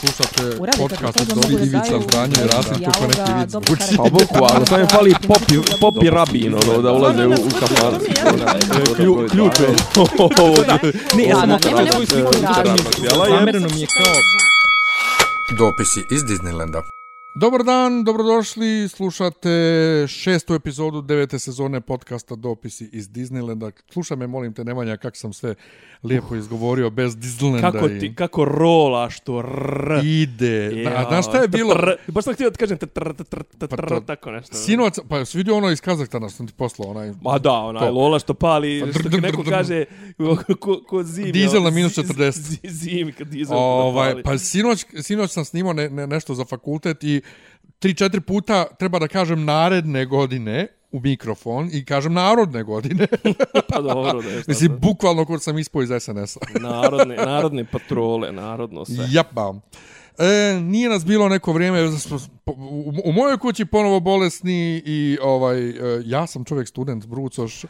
Slušate podcast od da Ivica Zdanje i Rasim kako neki vic karakter. Pa bukvalno, samo je fali popi, popi rabin, ono, da ulaze u, u kafan. Klju, ključ je. Ne, ja sam sliku da, da, da, Zamereno mi je kao... Dopisi iz Disneylanda. Dobar dan, dobrodošli, slušate šestu epizodu devete sezone podcasta Dopisi iz Disneylanda. Slušaj me, molim te, Nemanja, kako sam sve lijepo izgovorio bez Disneylanda. Kako i- ti, kako rolaš to r. Ide. Na, znaš šta je bilo? Tr, baš sam htio da kažem tr, tr, tr, tr, tr, Pa to- tako nešto. Sinoć, pa jesi vidio ono iz Kazahstana što ti poslao, onaj... Ma da, onaj To. Lola što pali, Pa što dr- ti dr- neko dr- kaže, ko, ko zimi. Dizel ono, na minus zi- 40. zi- Zimi kad dizel Ovaj, pali. pa sinoć, sinoć sam snimao ne, ne, nešto za fakultet i tri, četiri puta treba da kažem naredne godine u mikrofon i kažem narodne godine. Pa dobro, da je Mislim, bukvalno kod sam ispao iz SNS-a. Narodne, narodne patrole, narodno sve. Jap, bam. E, nije nas bilo neko vrijeme, u, u mojoj kući ponovo bolesni i ovaj, e, ja sam čovjek student, Brucoš,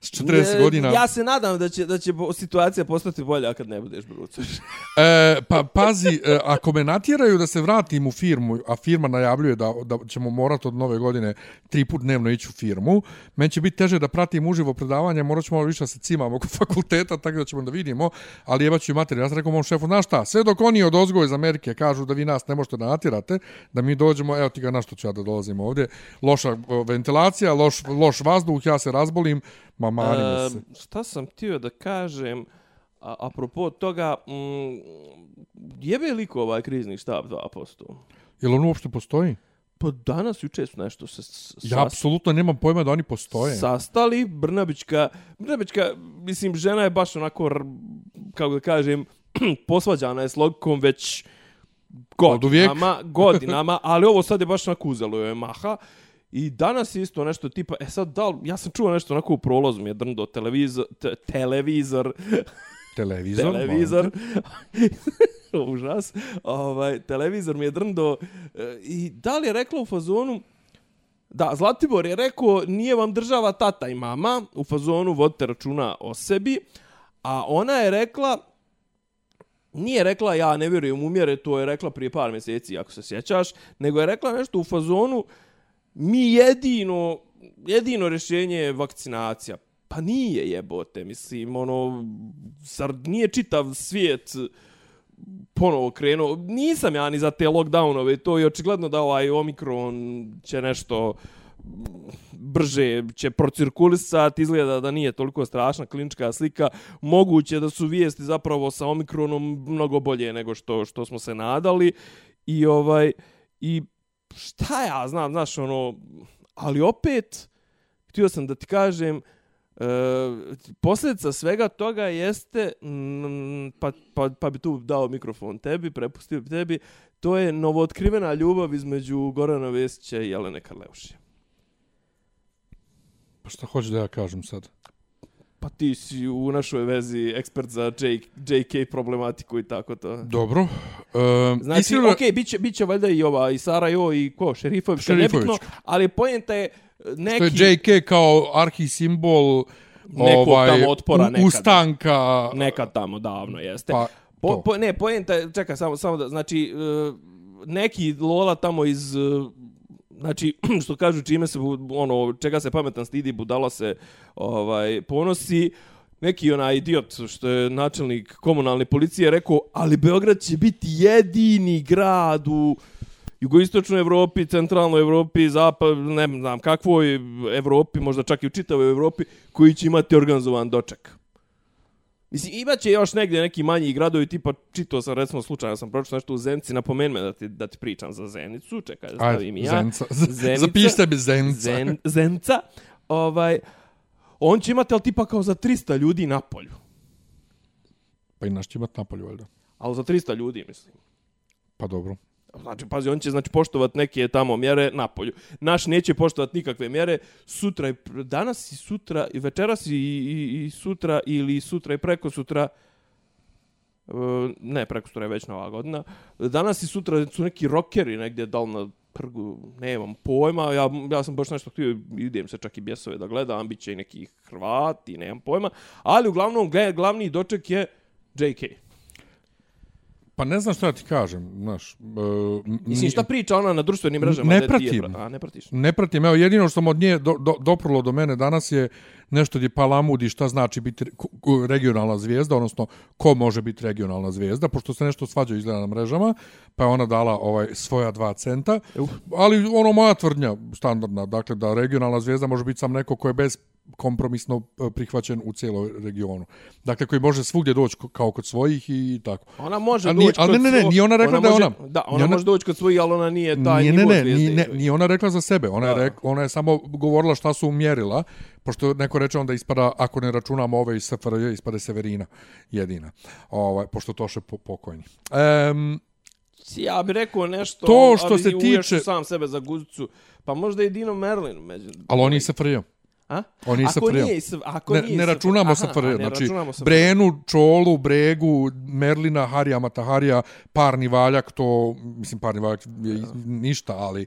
s 40 Ne, godina. Ja se nadam da će, da će situacija postati bolja kad ne budeš brucaš. E, pa pazi, e, ako me natjeraju da se vratim u firmu, a firma najavljuje da, da ćemo morati od nove godine tri put dnevno ići u firmu, meni će biti teže da pratim uživo predavanje, morat ćemo malo više da se cimamo oko fakulteta, tako da ćemo da vidimo, ali jebat ću i materiju. Ja sam rekao mom šefu, znaš šta, sve dok oni od ozgo iz Amerike kažu da vi nas ne možete da natjerate, da mi dođemo, evo ti ga na što ću ja da dolazim ovdje, loša ventilacija, loš, loš vazduh, ja se razbolim, ma manimo se. Šta sam htio da kažem, a, apropo toga, mm, jebe liko ovaj krizni štab 2%? Jel on uopšte postoji? Pa danas juče su nešto se s- Ja apsolutno nemam pojma da oni postoje. sastali, Brnabićka, Brnabićka, mislim, žena je baš onako, kako da kažem, posvađana je s logikom već. Godinama, godinama, ali ovo sad je baš onako uzelo joj je maha. I danas je isto nešto tipa, e sad da ja sam čuo nešto onako u prolazu mi je drndo televizor, te, televizor, Televizor. televizor, te. užas, ovaj, televizor mi je drndo e, i da li je rekla u fazonu, da, Zlatibor je rekao, nije vam država tata i mama, u fazonu vodite računa o sebi, a ona je rekla, nije rekla ja ne vjerujem u mjere, to je rekla prije par mjeseci, ako se sjećaš, nego je rekla nešto u fazonu, mi jedino, jedino rješenje je vakcinacija. Pa nije jebote, mislim, ono, zar nije čitav svijet ponovo krenuo. Nisam ja ni za te lockdownove, to je očigledno da ovaj Omikron će nešto brže će procirkulisati, izgleda da nije toliko strašna klinička slika. Moguće da su vijesti zapravo sa Omikronom mnogo bolje nego što što smo se nadali. I ovaj i šta ja znam, znaš, ono, ali opet, htio sam da ti kažem, e, posljedica svega toga jeste, m, pa, pa, pa bi tu dao mikrofon tebi, prepustio bi tebi, to je novootkrivena ljubav između Gorana Vesića i Jelene Karleuše. Pa šta hoćeš da ja kažem sad? Pa ti si u našoj vezi ekspert za J, JK problematiku i tako to. Dobro. Um, Znači, iskreno, okej, okay, biće, biće valjda i ova, i Sarajevo, i ko, Šerifović, Šerifović. nebitno, ali pojenta je neki... To je JK kao arhisimbol Nekog ovaj, tamo otpora nekada. ustanka. Nekad tamo davno jeste. Pa, po, po, ne, poenta je, čekaj, samo, samo da, znači, e, neki Lola tamo iz, e, znači, što kažu, čime se, ono, čega se pametan stidi, budala se ovaj, ponosi, neki onaj idiot što je načelnik komunalne policije rekao, ali Beograd će biti jedini grad u jugoistočnoj Evropi, centralnoj Evropi, zapad, ne znam kakvoj Evropi, možda čak i u čitavoj Evropi, koji će imati organizovan doček. Mislim, imaće još negdje neki manji gradovi, tipa, čitao sam, recimo, slučajno sam pročito nešto u Zenci, napomeni me da ti, da ti pričam za Zenicu, čekaj, da stavim Aj, ja. Zenca. Zenica. Zapišite mi Zenca. Zen, Zenca, ovaj, on će imati, ali tipa kao za 300 ljudi na polju. Pa i naš će imat napolju, valjda. Ali za 300 ljudi, mislim. Pa dobro. Znači, pazi, on će znači poštovat neke tamo mjere na polju. Naš neće poštovat nikakve mjere. Sutra i danas i sutra i večeras i, i, i sutra ili sutra i preko sutra e, ne, preko sutra je već nova godina. Danas i sutra su neki rokeri negdje dal na prgu, nemam pojma, ja, ja sam baš nešto htio, idem se čak i bjesove da gledam, bit će i neki Hrvati, nemam pojma, ali uglavnom glavni doček je JK. Pa ne znam šta ti kažem, znaš. Uh, Mislim, šta priča ona na društvenim mrežama? Ne je pratim. bra- A, ne pratiš? Ne pratim, evo jedino što sam od nje do, do, doprlo do mene danas je nešto gdje palamudi šta znači biti regionalna zvijezda, odnosno ko može biti regionalna zvijezda, pošto se nešto svađa izgleda na mrežama, pa je ona dala ovaj svoja dva centa, ali ono moja tvrdnja standardna, dakle da regionalna zvijezda može biti sam neko ko je bez kompromisno e, prihvaćen u cijeloj regionu. Dakle, koji može svugdje doći kao kod svojih i tako. Ona može Ali doći ali kod ne, ne, ne, svo- nije ona rekla da je može, ona. Da, ona, ona- može doći kod svojih, ali ona nije taj nije, ne, nivo ne, nije, ne, nije ona rekla za sebe. Ona je, Da. rek, ona je samo govorila šta su mjerila, pošto neko reče onda ispada, ako ne računamo ove iz SFRJ, ispade Severina jedina, ovaj, pošto to še po, pokojni. Um, Ja bih rekao nešto, To što ali se tiče- sam sebe za guzicu. Pa možda je Dino Merlin. Među... ali oni iz SFRJ. A? Oni iz ako nije, iz- ako Ne, nije ne iz- računamo Aha, SFRJ, znači SFRJ. Brenu, Čolu, Bregu, Merlina, Harija, Mataharija, Parni Valjak, to, mislim, Parni Valjak je iz- ništa, ali E,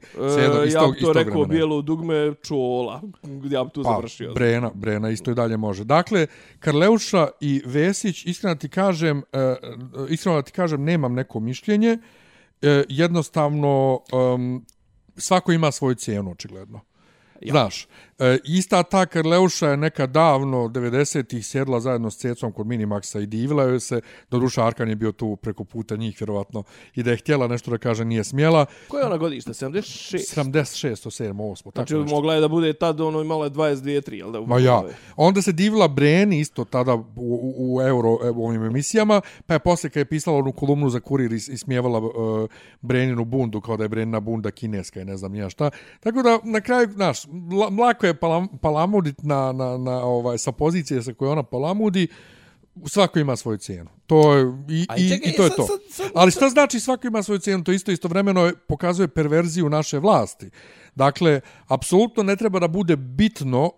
iz ja tog, iz to rekao vremena. bijelo dugme čola. Ja bi tu Pa, završio. Brena, Brena isto i dalje može. Dakle, Karleuša i Vesić, iskreno ti kažem, uh, iskreno ti kažem, nemam neko mišljenje. Uh, jednostavno, um, svako ima svoju cijenu, očigledno. Ja. Znaš, e, ista ta Karleuša je neka davno, 90-ih, sjedla zajedno s Cecom kod Minimaxa i divila joj se. Doduša, Arkan je bio tu preko puta njih, vjerovatno, i da je htjela nešto da kaže, nije smjela. Koje je ona godište? 76? 76, 7, 8, tako Znači, nešto. mogla je da bude tad, ono, imala je 22, 3, jel da? Ma ja. Onda se divila Breni isto tada u, u, u euro u ovim emisijama, pa je posle kad je pisala onu kolumnu za kurir i ismijevala uh, Breninu bundu, kao da je Brenina bunda kineska i ne znam nija šta. Tako da na kraju, znaš, la- lako je palam, palamudit na, na, na, ovaj, sa pozicije sa koje ona palamudi, svako ima svoju cijenu. To je, i, Aj, i, čekaj, i to je sad- to. sad- sad- Ali šta znači svako ima svoju cijenu? To isto istovremeno je- pokazuje perverziju naše vlasti. Dakle, apsolutno ne treba da bude bitno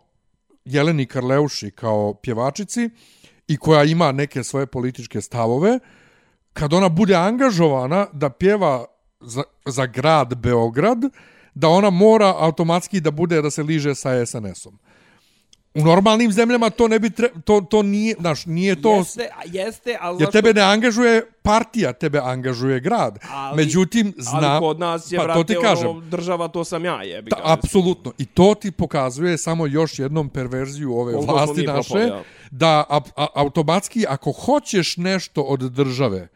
Jeleni Karleuši kao pjevačici i koja ima neke svoje političke stavove, kad ona bude angažovana da pjeva za, za grad Beograd, da ona mora automatski da bude da se liže sa SNS-om. U normalnim zemljama to ne bi tre, to to nije, znaš, nije to Jeste, jeste, jer zašto- tebe ne angažuje partija, tebe angažuje grad. Ali- Međutim, znam, Ali kod nas je, pa, vrate, to ti kažem. ono, država, to sam ja, jebi Ta, ga. apsolutno. I to ti pokazuje samo još jednom perverziju ove Koliko vlasti naše, propali, ja. da a, a, automatski ako hoćeš nešto od države,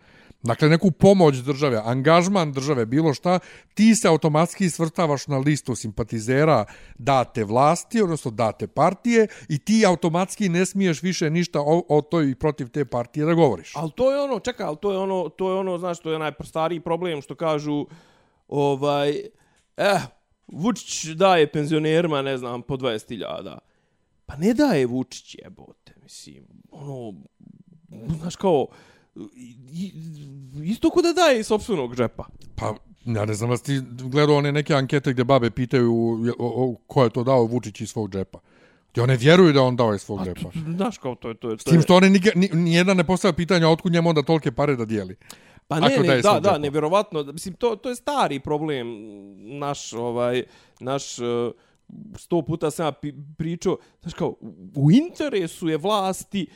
dakle neku pomoć države, angažman države, bilo šta, ti se automatski svrtavaš na listu simpatizera date vlasti, odnosno date partije i ti automatski ne smiješ više ništa o, o toj i protiv te partije da govoriš. Ali to je ono, čekaj, ali to je ono, to je ono, znaš, to je najstariji problem što kažu, ovaj, eh, Vučić daje penzionerima, ne znam, po 20.000. Pa ne daje Vučić, jebote, mislim, ono, znaš kao, isto ko da daje iz sopstvenog džepa. Pa, ja ne znam da ti gledao one neke ankete gdje babe pitaju o, o, ko je to dao Vučić iz svog džepa. I one vjeruju da on dao iz svog džepa. Znaš kao, to je, to je, S to tim što one niga- ni, nijedan ne postavlja pitanja otkud njemu onda tolike pare da dijeli. Pa ne, Ako ne, da, da, nevjerovatno. Mislim, to, to je stari problem naš, ovaj, naš, uh, sto puta sam ja pričao, znaš kao, u interesu je vlasti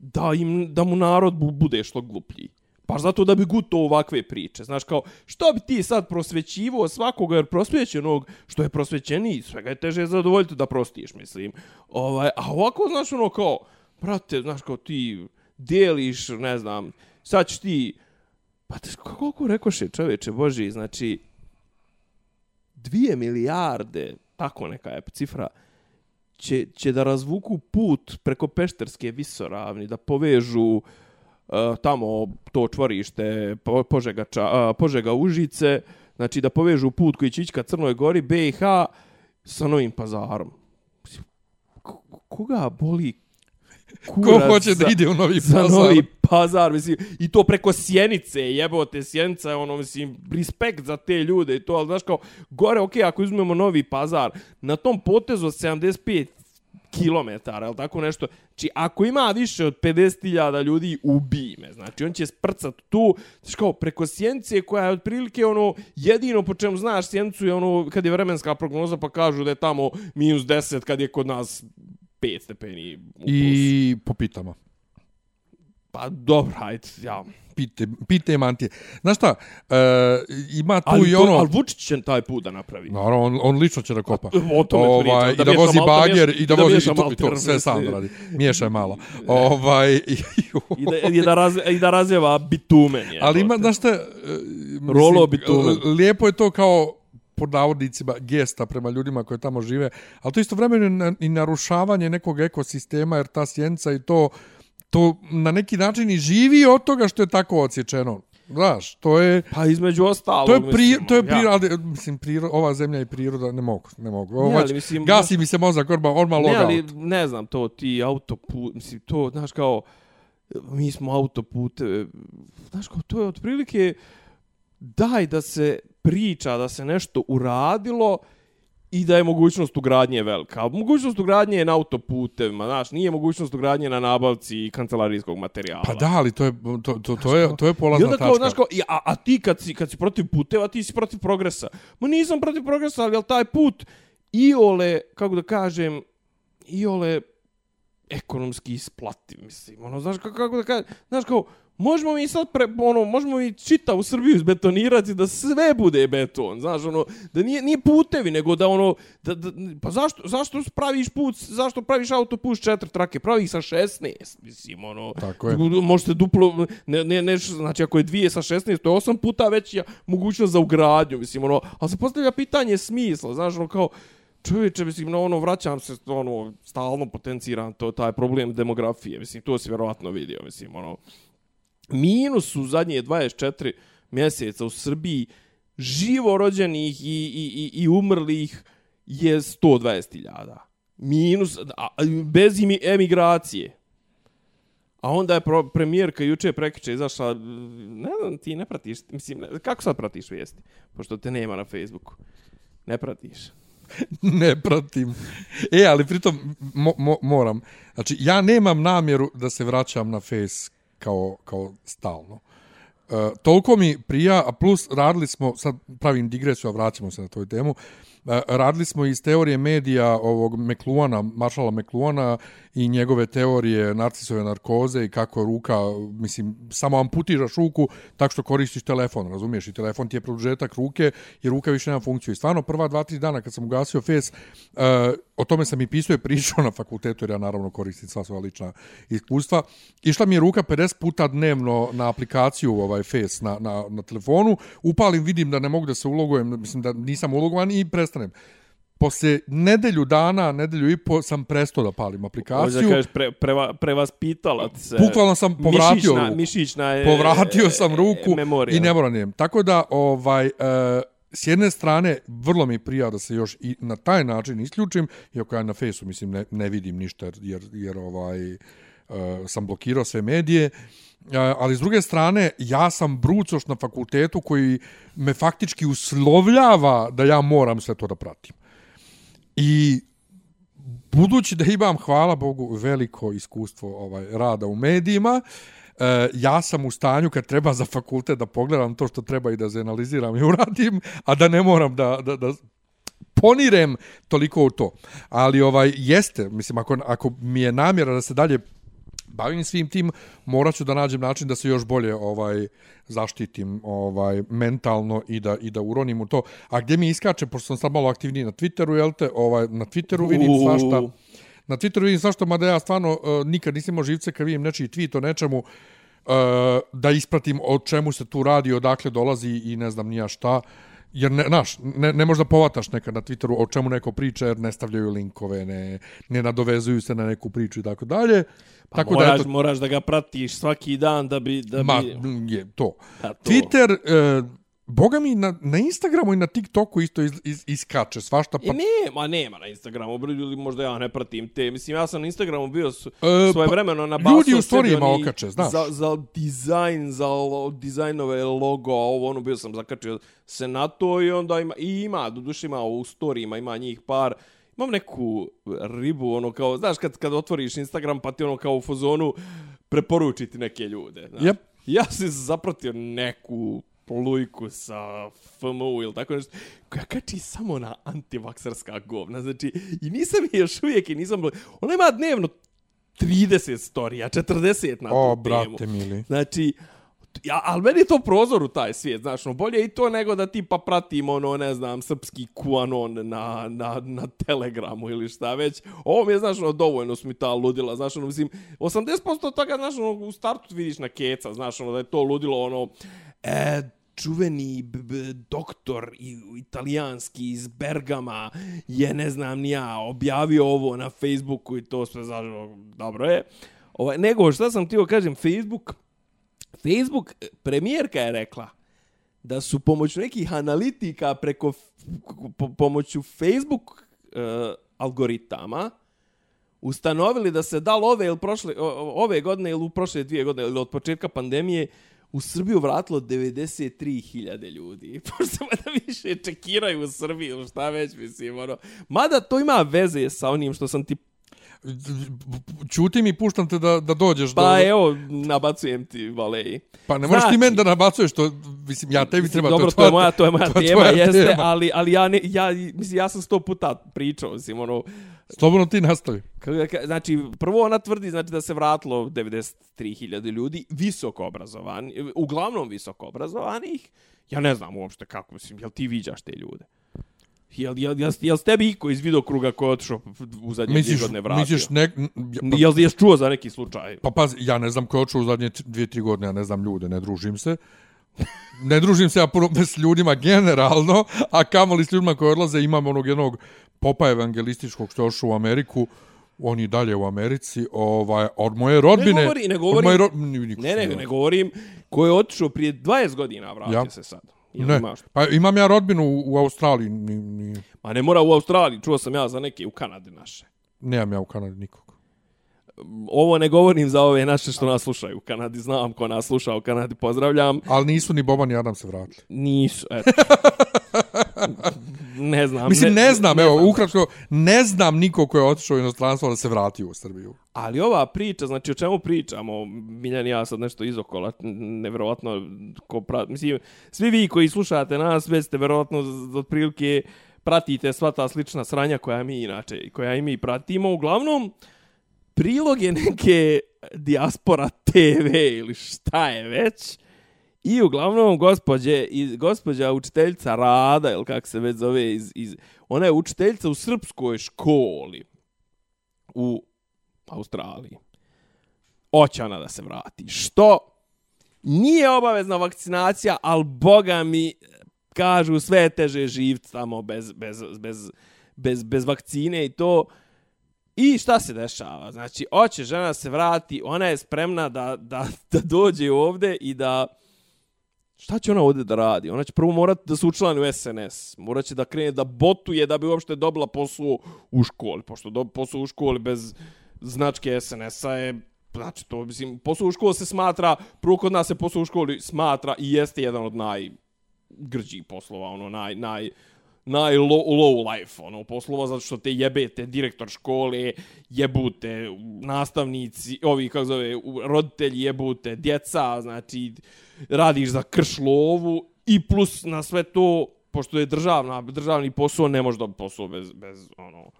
da, im, da mu narod bu- bude što gluplji. Baš zato da bi guto ovakve priče. Znaš kao, što bi ti sad prosvećivo svakoga jer prosvećenog, što je prosvećeniji, svega je teže zadovoljiti da prostiš, mislim. Ovaj, a ovako, znaš, ono kao, brate, znaš kao ti deliš, ne znam, sad ćeš ti, pa te, koliko rekoše čoveče Boži, znači, dvije milijarde, tako neka je cifra, će, će da razvuku put preko Pešterske visoravni, da povežu uh, tamo to čvorište Po- Požega, ča, uh, Požega Užice, znači da povežu put koji će ići ka Crnoj Gori, BiH, sa Novim pazarom. Koga boli Ko kurac hoće da za- ide u Novi za Pazar? novi pazar, mislim, i to preko Sjenice, jebote, Sjenica je ono, mislim, respekt za te ljude i to, ali znaš kao, gore, okej, ako uzmemo novi pazar, na tom potezu od 75 kilometara, ili tako nešto, znači, ako ima više od 50.000 ljudi, ubij me, znači, on će sprcat tu, znači, kao, preko Sjenice, koja je otprilike, ono, jedino po čemu znaš Sjenicu je ono, kad je vremenska prognoza, pa kažu da je tamo minus 10, kad je kod nas 5 stepeni u plusu. I po pitama. Pa dobro, hajde, ja. Pite, pite mantije. Znaš šta, e, ima tu Ali, i ono... ali Vučić će taj put da napravi. Naravno, on, on lično će da kopa. O tome pričam, ovaj, da I da miješa vozi malter, bagjer miješa- i da, da vozi i miješa to, i to sve sam radi. Miješaj malo. ovaj, i, I da, i da, raz, i da razjeva bitumen. Je, ali ima, znaš šta, e, mislim, Rolo bitumen. lijepo je to kao pod navodnicima gesta prema ljudima koji tamo žive, ali to isto vremeno i narušavanje nekog ekosistema, jer ta sjenca i to, to na neki način i živi od toga što je tako odsječeno. Znaš, to je... Pa između ostalog, To je pri, mislim, to je ja. priroda, mislim priro, ova zemlja i priroda ne mogu, ne mogu. Ovo, Ne, ali mislim- gasi mi se mozak, odmah, odmah Ne, logout. ali ne znam, to ti autoput, mislim, to, znaš, kao, mi smo autopute, znaš, kao, to je otprilike, daj da se priča da se nešto uradilo i da je mogućnost ugradnje velika. Mogućnost ugradnje je na autoputevima, znaš, nije mogućnost ugradnje na nabavci kancelarijskog materijala. Pa da, ali to je, to, to, to je, to je I polazna onda kao, tačka. znaš, kao, i- a, a ti kad si, kad si protiv puteva, ti si protiv progresa. Ma nisam protiv progresa, ali taj put iole, kako da kažem, iole ekonomski isplativ, mislim. Ono, znaš, kako, kako da kažem, znaš, kao, možemo mi sad, pre, ono, možemo mi čita u Srbiju izbetonirati da sve bude beton, znaš, ono, da nije, nije putevi, nego da, ono, da, da, pa zašto, zašto praviš put, zašto praviš autoput s četiri trake, pravi ih sa 16, mislim, ono, Tako je. možete duplo, ne, ne, ne, znači ako je dvije sa 16, to je osam puta veća mogućnost za ugradnju, mislim, ono, ali se postavlja pitanje smisla, znaš, ono, kao, čovječe, mislim, no, ono, vraćam se, ono, stalno potenciram to, taj problem demografije, mislim, to si vjerovatno vidio, mislim, ono, minus u zadnje 24 mjeseca u Srbiji živo rođenih i, i, i, i umrlih je 120.000. Minus, a, bez imi- emigracije. A onda je pro, premijerka juče prekiče izašla, ne znam, ti ne pratiš, mislim, ne, kako sad pratiš vijesti? Pošto te nema na Facebooku. Ne pratiš. ne pratim. E, ali pritom mo, mo, moram. Znači, ja nemam namjeru da se vraćam na face kao, kao stalno. E, toliko mi prija, a plus radili smo, sad pravim digresiju, a vraćamo se na toj temu, uh, E, radili smo iz teorije medija ovog Mekluana, Marshalla Mekluana i njegove teorije narcisove narkoze i kako ruka, mislim, samo amputiraš ruku tako što koristiš telefon, razumiješ? I telefon ti je produžetak ruke i ruka više nema funkciju. I stvarno, prva dva, tri dana kad sam ugasio Face, uh, o tome sam i pisao i pričao na fakultetu, jer ja naravno koristim sva svoja lična iskustva. Išla mi je ruka 50 puta dnevno na aplikaciju ovaj Face na, na, na telefonu, upalim, vidim da ne mogu da se ulogujem, mislim da nisam ulogovan i prestanem. Posle nedelju dana, nedelju i po, sam prestao da palim aplikaciju. da kažeš, pre, preva, prevaspitala ti se. Bukvalno sam povratio mišićna, ruku. Mišićna je... povratio sam ruku memorija. i ne moram nijem. Tako da, ovaj, uh, s jedne strane, vrlo mi prija da se još i na taj način isključim, iako ja na fejsu, mislim, ne, ne vidim ništa, jer, jer ovaj, uh, sam blokirao sve medije, Uh, ali s druge strane, ja sam brucoš na fakultetu koji me faktički uslovljava da ja moram sve to da pratim. I budući da imam, hvala Bogu, veliko iskustvo ovaj rada u medijima, e, ja sam u stanju kad treba za fakultet da pogledam to što treba i da zanaliziram i uradim, a da ne moram da, da, da ponirem toliko u to. Ali ovaj jeste, mislim, ako, ako mi je namjera da se dalje bavim svim tim, morat ću da nađem način da se još bolje ovaj zaštitim ovaj mentalno i da i da uronim u to. A gdje mi iskače, pošto sam sad malo aktivniji na Twitteru, jel te, ovaj, na Twitteru vidim Uuu. svašta. Na Twitteru vidim svašta, mada ja stvarno uh, nikad nisam imao živce kad vidim nečiji tweet o nečemu uh, da ispratim o čemu se tu radi, odakle dolazi i ne znam nija šta. Jer, ne, naš, ne, ne možda povataš nekad na Twitteru o čemu neko priča, jer ne stavljaju linkove, ne, ne nadovezuju se na neku priču i tako dalje. Pa tako moraš, da, eto, moraš da ga pratiš svaki dan da bi... Da ma, bi... je to. Pa to. Twitter, e, boga mi, na, na Instagramu i na TikToku isto iz, iz, iskače svašta. Pa, nema, nema na Instagramu, bro, ili možda ja ne pratim te. Mislim, ja sam na Instagramu bio su, E, svoje pa, vremeno na ljudi u storijima okače, znaš. Za, za dizajn, za lo, dizajnove logo, a ovo ono bio sam zakačio se na to i onda ima, i ima, do duše ima u storijima, ima njih par. Imam neku ribu, ono kao, znaš, kad, kad otvoriš Instagram, pa ti ono kao u fazonu preporučiti neke ljude. Znaš. Yep. Ja sam se zapratio neku plujku sa FMU ili tako nešto, koja kači samo na antivakserska govna. Znači, i nisam je još uvijek i nisam... Ona ima dnevno 30 storija, 40 na tu O, temu. brate mili. Znači, ja, ali meni je to prozor u taj svijet, znaš, no, bolje i to nego da tipa pratim, ono, ne znam, srpski QAnon na, na, na Telegramu ili šta već. Ovo mi je, znaš, ono, dovoljno su mi ta ludila, znaš, ono, mislim, 80% toga, znaš, ono, u startu vidiš na keca, znaš, ono, da je to ludilo, ono, e, čuveni b, b, doktor i, italijanski iz Bergama je, ne znam, ni ja, objavio ovo na Facebooku i to sve, znaš, ono, dobro je. Ovaj, nego, šta sam ti kažem, Facebook, Facebook, premijerka je rekla da su pomoću nekih analitika preko po, pomoću Facebook uh, algoritama ustanovili da se dal ove ili prošle ove godine ili u prošle dvije godine ili od početka pandemije u Srbiju vratilo 93.000 ljudi. Pošto da više čekiraju u Srbiji ili šta već mislim. Ono. Mada to ima veze sa onim što sam ti Čutim i puštam te da, da dođeš Pa do... evo, nabacujem ti valeji. Pa ne možeš ti Znači- meni da nabacuješ to, mislim, ja tebi treba... Dobro, to tvoja- je moja, to je moja to tema, tvoja jeste, tema. ali, ali ja, ne, ja, mislim, ja sam sto puta pričao, mislim, ono, Slobodno ti nastavi. znači, prvo ona tvrdi, znači, da se vratilo 93.000 ljudi, visoko obrazovani, uglavnom visoko obrazovanih, ja ne znam uopšte kako, mislim, jel ti viđaš te ljude? Jel, jel, jel, jel s tebi iko iz videokruga koji je otišao u zadnje dvije Misliš, godine vratio? misliš ne... Pa, Jel, jel čuo za neki slučaj? pa pazi, ja ne znam ko je očeo u zadnje dvije, tri godine, ja ne znam ljude, ne družim se. Ne družim se ja puno s ljudima generalno, a kamoli s ljudima koji odlaze, imam onog jednog popa evangelističkog što je ošao u Ameriku, on je dalje u Americi, ovaj, od moje rodbine... Ne govori, ne Od govori. moje ro... Ne, ne, ne govorim ko je otišao prije 20 godina, vratio Ja. se sad. Jel Ne, imaš? pa imam ja rodbinu u, u Australiji, ni, ni, Ma ne mora u Australiji, čuo sam ja za neke u Kanadi naše. nemam ja u Kanadi nikog. Ovo ne govorim za ove naše što nas slušaju u Kanadi, znam ko nas sluša u Kanadi, pozdravljam. Ali nisu ni Boban ni Adam se vratili. Nisu, eto. ne znam. Mislim, ne, znam, evo, znam. ukratko, ne znam niko ko je otišao u inostranstvo da se vratio u Srbiju. Ali ova priča, znači o čemu pričamo, Miljan i ja sad nešto izokola, nevjerovatno, ko pra... mislim, svi vi koji slušate nas, već ste vjerovatno otprilike pratite sva ta slična sranja koja mi inače, koja i mi pratimo. Uglavnom, prilog je neke diaspora TV ili šta je već, I uglavnom gospođe, iz, gospođa učiteljica Rada, ili kako se već zove, iz, iz, ona je učiteljica u srpskoj školi u Australiji. Oće ona da se vrati. Što? Nije obavezna vakcinacija, ali boga mi kažu sve teže živci tamo bez, bez, bez, bez, bez vakcine i to. I šta se dešava? Znači, oće žena da se vrati, ona je spremna da, da, da dođe ovde i da... Šta će ona ovdje da radi? Ona će prvo morati da se učlani u SNS. Morat će da krene da botuje da bi uopšte dobila posao u školi. Pošto do, posao u školi bez značke SNS-a je Znači, to, mislim, posao u školi se smatra, prvo kod nas se posao u školi smatra i jeste jedan od najgrđih poslova, ono, naj, naj, naj low, low life, ono, poslova, zato što te jebete direktor škole, jebute nastavnici, ovi, kako zove, roditelji jebute, djeca, znači, radiš za krš lovu i plus na sve to, pošto je državna, državni posao, ne može dobiti posao bez, bez, ono,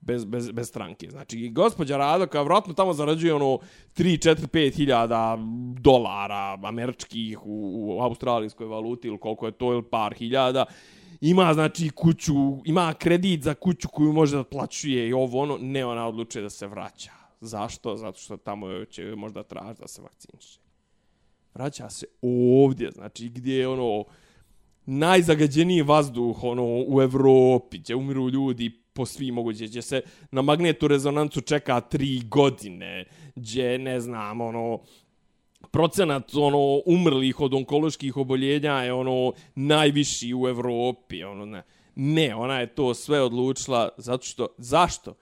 bez, bez, bez stranke. Znači, i gospođa Radoka vratno tamo zarađuje ono 3, 4, 5 hiljada dolara američkih u, u australijskoj valuti ili koliko je to, ili par hiljada, ima znači kuću, ima kredit za kuću koju može da plaćuje i ovo ono, ne ona odlučuje da se vraća. Zašto? Zato što tamo će možda traži da se vakciniše. Vraća se ovdje, znači gdje je ono najzagađeniji vazduh ono u Evropi, gdje umiru ljudi po svim moguće, gdje se na magnetu rezonancu čeka tri godine, gdje, ne znam, ono, procenat ono umrlih od onkoloških oboljenja je ono najviši u Evropi, ono ne. Ne, ona je to sve odlučila zato što zašto?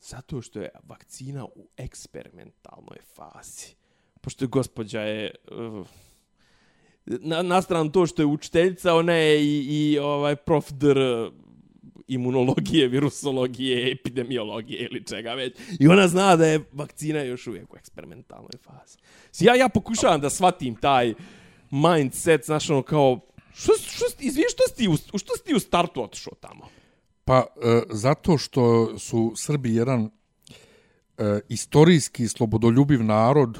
Zato što je vakcina u eksperimentalnoj fazi. Pošto je gospođa je uh, na, na stranu to što je učiteljica, ona je i, i ovaj prof dr imunologije, virusologije, epidemiologije ili čega već. I ona zna da je vakcina još uvijek u eksperimentalnoj fazi. Ja, ja pokušavam da shvatim taj mindset, znaš, ono kao, što, što, izviješ, što si u, što si ti u startu otišao tamo? Pa, e, zato što su Srbi jedan e, istorijski slobodoljubiv narod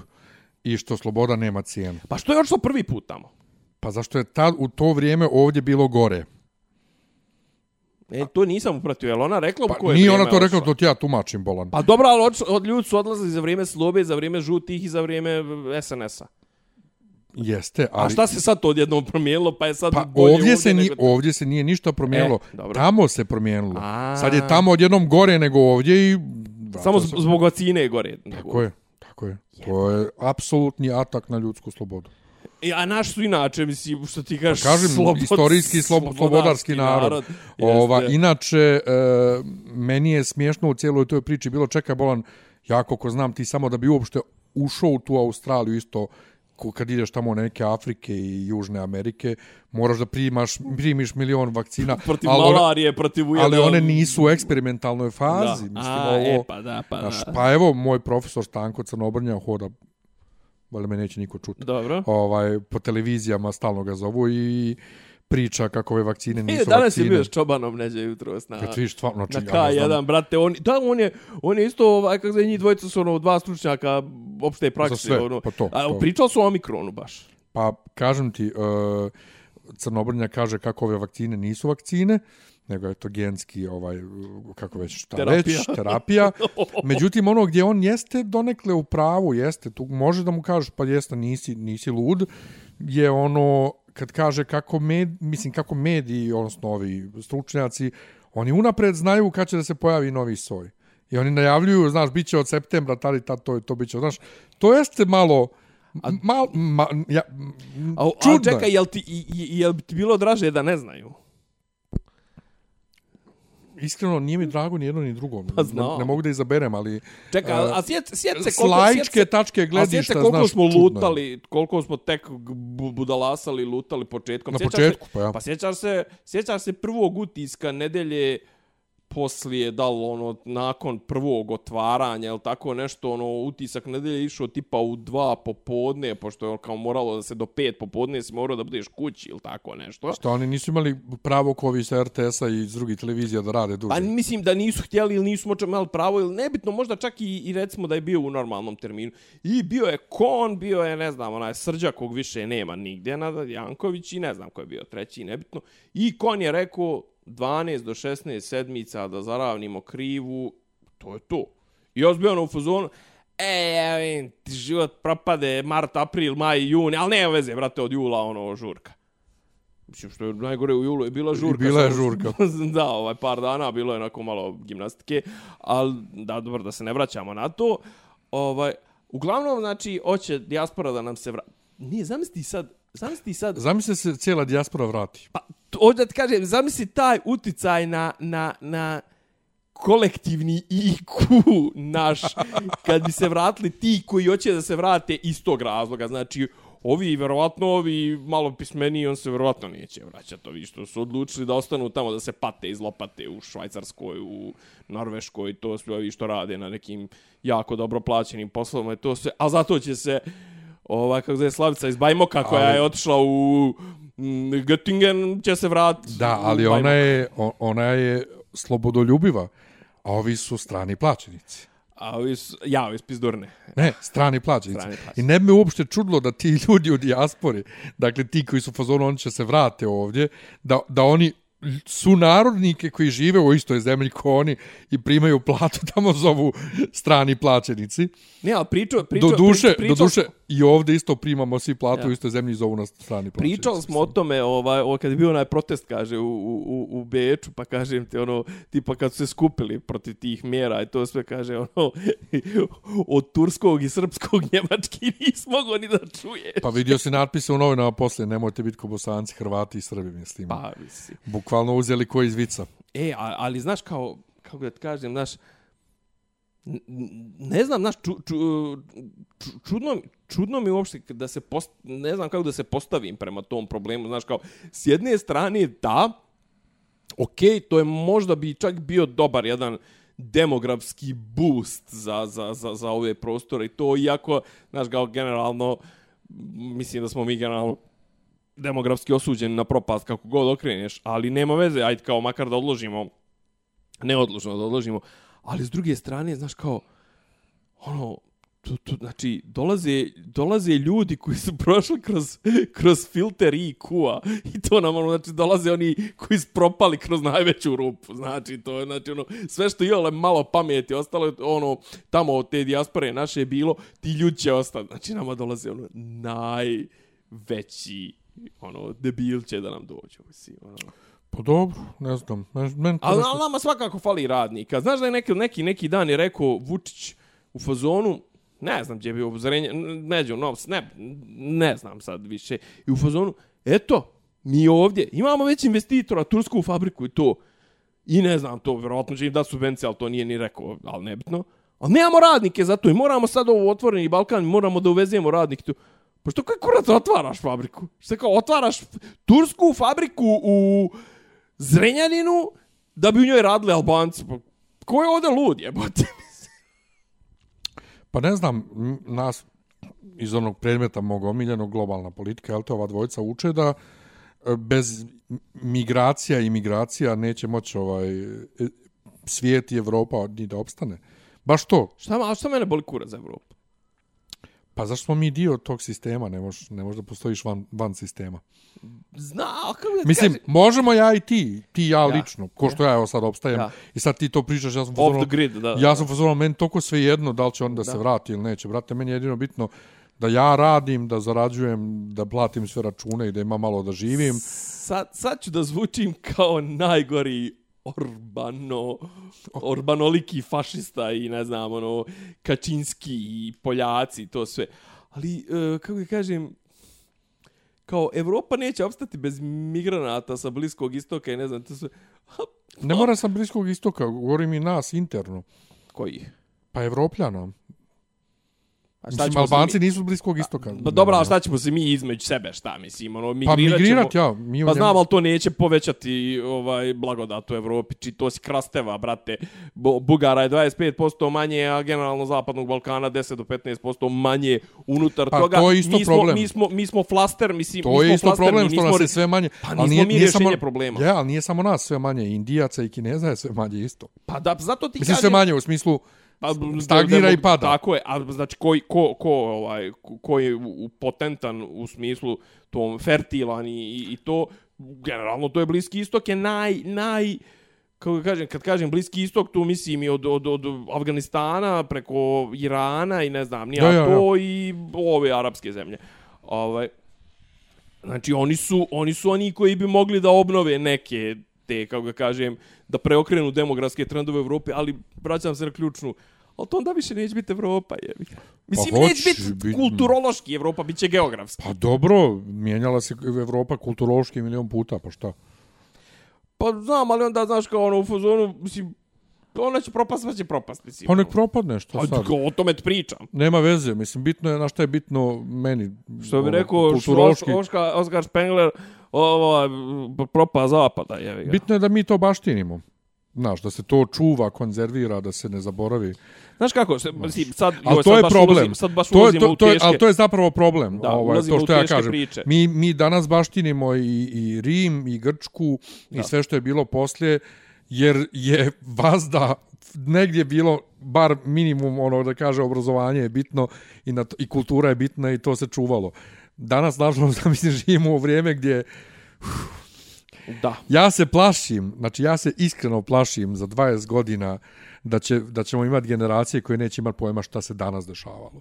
i što sloboda nema cijenu. Pa što je otišlo prvi put tamo? Pa zašto je tad u to vrijeme ovdje bilo gore? E, to nisam upratio, je li ona rekla Pa u koje nije ona to rekla, to ti ja tumačim, Bolan. Pa dobro, ali od, od ljudi su odlazili za vrijeme slobe, za vrijeme žutih i za vrijeme SNS-a. Jeste, ali... A šta se sad to odjednom promijenilo, pa je sad Pa bolje ovdje, se, ni, nego- ovdje se nije ništa promijenilo. E, dobro. tamo se promijenilo. A. Sad je tamo odjednom gore nego ovdje i... Samo zbog vakcine je gore. Tako je, tako je. To je apsolutni atak na ljudsku slobodu. I, a naš su inače, mislim, što ti kažeš, Pa kažem, slobod- istorijski slobo, slobodarski narod. Ova, Jeste. inače, e, meni je smiješno u cijeloj toj priči bilo, čekaj Bolan, ja koliko znam ti samo da bi uopšte ušao u tu Australiju isto, ko- kad ideš tamo na neke Afrike i Južne Amerike, moraš da primaš, primiš milion vakcina, protiv ali one- malarije, protiv ujeda. ali one nisu u eksperimentalnoj fazi. Da. Mislim, A, ovo, e, pa da, pa da. pa evo, moj profesor Stanko Crnobrnja hoda, valjda me neće niko čuti, Dobro. ovaj, po televizijama stalno ga zovu i priča kako ove vakcine nisu E, danas vakcine. je bio s Čobanom neđe jutro na, Kad vidiš, stvarno, na znači, ja ne K1, znam, brate. On, da, on je, on je isto, ovaj, kako se njih dvojica su ono, dva stručnjaka opšte prakse. sve, ono, pa to, A, to. pričali su o Omikronu baš. Pa, kažem ti, uh, Crnobrnja kaže kako ove vakcine nisu vakcine, nego je to genski, ovaj, kako već, šta Terapija. već, terapija. Međutim, ono gdje on jeste donekle u pravu, jeste, tu može da mu kažeš, pa jeste, nisi, nisi lud, je ono, kad kaže kako med, mislim, kako mediji, odnosno ovi stručnjaci, oni unapred znaju kad će da se pojavi novi soj. I oni najavljuju, znaš, bit će od septembra, tada i tad, to, je- to bit će, znaš, to jeste malo, mal, ma, ja, A, a čudno je. čekaj, jel ti, jel ti bilo draže da ne znaju? Iskreno, nije mi drago ni jedno ni drugo. Pa znam. ne, ne mogu da izaberem, ali Čekaj, a sjeti sjeti se koliko... s sjeti laičke se- tačke A gledišta, sjeti se koliko znaš, smo čudno lutali, koliko smo tek bu- budalasali, lutali početkom. Na Sjećaš početku, se, pa ja. Pa sjećaš se, sjećaš se prvog utiska nedelje poslije, da li ono, nakon prvog otvaranja, ili tako nešto, ono, utisak nedelje je išao tipa u dva popodne, pošto je ono kao moralo da se do pet popodne si morao da budeš kući, ili tako nešto. Što oni nisu imali pravo ko ovi sa RTS-a i iz drugih televizija da rade duže. Pa mislim da nisu htjeli ili nisu moći imali pravo ili nebitno, možda čak i, i recimo da je bio u normalnom terminu. I bio je Kon, bio je, ne znam, onaj Srđa kog više nema nigdje, Nada Janković i ne znam ko je bio treći, nebitno. I Kon je rekao 12 do 16 sedmica da zaravnimo krivu, to je to. I ja ono u fazonu, E, ja vidim, ti život propade, mart, april, maj, juni, ali nema veze, brate, od jula, ono, žurka. Mislim, što je najgore u julu je bila žurka. bila je žurka. da, ovaj par dana bilo je onako malo gimnastike, ali da, dobro, da se ne vraćamo na to. Ovaj, uglavnom, znači, hoće dijaspora da nam se vrati. Nije, zamisli sad, zamisli ti sad, Zamisli se cijela dijaspora vrati. pa, ovdje da ti kažem, zamisli taj uticaj na, na, na kolektivni IQ naš, kad bi se vratili ti koji hoće da se vrate iz tog razloga. Znači, ovi, verovatno, ovi malo pismeniji, on se verovatno neće vraćati. Ovi što su odlučili da ostanu tamo, da se pate iz lopate u Švajcarskoj, u Norveškoj, to sve ovi što rade na nekim jako dobro plaćenim poslovima, to sve, a zato će se ovaj, kako zove Slavica iz Bajmoka, koja Ali- je otišla u mm, Göttingen, će se vratiti. Da, ali ona je, ona je slobodoljubiva, a ovi su strani plaćenici. A ovi su, ja, ovi su. Ne, strani plaćenici. Strani plaćenici. I ne bi me uopšte čudlo da ti ljudi u dijaspori, dakle ti koji su u fazonu, oni će se vrate ovdje, da, da oni su narodnike koji žive u istoj zemlji ko oni i primaju platu, tamo zovu strani plaćenici. Ne, ali pričao, pričao, do duše, pričao, pričao, do duše i ovdje isto primamo svi platu Ja. u istoj zemlji i zovu nas strani plaćenici. Pričali smo o tome, ovaj, o, kad je bio onaj protest, kaže, u, u, u- Beču, pa kažem ti, ono, tipa kad su se skupili protiv tih mjera i to sve, kaže, ono, od turskog i srpskog njemački nismo mogao ni da čuješ. Pa vidio si natpise u novinama poslije, nemojte biti ko bosanci, hrvati i srbi, mislim. Pa, mislim. Bukvalno uzeli ko iz vica. E, a, ali znaš kao, kako da ti kažem, znaš, n- ne znam, znaš, ču, ču, ču, čudno, čudno mi uopšte da se post, ne znam kako da se postavim prema tom problemu, znaš, kao, s jedne strane, da, okej, to je možda bi čak bio dobar jedan demografski boost za, za, za, za ove prostore i to, iako, znaš, kao generalno, mislim da smo mi generalno demografski osuđeni na propast kako god okreneš, ali nema veze, ajde kao makar da odložimo, ne odložimo da odložimo, ali s druge strane, znaš kao, ono, tu, tu, znači, dolaze, dolaze ljudi koji su prošli kroz, kroz filter IQ-a i to nam, ono, znači, dolaze oni koji su propali kroz najveću rupu, znači, to je, znači, ono, sve što je malo pameti ostalo, ono, tamo od te dijaspore naše je bilo, ti ljudi će ostati, znači, nama dolaze, ono, najveći, ono, debil će da nam dođe, mislim, ono. Pa dobro, ne znam. Men, Ali nešto... nama svakako fali radnika. Znaš da je neki, neki, neki dan je rekao Vučić u fazonu, ne znam gdje je bio upozorenje, neđe u Novs, ne, ne znam sad više. I u fazonu, eto, mi ovdje imamo već investitora, tursku fabriku i to. I ne znam, to vjerojatno će im da subvencije, ali to nije ni rekao, ali nebitno. Ali nemamo radnike za to i moramo sad ovo otvoreni Balkan, moramo da uvezemo radnike tu. Pa što kaj kurac otvaraš fabriku? Što kao otvaraš tursku fabriku u Zrenjaninu da bi u njoj radili Albanci? Pa ko je ovdje lud jebote? Pa ne znam, nas iz onog predmeta mog omiljenog globalna politika, je li to ova dvojica uče da e, bez migracija i migracija neće moći ovaj e, svijet i Evropa ni da opstane. Baš to. Šta, a šta mene boli kura za Evropu? Pa zašto smo mi dio tog sistema, ne možeš ne može da postojiš van, van sistema. Zna, kako da Mislim, kaži... možemo ja i ti, ti ja, Ja. lično, ko što ja evo sad opstajem, Ja. i sad ti to pričaš, ja sam Off fazonu- the grid, da. Ja sam fazonu, meni toliko sve jedno, da li će on da, se vrati ili neće. Brate, meni je jedino bitno da ja radim, da zarađujem, da platim sve račune i da ima malo da živim. Sad, sad ću da zvučim kao najgori Orbano, Orbanoliki fašista i ne znam, ono, Kačinski i Poljaci to sve. Ali, e, kako ga kažem, kao Evropa neće opstati bez migranata sa Bliskog istoka i ne znam, to sve. Ne mora sam bliskog istoka, govorim i nas interno. Koji? Pa Evropljana. A Mislim, Albanci mi- nisu s bliskog istoka. Pa dobro, a šta ćemo se mi između sebe, šta mislim, ono, Pa migrirat, migrirat, ćemo... ja. Mi Pa znam, ali to neće povećati ovaj blagodat u Evropi. Či to si krasteva, brate. Bo, Bugara je 25% manje, a generalno Zapadnog Balkana 10 do 15% manje unutar Pa toga. to je isto mi smo, problem. Mi smo, mi smo flaster, mislim, mi To smo je isto flaster, problem mi što nismo nas je sve manje. Pa Ali nismo nije, mi nije samo, problema. Ja, ali nije samo nas sve manje. Indijaca i Kineza je sve manje isto. Pa da, zato ti Mislim kažem... sve manje u smislu Pa, stagnira i pada. Tako je, a znači koji ko, ko, ovaj, ko- je potentan u smislu tom fertilan i, i, to, generalno to je Bliski istok je naj, naj, kako kažem, kad kažem Bliski istok, tu mislim i od, od, od Afganistana preko Irana i ne znam, nija Da, ja, to i ove arapske zemlje. Ovaj, znači oni su, oni su oni koji bi mogli da obnove neke te, kako ga kažem, da preokrenu demografske trendove u Evropi, ali vraćam se na ključnu, ali to onda više neće biti Evropa, jebi. ga. Mislim, Pa neće biti bit- kulturološki Evropa, bit će geografski. Pa dobro, mijenjala se Evropa kulturološki milion puta, pa šta? Pa znam, ali onda, znaš, kao ono u fazonu, mislim, ona će propast, pa će propast, mislim. Pa nek propadne, što Pa, sad? o tome ti pričam. Nema veze, mislim, bitno je, na šta je bitno meni. Što bi ono, rekao kulturološki. Oskar, Oskar Spengler, ovo, propa zapada, jevi ga. Bitno je da mi to baštinimo. Znaš, da se to čuva, konzervira, da se ne zaboravi. Znaš kako, se, mislim, sad, joj, to sad je baš problem. Ulazim, sad baš to je, ulazimo to, u to je, teške... ali to je zapravo problem. Da, ovaj, to u što ja kažem. priče. Mi, mi danas baštinimo i, i Rim, i Grčku, Da. i sve što je bilo poslije, jer je vazda negdje bilo bar minimum ono da kaže obrazovanje je bitno i na to, i kultura je bitna i to se čuvalo. Danas nažalost da mislim živimo u vrijeme gdje Da. Ja se plašim, znači ja se iskreno plašim za 20 godina da, će, da ćemo imati generacije koje neće imati pojma šta se danas dešavalo.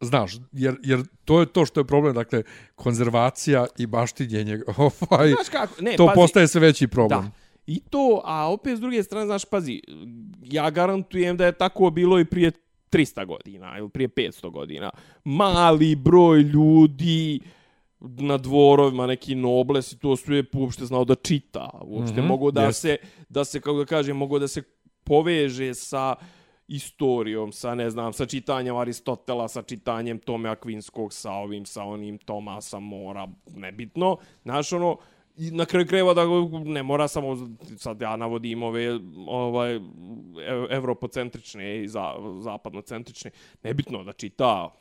Znaš, jer, jer to je to što je problem, dakle, konzervacija i baštinjenje, ovaj, Znaš kako, ne, to pazi, postaje sve veći problem. Da. I to, a opet s druge strane, znaš, pazi, ja garantujem da je tako bilo i prije 300 godina ili prije 500 godina. Mali broj ljudi na dvorovima, neki nobles i to sve uopšte znao da čita. Uopšte mm -hmm, mogo da jest. se, da se, kako da kažem, mogo da se poveže sa istorijom, sa, ne znam, sa čitanjem Aristotela, sa čitanjem Tome Akvinskog, sa ovim, sa onim Tomasa Mora, nebitno. Znaš, ono, i na kraju kreva da ne mora samo sad ja navodim ove ovaj evropocentrične i za, zapadnocentrične nebitno da čita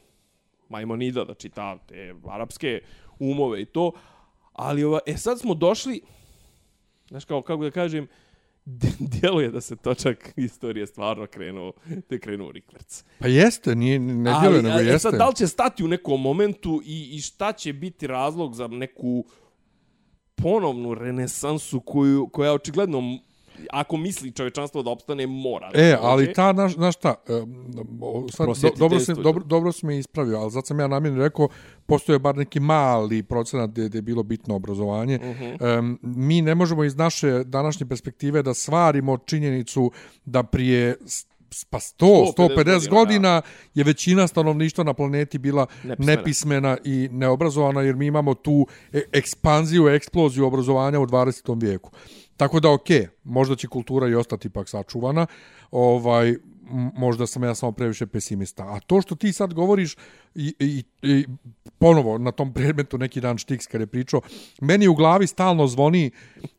Majmonida da čita te arapske umove i to ali ova e sad smo došli znaš kao kako da kažem djeluje da se točak istorije stvarno krenuo, da je krenuo rikverc. Pa jeste, nije, ne djeluje, nego a, e, jeste. Sad, da li će stati u nekom momentu i, i šta će biti razlog za neku ponovnu renesansu koju, koja očigledno ako misli čovečanstvo da opstane, mora. da E, ali ta, naš, znaš šta, e, o, sad, do, dobro, je dobro, dobro si me ispravio, ali zato sam ja namjerno rekao, postoje bar neki mali procenat gdje, gdje je bilo bitno obrazovanje. Uh -huh. mi ne možemo iz naše današnje perspektive da svarimo činjenicu da prije pa 100, 150 godina, godina, godina je većina stanovništva na planeti bila Nepismena. nepismena, i neobrazovana jer mi imamo tu e- ekspanziju, eksploziju obrazovanja u 20. vijeku. Tako da, ok, možda će kultura i ostati ipak sačuvana, ovaj, možda sam ja samo previše pesimista. A to što ti sad govoriš i, i, i ponovo na tom predmetu neki dan Štiks kad je pričao, meni u glavi stalno zvoni e,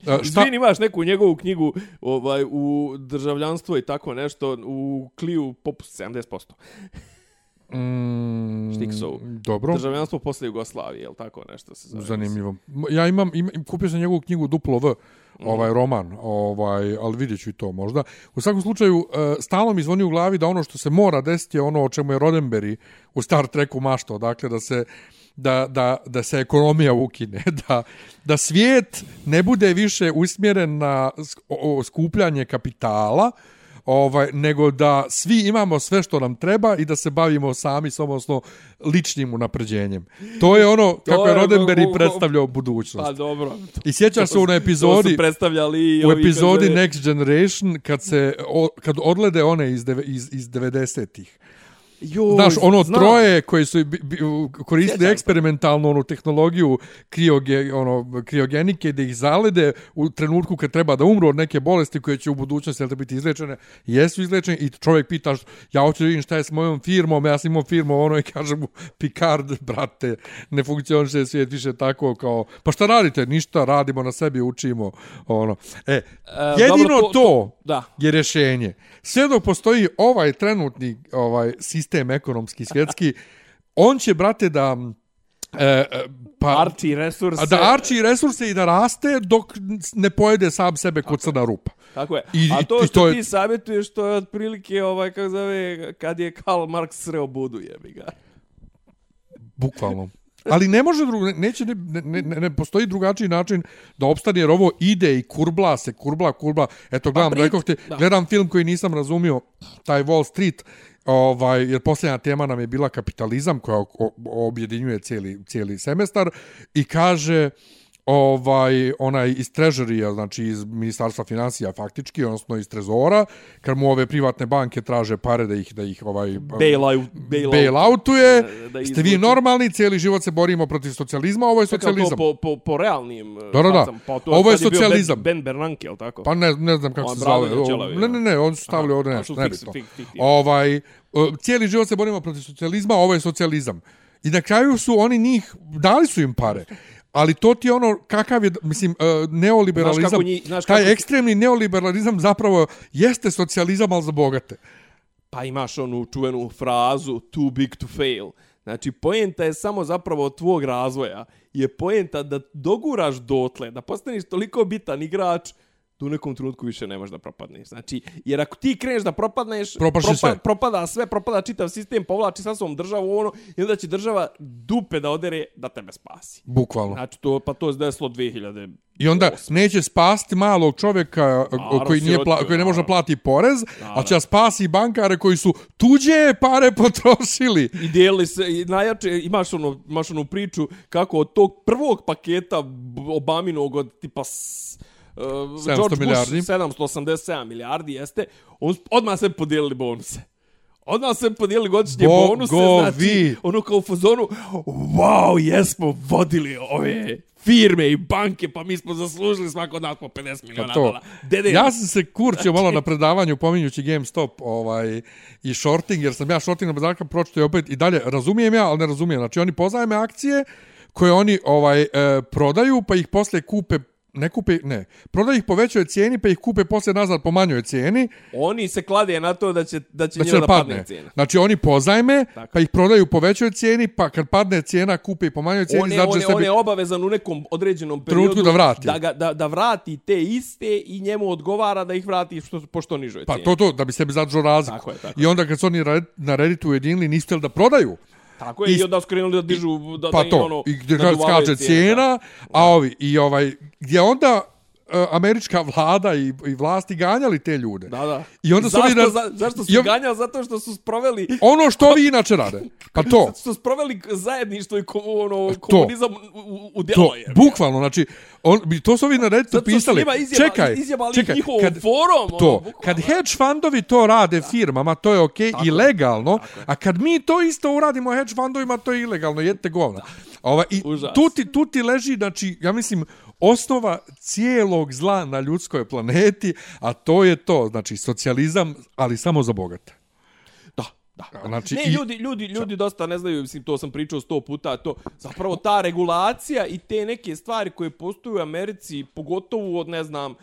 šta, Izvini, imaš neku njegovu knjigu ovaj, u državljanstvo i tako nešto, u kliju popust 70% mm, Štiksovu. Dobro. Državljanstvo posle Jugoslavije, je li tako nešto se zove? Zanimljivo. Ja imam, imam kupio sam njegovu knjigu Duplo V, Mhm. ovaj roman, ovaj, ali vidjet ću i to možda. U svakom slučaju, e, stalno mi zvoni u glavi da ono što se mora desiti je ono o čemu je Roddenberry u Star Treku maštao, dakle da se da, da, da se ekonomija ukine, da, da svijet ne bude više usmjeren na skupljanje kapitala, ovaj, nego da svi imamo sve što nam treba i da se bavimo sami, odnosno ličnim unapređenjem. To je ono kako je je Roddenberry go- go- predstavljao budućnost. Pa dobro. I sjećaš se u onoj epizodi, predstavljali i u epizodi kaže, Next Generation, kad se o, kad odlede one iz, deve, iz, iz 90-ih. Joj, Znaš, ono znam. troje koji su bi, bi, koristili Sjećam se. eksperimentalnu onu tehnologiju krioge, ono, kriogenike da ih zalede u trenutku kad treba da umru od neke bolesti koje će u budućnosti jel, te biti izlečene. Jesu izlečene i čovjek pita ja hoću da vidim šta je s mojom firmom, ja sam imao firmu, ono i kaže mu Picard, brate, ne funkcioniše svijet više tako kao, pa šta radite? Ništa, radimo na sebi, učimo. Ono. E, jedino dobro, to, to- to- da. je rješenje. Sve dok postoji ovaj trenutni ovaj sistem ekonomski svjetski, on će, brate, da e, e, pa, Arči resurse. da arči resurse i da raste dok ne pojede sam sebe kod crna rupa. Tako je. I- A to što to je- ti savjetuješ, to je otprilike, ovaj, kako zove, kad je Karl Marx sreo budu, jebi ga. Bukvalno. Ali ne može drugo, neće, ne, ne, ne, ne postoji drugačiji način da opstane, jer ovo ide i kurbla se, kurbla, kurbla. Eto, gledam, prit- rekao ti, da. gledam film koji nisam razumio, taj Wall Street, ovaj, jer posljednja tema nam je bila kapitalizam koja objedinjuje cijeli, cijeli semestar i kaže ovaj onaj iz trežerija, znači iz ministarstva financija faktički, odnosno iz trezora, kad mu ove privatne banke traže pare da ih da ih ovaj Bailout, bailout. bailoutuje. Da- da Ste vi normalni, cijeli život se borimo protiv socijalizma, ovo je socijalizam. To po, po, po realnim Da, da, da. Pa to Ovo je socijalizam. Ben, ben Bernanke, je tako? Pa ne, ne znam kako On se zove. Ne, ne, ne, oni su stavili a nešto, ne fiktivni. Ovaj, o, cijeli život se borimo protiv socijalizma, ovo je socijalizam. I na kraju su oni njih, dali su im pare. Ali to ti je ono, kakav je, mislim, uh, Znaš neoliberalizam, kako njih- znaš taj kako- ekstremni neoliberalizam zapravo jeste socijalizam, ali za bogate. Pa imaš onu čuvenu frazu too big to fail. Znači, poenta je samo zapravo tvog razvoja. Je poenta da doguraš dotle, da postaneš toliko bitan igrač da u nekom trenutku više nemaš da propadneš. Znači, jer ako ti kreneš da propadneš, Propašće sve. propada sve, propada čitav sistem, povlači sa sobom državu ono, i onda će država dupe da odere da tebe spasi. Bukvalno. Znači, to, pa to je desilo 2000 I onda neće spasti malog čovjeka koji, nije pla, koji ne može naravno. plati porez, a će spasi bankare koji su tuđe pare potrošili. I dijeli se, i najjače, imaš, ono, imaš onu priču kako od tog prvog paketa Obaminog od tipa 700 George milijardi. Bush 787 milijardi jeste, on, odmah se podijelili bonuse. Odmah se podijelili godišnje bonuse, Bogovi. znači, ono kao u fazonu, wow, jesmo vodili ove firme i banke, pa mi smo zaslužili svako od nas po 50 miliona Pa to. dolara. Dede, Ja sam se kurčio malo na predavanju pominjući GameStop ovaj, i shorting, jer sam ja shorting na bazarka pročito i opet i dalje razumijem ja, ali ne razumijem. Znači oni pozajme akcije koje oni ovaj e, prodaju, pa ih posle kupe ne kupe, ne, prodaju ih po većoj cijeni pa ih kupe posle nazad po manjoj cijeni, Oni se klade na to da će, da će da njima će da padne. padne cijena. Znači oni pozajme, Tako. pa ih prodaju po većoj cijeni, pa kad padne cijena kupe i po manjoj cijeni, On je, znači on, je, sebi... on je obavezan u nekom određenom periodu da vrati. Da, ga, da, da vrati te iste i njemu odgovara da ih vrati što, po što nižoj Pa cijeni. to to, da bi sebi zadržao razliku. Tako je, tako I onda kad su oni na Redditu ujedinili, niste li da prodaju? Tako je, i, I- onda su krenuli da dižu, da, pa da to, ono, i gdje skače cijene, cijena, a ovi, i ovaj, gdje onda američka vlada i, i vlasti ganjali te ljude. Da, da. I onda su zašto, za, zašto su i ganjali? Zato što su sproveli Ono što vi inače rade. Pa to. Zato što su sproveli zajedništvo i ko, ono, komunizam u, u, u To, djelo je. bukvalno, znači, on, to su ovi na Redditu Zato što su pisali. njima izjeba, čekaj, izjebali čekaj, njihovom kad, forum. ono, to, bukvalno. kad hedge fundovi to rade firmama, to je okej i legalno, a kad mi to isto uradimo hedge fundovima, to je ilegalno, jedete govna. Ova, I Užas. tu ti, tu ti leži, znači, ja mislim, osnova cijelog zla na ljudskoj planeti, a to je to, znači, socijalizam, ali samo za bogate. Da, da. Znači, ne, i- ljudi, ljudi, ljudi dosta ne znaju, mislim, to sam pričao sto puta, to zapravo ta regulacija i te neke stvari koje postoju u Americi, pogotovo od, ne znam, eh,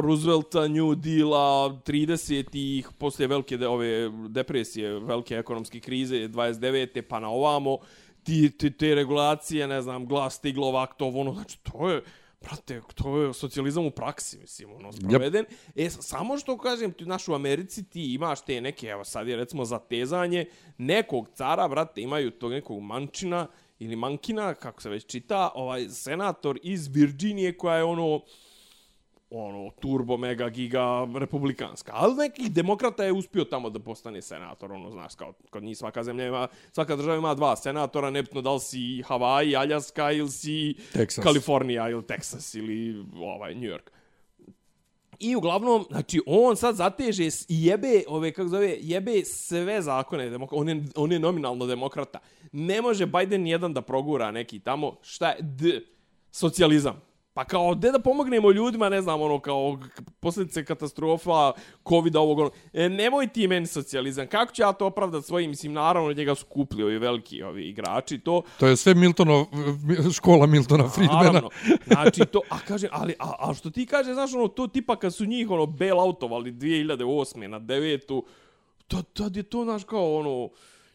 Roosevelta, New Deala, 30-ih, poslije velike de, ove depresije, velike ekonomske krize, 29. pa na ovamo, ti, ti, te regulacije, ne znam, glas Stiglova, to ono, znači, to je, brate, to je socijalizam u praksi, mislim, ono, sproveden. E, s- samo što kažem, ti, znaš, u Americi ti imaš te neke, evo sad je recimo zatezanje nekog cara, brate, imaju tog nekog mančina ili mankina, kako se već čita, ovaj senator iz Virginije koja je ono, ono, turbo, mega, giga, republikanska. Ali neki demokrata je uspio tamo da postane senator, ono, znaš, kao kod njih svaka zemlja ima, svaka država ima dva senatora, nebitno da li si Hawaii, Aljaska ili si Teksas. Kalifornija ili Teksas ili ovaj, New York. I uglavnom, znači, on sad zateže i jebe, ove, kako zove, jebe sve zakone, demok on, je, on je nominalno demokrata. Ne može Biden jedan da progura neki tamo, šta je, d, socijalizam. Pa kao, gde da pomognemo ljudima, ne znam, ono, kao posljedice katastrofa, covid ovog, ono, e, nemoj ti meni socijalizam, kako ću ja to opravdati svojim, mislim, naravno, njega su kupili ovi veliki ovi igrači, to, To je sve Miltonov, škola Miltona Friedmana. Naravno. Znači to, a kaže, ali a, a što ti kaže, znaš ono, to tipa kad su njih ono bailoutovali 2008. na 9. To, tad je to, znaš, kao ono,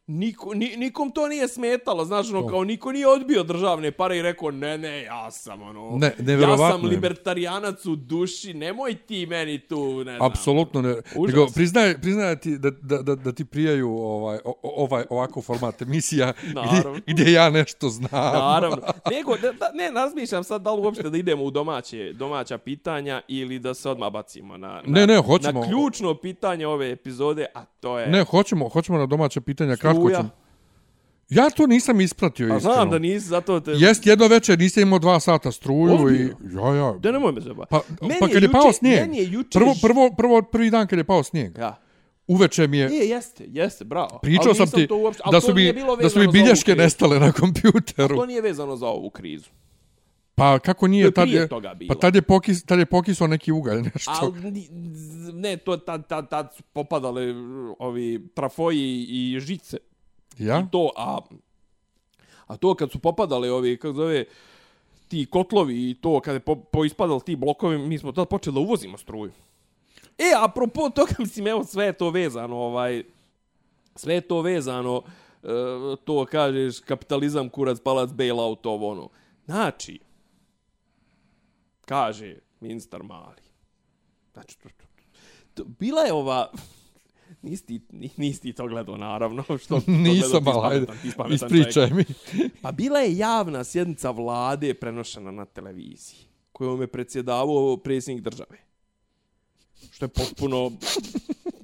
Niko, ni, nikom to nije smetalo, znaš, ono, kao niko nije odbio državne pare i rekao, ne, ne, ja sam, ono, Ne, ja sam libertarijanac u duši, nemoj ti meni tu, ne znam. Apsolutno ne. Nego, priznaje, priznaje ti da, da, da, da ti prijaju ovaj, ovaj, ovakav format emisija gdje, gdje ja nešto znam. Naravno. Nego, da, da, ne, razmišljam sad da li uopšte da idemo u domaće, domaća pitanja ili da se odmah bacimo na, na, Ne, ne, hoćemo. na ključno pitanje ove epizode, a to je... Ne, hoćemo, hoćemo na domaća pitanja. Kratko Struja. Ja to nisam ispratio, A iskreno. znam da nisi, zato te... Jest jedno večer, niste imao dva sata struju Ozbiljno? i... Ja, ja. Da nemoj me zeba. Pa, Meni pa je kad je pao juče- snijeg, meni je juče prvo, ž- prvo, prvo, prvi dan kad je pao snijeg, Ja. uveče mi je, E, jeste, jeste, bravo. pričao Ali sam nisam ti to uopšte, ali da to su mi, nije bilo da su mi vezano za ovu bilješke krizu. nestale na kompjuteru. To nije vezano za ovu krizu. Pa kako To nije, je tad je, toga bilo. pa tad je, pokis, tad je pokisao neki ugalj, nešto. Z- ne, to tad, tad, tad su popadale uh, ovi trafoji i žice. Ja? I to, a, a to kad su popadali ovi, kako zove, ti kotlovi i to, kad je po, poispadali ti blokovi, mi smo tad počeli da uvozimo struju. E, apropo toga, mislim, evo, sve je to vezano, ovaj, sve je to vezano, e, to kažeš, kapitalizam, kurac, palac, bailout, ovo, ono. Znači, kaže ministar Mali, znači, to, to, to, bila je ova, nisi ti, ni- nisi ti to gledao, naravno, što to Nisam, gledao, ali ti ajde, si pametan, ti si pametan čovjek. ispričaj mi. Pa bila je javna sjednica vlade prenošena na televiziji, kojom je predsjedavao predsjednik države. Što je potpuno,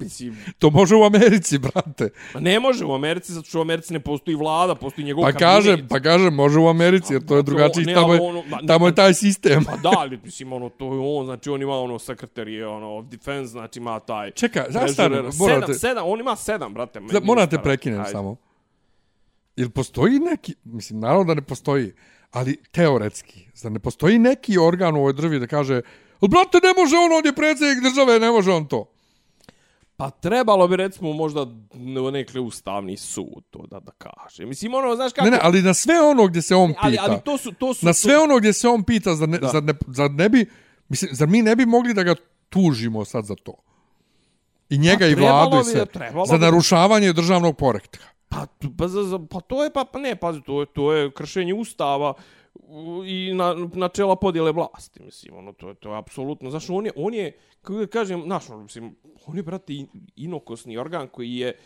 mislim, To može u Americi, brate. ma ne može u Americi, zato što u Americi ne postoji vlada, postoji njegov Pa kabinet. kažem, pa kažem, može u Americi, jer to je Pa, drugačiji, ne, tamo je, ono, ma, tamo je taj sistem. Pa da, ali mislim, ono, to je on, znači on ima ono sekretarije, ono, of defense, znači ima taj... Treasurer. zastane, sedam, morate, sedam, on ima sedam, brate. da, morate prekinem samo. Jel postoji neki, mislim, naravno da ne postoji, ali teoretski, zar ne postoji neki organ u ovoj državi da kaže, "Al, brate, ne može on, on je predsjednik države, ne može on to. Pa trebalo bi recimo možda nekle ustavni sud to da da kaže. Mislim ono znaš kako Ne, ne, ali na sve ono gdje se on pita. ali, ali to su to su na sve to, ono gdje se on pita, zar ne, Da. zar ne, zar ne bi, mislim, zar mi ne bi mogli da ga tužimo sad za to? I njega Pa i vladu i bi sve. da- Za bi. narušavanje državnog poretka. Pa, pa, za, za, pa to je, pa, pa ne, pazi, to je, to je kršenje ustava i na, načela podjele vlasti, mislim, ono, to to je apsolutno, znaš, on je, on je, kako da kažem, znaš, ono, mislim, on je, brate, in- inokosni organ koji je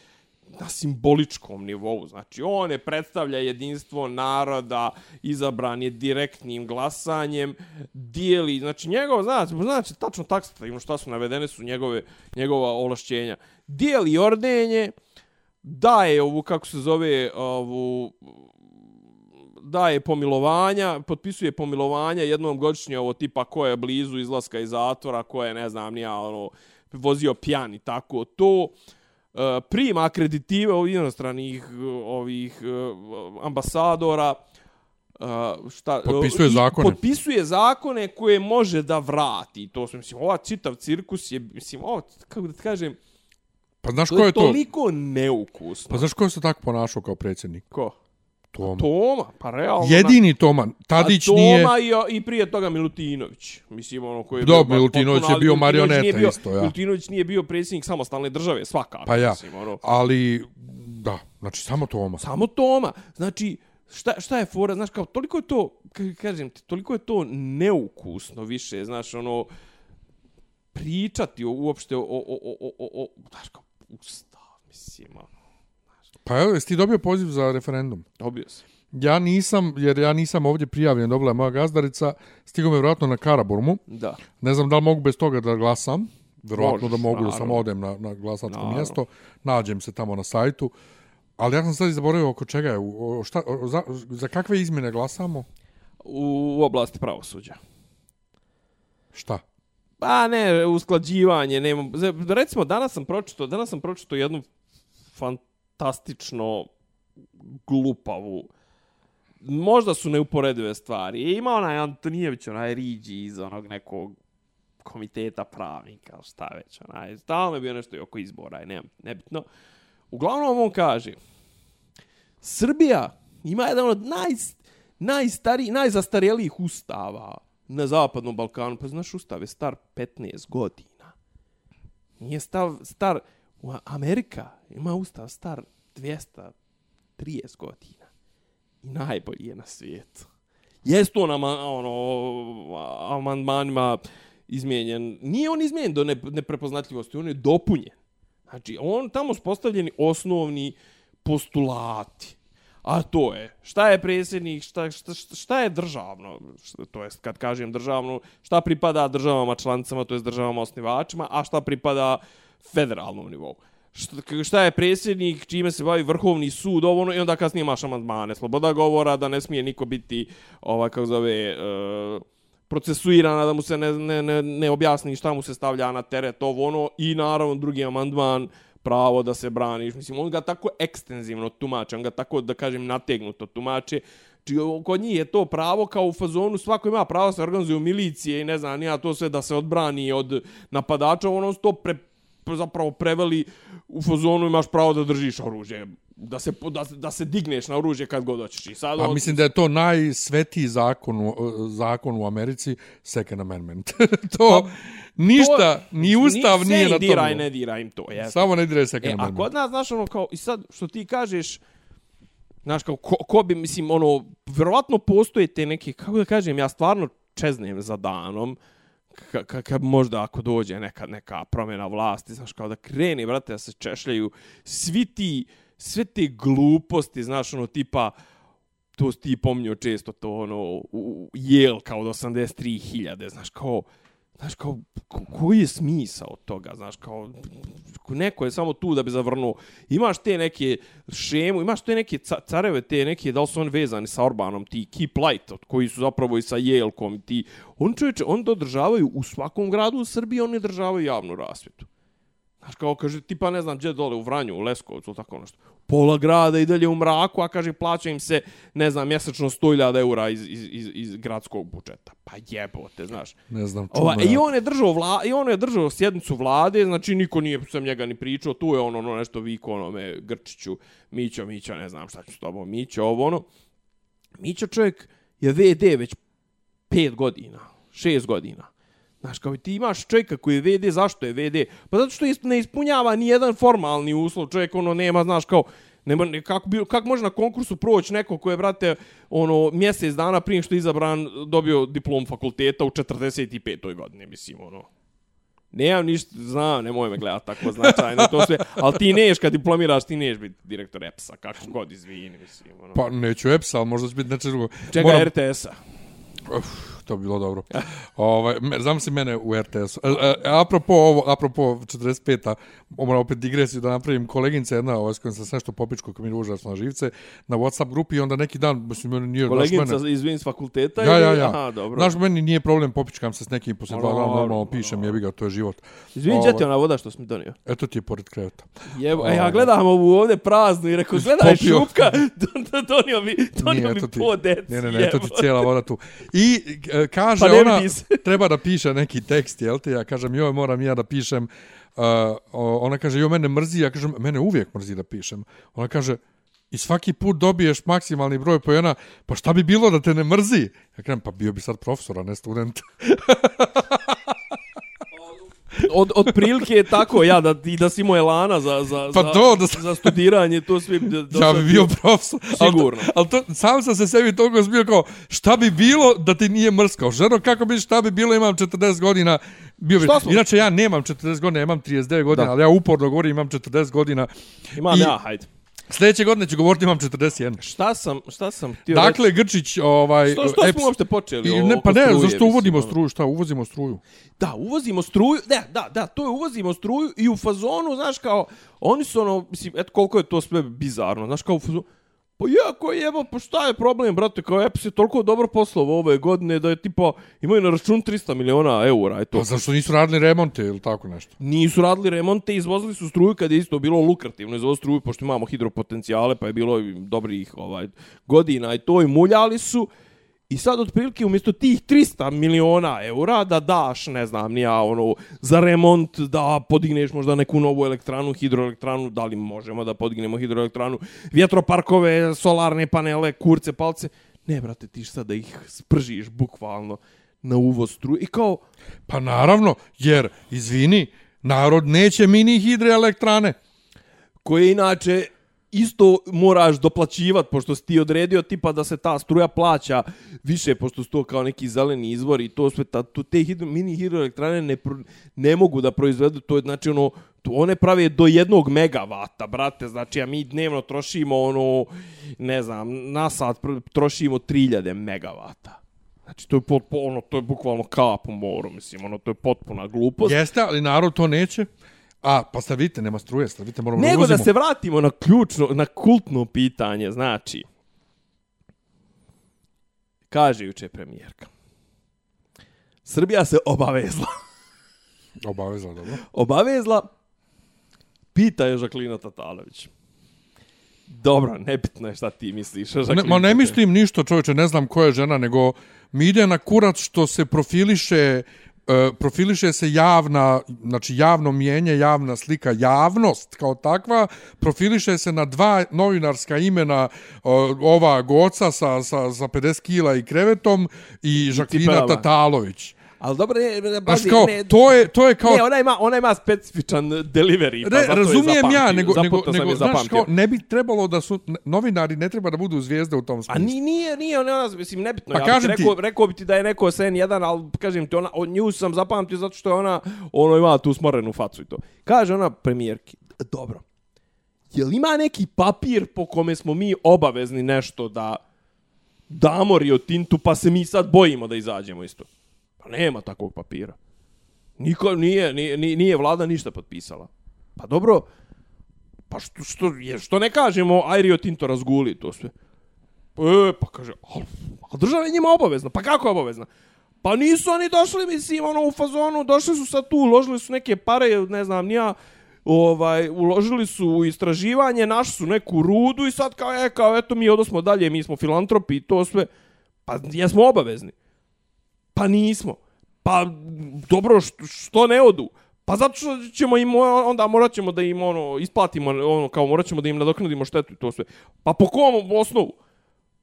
na simboličkom nivou, znači, on je predstavlja jedinstvo naroda, izabran je direktnim glasanjem, dijeli, znači, njegov, znači, znači, tačno taksativno šta su navedene su njegove, njegova ovlašćenja, dijeli ordenje, daje ovu, kako se zove, ovu, daje pomilovanja, potpisuje pomilovanja jednom godišnje ovo tipa ko je blizu izlaska iz zatvora, ko je, ne znam, nija, ono, vozio pijan i tako to. E, prima akreditive ovih inostranih ovih e, ambasadora, e, šta, Potpisuje zakone. Potpisuje zakone koje može da vrati. To su, mislim, ova čitav cirkus je, mislim, ovo, kako da ti kažem, Pa znaš to ko je je to? toliko neukusno. Pa znaš ko se tako ponašao kao predsjednik? Ko? Toma. Toma, pa realno. Jedini Toma. Tadić A Toma nije... i, i prije toga Milutinović. Mislim, ono koji je Da, bio Milutinović je bio marioneta bio- isto, ja. Milutinović nije bio predsjednik samostalne države, svakako. Pa ja. Mislim, ono, Ali, da, znači samo Toma. samo Toma. Znači, šta, šta je fora, znaš, kao, toliko je to, kažem ti, toliko je to neukusno više, znaš, ono, pričati uopšte o, o, o, o, o, o znaš, kao, ustav, mislim, ono, Pa evo, jesi ti dobio poziv za referendum? dobio se. Ja nisam, jer ja nisam ovdje prijavljen, dobila je moja gazdarica, stigo me vratno na Karaburmu. Da. Ne znam da li mogu bez toga da glasam. Vjerovatno Možeš, da mogu da samo naravno. odem na, na glasačko Naravno. mjesto. Nađem se tamo na sajtu. Ali ja sam sad zaboravio oko čega je. O, šta, o, za, za kakve izmjene glasamo? U, u oblasti pravosuđa. Šta? Pa ne, usklađivanje, nema. za- Recimo danas sam pročitao, danas sam pročitao jednu fantastično glupavu možda su neuporedive stvari. I ima onaj Antonijević, onaj Riđi iz onog nekog komiteta pravnika, šta već, onaj, stalno je bio nešto i oko izbora, ne, nebitno. Uglavnom on kaže, Srbija ima jedan od naj, najstariji, najzastarjelijih ustava na Zapadnom Balkanu. Pa znaš, ustav je star 15 godina. Nije stav, star... U Amerika ima ustav star 230 godina. I najbolji je na svijetu. Jest on ama, ono, amandmanima izmijenjen. Nije on izmijenjen do ne, neprepoznatljivosti, on je dopunjen. Znači, on tamo su postavljeni osnovni postulati. A to je, šta je predsjednik, šta, šta, šta, je državno, šta, to jest kad kažem državno, šta pripada državama članicama, to jest državama osnivačima, a šta pripada federalnom nivou. Šta, šta je predsjednik, čime se bavi vrhovni sud, ovo ono, i onda kasnije imaš amandmane, sloboda govora, da ne smije niko biti, ovaj, kako zove, e, procesuirana, da mu se ne, ne, ne, ne objasni šta mu se stavlja na teret, ovo ono, i naravno drugi amandman, pravo da se braniš. Mislim, on ga tako ekstenzivno tumače, on ga tako, da kažem, nategnuto tumače. Či kod njih je to pravo kao u fazonu, svako ima pravo da se organizuje milicije i ne znam, nija to sve da se odbrani od napadača, ono to pre, zapravo preveli u fazonu imaš pravo da držiš oružje da se da, da se digneš na oružje kad god hoćeš i sad A mislim da je to najsvetiji zakon u, zakon u Americi, Second Amendment. to ništa, ni ustav ni, nije na im diraj, ne diraj im to, jes. Samo ne dire Second E, a Amendment. kod nas, znaš, ono, kao, i sad, što ti kažeš, znaš, kao, ko, ko bi, mislim, ono, vjerovatno postoje te neke, kako da kažem, ja stvarno čeznem za danom, ka, ka, ka, možda ako dođe neka, neka promjena vlasti, znaš, kao da kreni, brate, da se češljaju svi ti, sve te gluposti, znaš, ono, tipa, to si ti pomnio često, to, ono, u, u jel, kao od 83.000, znaš, kao, Znaš, kao, koji je smisao toga, znaš, kao, neko je samo tu da bi zavrnuo. Imaš te neke šemu, imaš te neke careve, te neke, da li su oni vezani sa Orbanom, ti Keep Light, od koji su zapravo i sa Jelkom, ti, on čovječe, on to održavaju u svakom gradu u Srbiji, oni održavaju javnu rasvjetu. Znaš, kao kaže, tipa, ne znam, gdje dole, u Vranju, u Leskovcu, ili tako nešto pola grada i dalje u mraku, a kaže plaća im se, ne znam, mjesečno 100.000 eura iz, iz, iz, iz gradskog budžeta. Pa jebote, znaš. Ne znam, Ova, čudno. I ja. on je držao vla, i on je držao sjednicu vlade, znači niko nije sam njega ni pričao, tu je ono, ono nešto viko onome Grčiću, Mićo, Mićo, ne znam šta ću s tobom, Mićo, ovo ono. Mićo čovjek je VD već pet godina, šest godina. Znaš, kao i ti imaš čovjeka koji je VD, zašto je VD? Pa zato što ne ispunjava ni jedan formalni uslov, čovjek ono nema, znaš, kao, nema, ne- kako, bi, kako može na konkursu proći neko ko je, brate, ono, mjesec dana prije što je izabran dobio diplom fakulteta u 45. godini, mislim, ono. Nemam ništa, znam, nemoj me gledat tako značajno, to sve, ali ti neš kad diplomiraš, ti neš biti direktor EPS-a, kako god izvini, mislim, ono. Pa neću EPS, ali možda će biti nečeg drugo. Čega Moram- RTS-a? To bi bilo dobro. ovaj, znam se mene u RTS-u. E, e, apropo ovo, apropo 45-a, moram opet digresiju da napravim koleginca jedna, ovaj, s kojom sam se nešto popičko, koji mi je užasno na živce, na Whatsapp grupi i onda neki dan, mislim, meni nije... znaš, Koleginca mene, iz s fakulteta? Ja, ja, ili- ja. Aha, dobro. Znaš, meni nije problem, popičkam se s nekim, poslije dva dana normalno pišem, jebi ga, to je život. Izvini, Ovaj, gdje ti je ona voda što si mi donio? Eto ti je pored kreveta. Jebo, a Ovaj. ja gledam ovu ovdje praznu i rekao, gledaj Popio. šupka, do- do- donio mi, donio Nije, mi po deci. ne, ne, ne, eto ti cijela voda tu. I e, kaže Pa ona, treba da piše neki tekst, jel te? Ja kažem, joj, moram ja da pišem. Uh, ona kaže, joj, mene mrzi. Ja kažem, mene uvijek mrzi da pišem. Ona kaže, i svaki put dobiješ maksimalni broj pojena, pa šta bi bilo da te ne mrzi? Ja kažem, pa bio bi sad profesor, a ne student. Od, od prilike je tako, ja, da, i da si imao elana za, za, Pa to, da sam- za studiranje, to svi... Da, da ja bi bio profesor. Sigurno. Ali to, sam sam se sebi toliko zbio kao, šta bi bilo da ti nije mrskao? Ženo, kako bi, šta bi bilo, imam 40 godina, bio bi. Inače, ja nemam 40 godina, imam 39 godina, Da. ali ja uporno govorim, imam 40 godina. Imam I- ja, hajde. Sljedeće godine ću govoriti, imam 41. Šta sam, šta sam htio Dakle, Grčić, ovaj... reći? Što, što EPS smo uopšte počeli? I o- ne, pa ne, struje, zašto uvodimo mislim, ono? struju? Šta, uvozimo struju? Da, uvozimo struju, da, da, da, to je uvozimo struju i u fazonu, znaš, kao, oni su ono, mislim, eto koliko je to sve bizarno, znaš, kao u fazonu, pa jako jebo, pa šta je problem, brate, kao EPS je toliko dobro poslovo ove godine da je tipa, imaju na račun 300 miliona eura, eto. Pa zašto nisu radili remonte ili tako nešto? Nisu radili remonte, izvozili su struju kad je isto bilo lukrativno izvoziti struju, pošto imamo hidropotencijale, pa je bilo dobrih ovaj, godina i to, i muljali su. I sad otprilike umjesto tih 300 miliona eura da daš, ne znam, nija ono, za remont, da podigneš možda neku novu elektranu, hidroelektranu, da li možemo da podignemo hidroelektranu, vjetroparkove, solarne panele, kurce, palce. Ne, brate, ti sad da ih spržiš bukvalno na uvoz struje. I kao, Pa naravno, jer, izvini, narod neće mini hidroelektrane. koje inače isto moraš doplaćivat, pošto si ti odredio tipa da se ta struja plaća više, pošto su to kao neki zeleni izvori i to sve, ta, to, te hidro, mini hidroelektrane ne, pro- ne mogu da proizvedu, to je znači ono, tu one prave do jednog megavata, brate, znači a mi dnevno trošimo ono, ne znam, na sat trošimo 3000 megavata. Znači, to je, pot, ono, to je bukvalno kap u moru, mislim, ono, to je potpuna glupost. Jeste, ali narod to neće. A, pa sad vidite, nema struje, sad vidite, moramo Nego da da se vratimo na ključno, na kultno pitanje, znači, kaže juče premijerka, Srbija se obavezla. Obavezla, dobro. Obavezla, pita je Žaklina Tatalović. Dobro, nebitno je šta ti misliš. Ne, ma ne mislim ništa, čovječe, ne znam koja je žena, nego mi ide na kurac što se profiliše e, profiliše se javna, znači javno mijenje, javna slika, javnost kao takva, profiliše se na dva novinarska imena, o, ova Goca sa, sa, sa 50 kila i krevetom i Žaklina. Tatalović. Ali dobro, ne, ne, Znaš, pazi, kao, ne, to je, to je kao... ne, ona ima, ona ima specifičan delivery. Pa Ne, zato je razumijem zapamtio, ja, nego, nego, nego je znaš, zapamtio. kao, ne bi trebalo da su, novinari ne treba da budu zvijezde u tom A smislu. ni, nije, nije, ona, ona, mislim, nebitno. Pa ja kažem ti- rekao, rekao bi ti da je neko sen jedan, ali kažem ti, ona, od nju sam zapamtio zato što je ona, ono ima tu smorenu facu i to. Kaže ona premijerki, dobro, je li ima neki papir po kome smo mi obavezni nešto da damo Rio Tintu, pa se mi sad bojimo da izađemo isto? Pa nema takvog papira. Niko, nije, nije, nije- nije vlada ništa potpisala. Pa dobro, pa što, što, je, što ne kažemo, aj Rio Tinto razguli to sve. E, pa kaže, al, al država je njima obavezna. Pa kako je obavezna? Pa nisu oni došli, mislim, ono, u fazonu, došli su sad tu, uložili su neke pare, ne znam, nija, ovaj, uložili su u istraživanje, našli su neku rudu i sad kao, e, kao, eto, mi odosmo dalje, mi smo filantropi i to sve. Pa jesmo obavezni? Pa nismo. Pa dobro, što, što ne odu? Pa zato što ćemo im onda morat ćemo da im ono isplatimo ono kao morat ćemo da im nadoknadimo štetu i to sve. Pa po kom osnovu?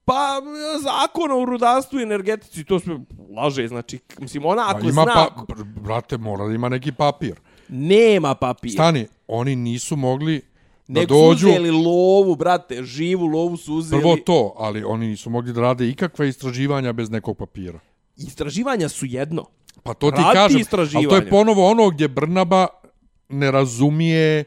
Pa zakon o rudarstvu i energetici to sve laže, znači mislim ona ako ima zna pa, brate, mora da ima neki papir. nema papira. Stani, oni nisu mogli da Nego dođu... uzeli lovu, brate, živu lovu su uzeli. Prvo to, ali oni nisu mogli da rade ikakva istraživanja bez nekog papira. Istraživanja su jedno. Pa to ti Radi kažem, ali to je ponovo ono gdje Brnaba ne razumije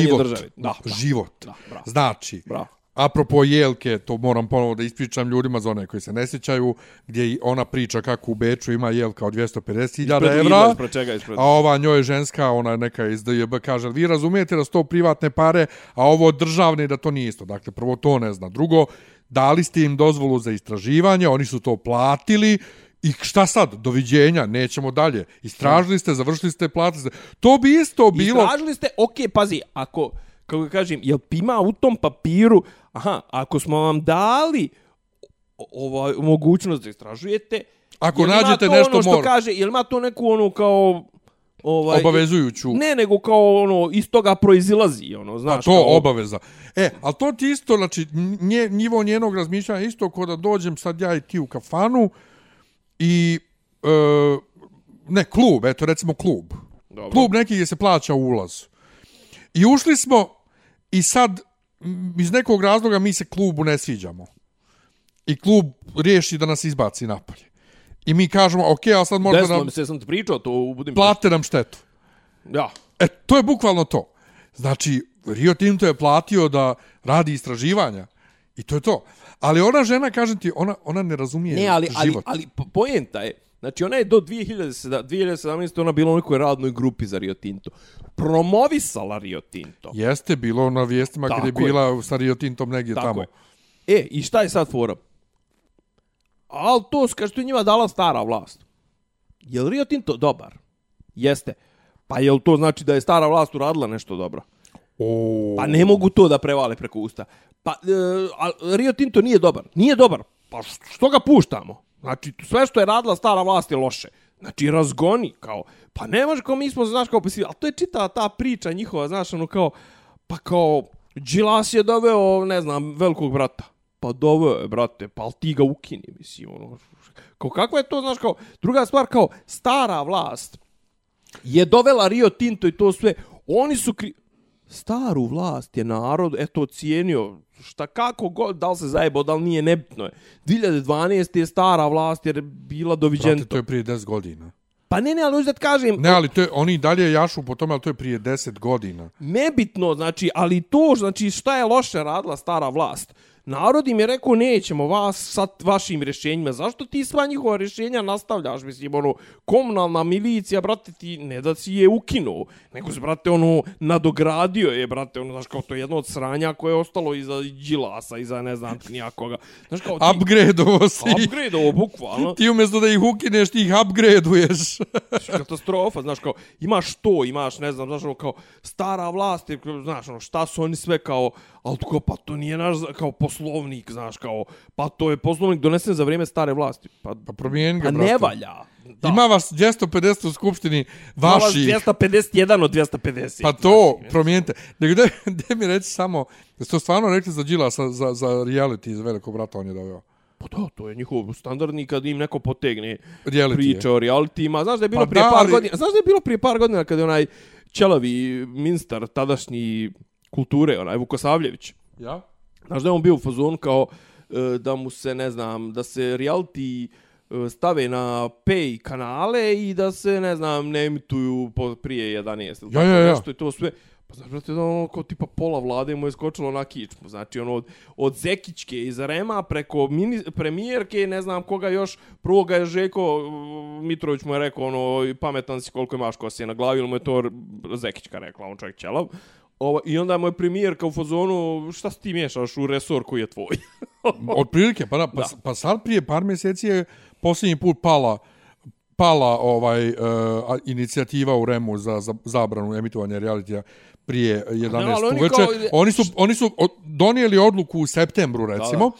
život. Da, da. život. Da, bravo. Znači, Bravo. apropo Jelke, to moram ponovo da ispričam ljudima za one koji se ne sjećaju, gdje ona priča kako u Beču ima Jelka od 250.000 Ispred evra, Lidla, ispred čega, ispred- a ova njoj je ženska, ona je neka iz DJB, kaže, vi razumijete da su to privatne pare, a ovo državne da to nije isto. Dakle, prvo to ne zna. Drugo, dali ste im dozvolu za istraživanje, oni su to platili, I šta sad? Doviđenja, nećemo dalje. Istražili ste, završili ste, platili ste. To bi isto bilo... Istražili ste, okej, pazi, ako, kako kažem, jel ima u tom papiru, aha, ako smo vam dali ovaj, mogućnost da istražujete, Ako nađete to nešto ono što mora- kaže, jel ima to neku ono kao ovaj Obavezujuću. Ne, nego kao ono iz toga proizilazi, ono, A znaš, to kao, obaveza. E, ali to ti isto, znači, nje, nivo njenog razmišljanja isto ko da dođem sad ja i ti u kafanu i, e, ne, klub, eto recimo klub. Dobro. Klub neki gdje se plaća ulaz. I ušli smo i sad iz nekog razloga mi se klubu ne sviđamo. I klub riješi da nas izbaci napolje. I mi kažemo, ok, a sad možda Desilo nam se, sam ti pričao to u Budimpešti. plate nam štetu. Ja. E, to je bukvalno to. Znači, Rio Tinto je platio da radi istraživanja. I to je to. Ali ona žena, kažem ti, ona, ona ne razumije Ne, ali, ali, život. ali po- poenta je, znači ona je do 2017. 2017. ona bila u nekoj radnoj grupi za Rio Tinto. Promovisala Rio Tinto. Jeste bilo na vijestima kad je Tako je. bila sa Rio Tintom negdje Tako tamo. je. E, i šta je sad fora? Al to, kaže, to je njima dala stara vlast. Je li Rio Tinto dobar? Jeste. Pa je li to znači da je stara vlast uradila nešto dobro? O, Pa ne mogu to da prevale preko usta. Pa, e, a Rio Tinto nije dobar. Nije dobar. Pa što ga puštamo? Znači, sve što je radila stara vlast je loše. Znači, razgoni, kao, pa ne može kao mi smo, znaš, kao, pa ali to je čitava ta priča njihova, znaš, ono kao, pa kao, Đilas je doveo, ne znam, velikog brata. Pa doveo je, brate, pa ali ti ga ukini, mislim, ono, kao, kako je to, znaš, kao, druga stvar, kao, stara vlast je dovela Rio Tinto i to sve, oni su kri... Staru vlast je narod, eto, ocijenio, šta kako god, da li se zajebao, da li nije, nebitno je. 2012. je stara vlast jer je bila brate, doviđento. to je prije 10 godina. Pa ne, ne, ali hoću da ti kažem, Ne, ali to je, oni dalje jašu po tome, ali to je prije 10 godina. nebitno, znači, ali to, znači, šta je loše radila stara vlast? Narod im je rekao, nećemo vas sa vašim rješenjima. Zašto ti sva njihova rješenja nastavljaš? Mislim, ono, komunalna milicija, brate, ti ne da si je ukinuo, nego se, brate, ono, nadogradio je, brate, ono, znaš, kao to je jedno od sranja koje je ostalo iza Đilasa, iza ne znam nijakoga. Znaš, kao ti... Upgrade-ovo si. Upgrade ovo, bukvalno. Ti umjesto da ih ukineš, ti ih upgrade-uješ. katastrofa, znaš kao, imaš to, imaš, ne znam, znaš, ono, kao, stara vlast, znaš, ono, šta su oni sve kao, ali kao, pa to nije naš, kao, poslovnik, znaš, kao, pa to je poslovnik donesen za vrijeme stare vlasti. Pa, Pa promijeni ga, pa brate. ne valja. Da. Ima vas 250 u skupštini Ima vas vaših. 251 od 250. Pa to, promijenite. Nego da, da mi reći samo, jeste to stvarno rekli za Đila, za, za, za reality, za velikog brata on je doveo? Pa to, to je njihov standardni kad im neko potegne Reality priče je. o realitima. Znaš da je bilo Pa prije da, par ali- godina, znaš da je bilo prije par godina kad je onaj Čelavi ministar tadašnji kulture, onaj Vukosavljević, Ja? Znaš da je on bio u fazonu kao e, da mu se, ne znam, da se reality e, stave na pay kanale i da se, ne znam, ne emituju po, prije 11. ili Ja, tako ja, ja. Nešto i to sve. Pa znaš, brate, da ono kao tipa pola vlade mu je skočilo na kičmu. Znači, ono, od, od Zekićke iz Rema preko mini, premijerke, ne znam koga još, prvo ga je Žeko uh, Mitrović mu je rekao, ono, pametan si koliko imaš kosije na glavi, ili mu je to Zekićka rekla, on čovjek ćelav. Ovo, I onda moj premijerka u fazonu, šta si ti miješaš u resor koji je tvoj? Od prilike, pa, da, pa, Da. pa sad prije par mjeseci je posljednji put pala pala ovaj uh, inicijativa u Remu za, za zabranu emitovanja realitija prije 11 ali oni uveče. kao- Oni su, oni su donijeli odluku u septembru, recimo, da,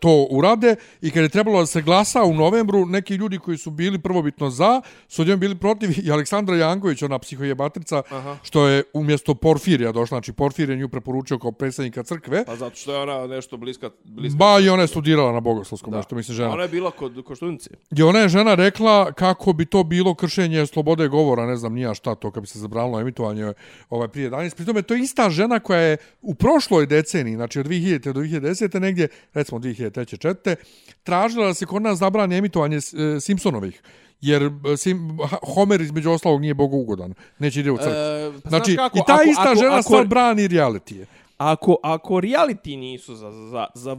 to urade i kad je trebalo da se glasa u novembru, neki ljudi koji su bili prvobitno za, su odjednom bili protiv i Aleksandra Janković, ona psihojebatrica, Aha. što je umjesto Porfirija došla, znači Porfir je nju preporučio kao predsjednika crkve, Pa zato što je ona nešto bliska... bliska ba i ona je studirala na bogoslovskom, nešto mislim žena. Ona je bila kod, študnice. I ona je žena rekla kako bi to bilo kršenje slobode govora, ne znam nija šta to, kad bi se zabranilo emitovanje ovaj, prije 11. Pri tome, to je ista žena koja je u prošloj deceniji, znači od 2000. do 2010. negdje, recimo 2003. četvrte, tražila da se kod nas zabrani emitovanje e, Simpsonovih. Jer e, Sim, Homer između ostalog nije bogougodan. Neće ide u crkvu. E, pa znači, kako, i ta ako- ista ako- žena ako- sad brani realitije. Ako, ako reality nisu za, za, za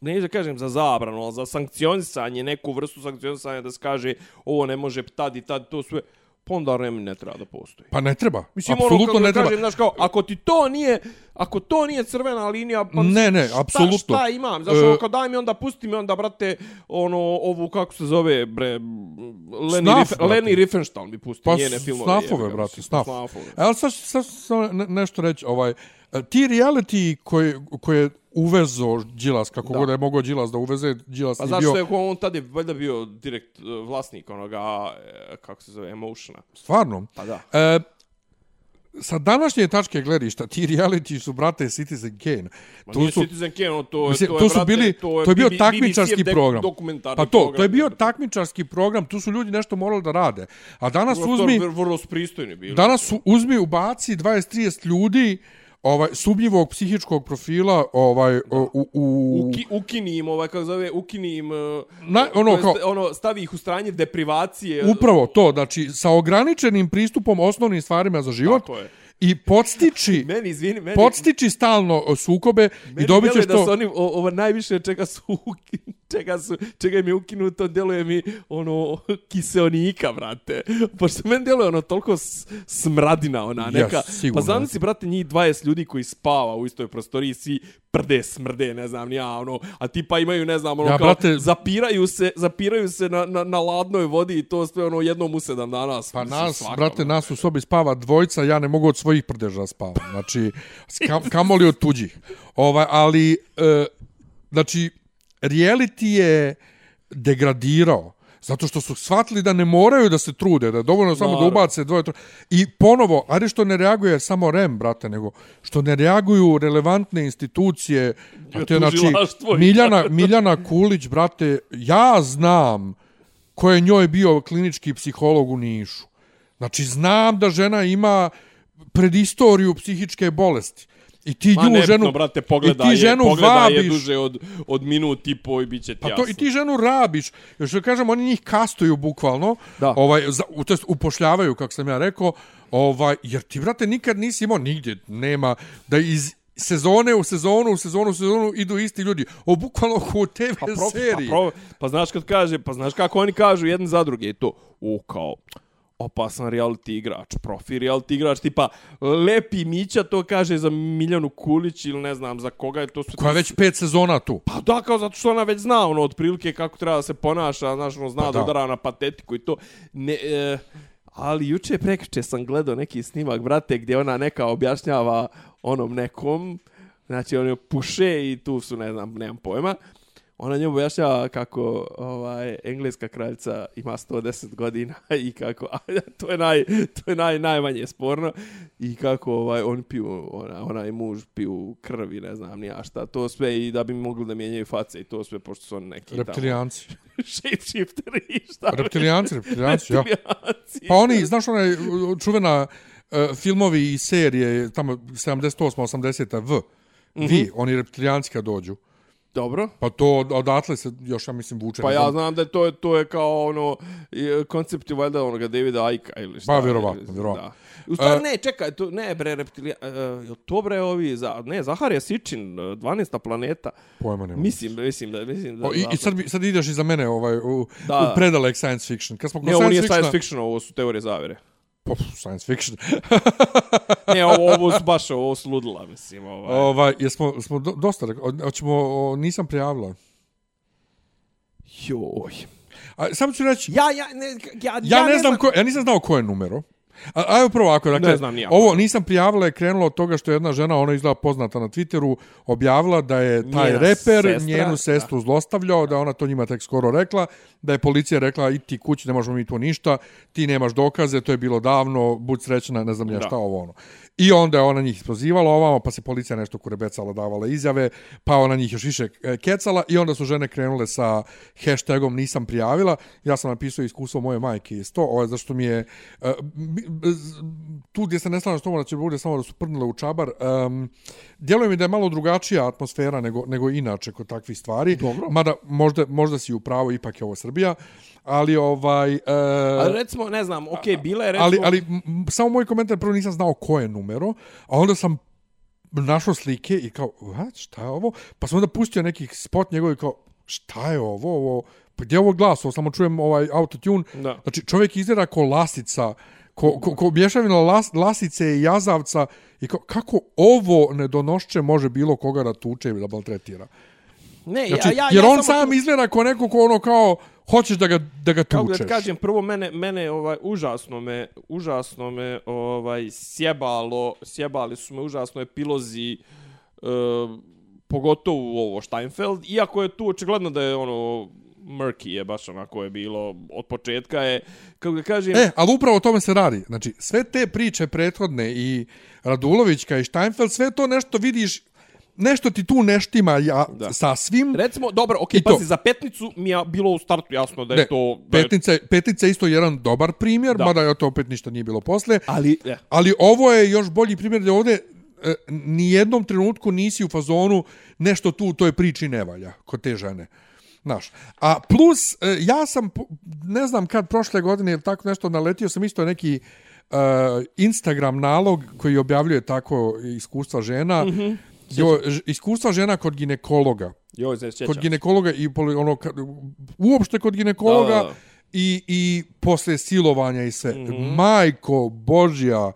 ne da kažem za zabranu, ali za sankcionisanje, neku vrstu sankcionisanja da se kaže ovo ne može tad i tad, to sve, pa onda REM ne treba da postoji. Pa ne treba. Mislim, Apsolutno ono, ne treba. kažem, znaš, kao, ako ti to nije, ako to nije crvena linija, pa Ne, ne, šta, apsolutno. Šta imam? Znaš, E, ono, kao daj mi onda, pusti mi onda, brate, ono, ovu, kako se zove, bre, Leni, Snaf, Rif, brate. Leni Riefenstahl mi pusti Pa njene filmove. snafove, ga, brate, snaf. snafove. Evo sad, sad, sad ne- nešto reći, ovaj, e, ti reality koje, koje uvezo Đilas, kako Da. god je mogao Đilas da uveze, Đilas Pa je znaš bio, što je on tad je valjda bio direkt eh, vlasnik onoga, eh, kako se zove, Emotiona. stvarno. Pa da. E, sa današnje tačke gledišta, ti reality su, brate, Citizen Kane. Ma Tu nije su, Citizen Kane, ono, to, je- Mislim, to, je, to su brate, bili, to je bio BB- takmičarski BBC-ev dek- program. Pa to, program, to je bio takmičarski program, tu su ljudi nešto morali da rade. A danas Vrlo- uzmi, Vrlo su pristojni bili. danas su, uzmi, ubaci 20-30 ljudi, ovaj, sumnjivog psihičkog profila, ovaj, u, u, u, Uki, ukini im, ovaj, kako zove, ukini im, eh, Na- ono, kao- ono, stavi ih u stranje deprivacije. Upravo to, znači sa ograničenim pristupom osnovnim stvarima za život Tako je. i podstiči Meni, izvini, meni... podstiči stalno o, sukobe Meni i ćeš djeluje da to oni, ovo najviše čega su, čega su, čega im je ukinuto, djeluje mi ono kiseonika, brate. Pošto meni djeluje ono toliko smradina, ona neka. sigurno. Pa znam si, brate, njih 20 ljudi koji spava u istoj prostoriji, svi prde, smrde, ne znam, ja, ono, a ti pa imaju, ne znam, ono, Ja, kao, brate- zapiraju se, zapiraju se na, na, na ladnoj vodi i to sve, ono, jednom u sedam dana. Pa nas, svako, brate, ono. nas u sobi spava dvojica, ja ne mogu od svojih prdeža spavam. Znači, kam, kamoli od tuđih. Ovaj, ali, e, znači, reality je degradirao. Zato što su shvatili da ne moraju da se trude, da je dovoljno samo da Naravno. ubace dvoje, troje. I ponovo, ajde što ne reaguje samo REM, brate, nego što ne reaguju relevantne institucije, brate, znači, Miljana, Miljana Kulić, brate, ja znam ko je njoj bio klinički psiholog u Nišu. Znači, znam da žena ima predistoriju psihičke bolesti. I ti Ma nju nebitno, ženu, brate, i pogledaj ti je, ženu je vabiš, duže od, od minut i po i bit će ti Pa jasno. to i ti ženu rabiš. Još da kažem, oni njih kastuju bukvalno. Da. Ovaj, za, u- to jest upošljavaju, kako sam ja rekao. Ovaj, jer ti, brate, nikad nisi imao nigdje. Nema da iz sezone u sezonu, u sezonu, u sezonu idu isti ljudi. O, bukvalno u TV pa, pro, seriji. pa, pro, pa znaš kad kaže, pa znaš kako oni kažu jedni za druge i to, o kao, opasan reality igrač, profi reality igrač, tipa Lepi Mića to kaže za Miljanu Kulić ili ne znam za koga je to. Sve Koja je već pet sezona tu. Pa da, kao zato što ona već zna ono otprilike kako treba da se ponaša, znaš, ono, zna Pa da. da. udara na patetiku i to. Ne, e, ali juče prekriče sam gledao neki snimak, brate, gdje ona neka objašnjava onom nekom, znači on je puše i tu su, ne znam, nemam pojma, ona njemu objašnjava kako ovaj engleska kraljica ima 110 godina i kako a, to je naj to je naj najmanje sporno i kako ovaj on piju ona onaj muž piju krvi ne znam ni ja šta to sve i da bi mogli da mijenjaju face i to sve pošto su oni neki Reptilijanci. shapeshifteri i šta Reptilijanci, reptilijanci, ja. Pa oni, znaš onaj uh, čuvena uh, filmovi i serije, tamo 78. 80. V. Mhm. Vi, oni reptilijanci kad dođu. Dobro Pa to od- odatle se još, ja mislim, vuče. Pa ja znam. da je to, to je kao ono e, koncept je valjda onoga Davida Aika ili šta. Pa, vjerovatno, vjerovatno. Da. U stvari, E, ne, čekaj, to, ne bre, reptilija, uh, jel to bre ovi, za, ne, Zaharija Sičin, uh, 12. planeta, Pojma nema. mislim, mislim da, mislim da... O, i, I sad, bi- sad ideš iza mene ovaj, u, Da. u predalek science fiction. Kad smo Ne, ovo nije science fiction, ovo su teorije zavere. Pa, science fiction. Ne, ovo, ovo su baš, ovo su ludila, mislim, ovaj. ovaj, jesmo, smo do, dosta, hoćemo, o, nisam prijavila. Joj. A, samo ću reći, Ja, ja, ne, ja, ja, ne, znam, ko, ja nisam znao ko je numero. A, a evo prvo ovako, dakle, Ne znam ovo nisam prijavila, je krenulo od toga što je jedna žena, ona izgleda poznata na Twitteru, objavila da je taj Njena reper sestra, njenu sestru zlostavljao, da ona to njima tek skoro rekla, da je policija rekla, i ti kući, ne možemo mi tu ništa, ti nemaš dokaze, to je bilo davno, bud srećna, ne znam ja Da. šta ovo ono. I onda je ona njih isprozivala ovamo, pa se policija nešto kurebecala, davala izjave, pa ona njih još više e, kecala i onda su žene krenule sa hashtagom nisam prijavila. Ja sam napisao iskustvo moje majke isto, ovo je zašto mi je e, tu gdje se ne slažem s tobom da će bude samo da su prnule u čabar, um, djeluje mi da je malo drugačija atmosfera nego, nego inače kod takvih stvari. Dobro. Mada možda, možda si u pravu, ipak je ovo Srbija. Ali ovaj... E, Ali recimo, ne znam, okej, bila je recimo... ali, ali samo moj komentar, prvo nisam znao ko je numero, a onda sam našao slike i kao, what, šta je ovo? Pa sam onda pustio nekih spot njegovi kao, šta je ovo, ovo, pa gdje je ovo glas, ovo samo čujem ovaj autotune. Da. Znači, čovjek izgleda ko lasica, ko, ko, ko mješavina las, lasice i jazavca i kao, kako ovo nedonošće može bilo koga da tuče ili da baltretira? Ne, Znači, ja, ja, jer ja on sam tu- izgleda ko neko ko ono kao, hoćeš da ga, da ga kako tučeš. da ti kažem, prvo mene mene ovaj užasno me užasno me ovaj sjebalo, sjebali su me užasno epilozi e, pogotovo ovo Steinfeld, iako je tu očigledno da je ono murky je baš onako je bilo od početka je kako da kažem E, ali upravo o tome se radi. Znači, sve te priče prethodne i Radulovićka i Steinfeld, sve to nešto vidiš, nešto ti tu neštima ja, Da. sa svim. recimo dobro okej to. pazi za petnicu mi je bilo u startu jasno da je Ne, to da je, Petnica, petnica je isto jedan dobar primjer, Da. da. mada je to opet ništa nije bilo posle. ali e, Ali ovo je još bolji primjer da ovdje e, ni jednom trenutku nisi u fazonu nešto tu u toj priči ne valja kod te žene. Znaš, a plus, e, ja sam, ne znam kad prošle godine ili tako nešto, naletio sam isto neki uh, Instagram nalog koji objavljuje tako iskustva žena. Mm -hmm. jo, iskustva žena kod ginekologa. se sjećam Kod ginekologa i ono, uopšte kod ginekologa Da, da, da. i, i posle silovanja i sve. Mm. -hmm. Majko Božja,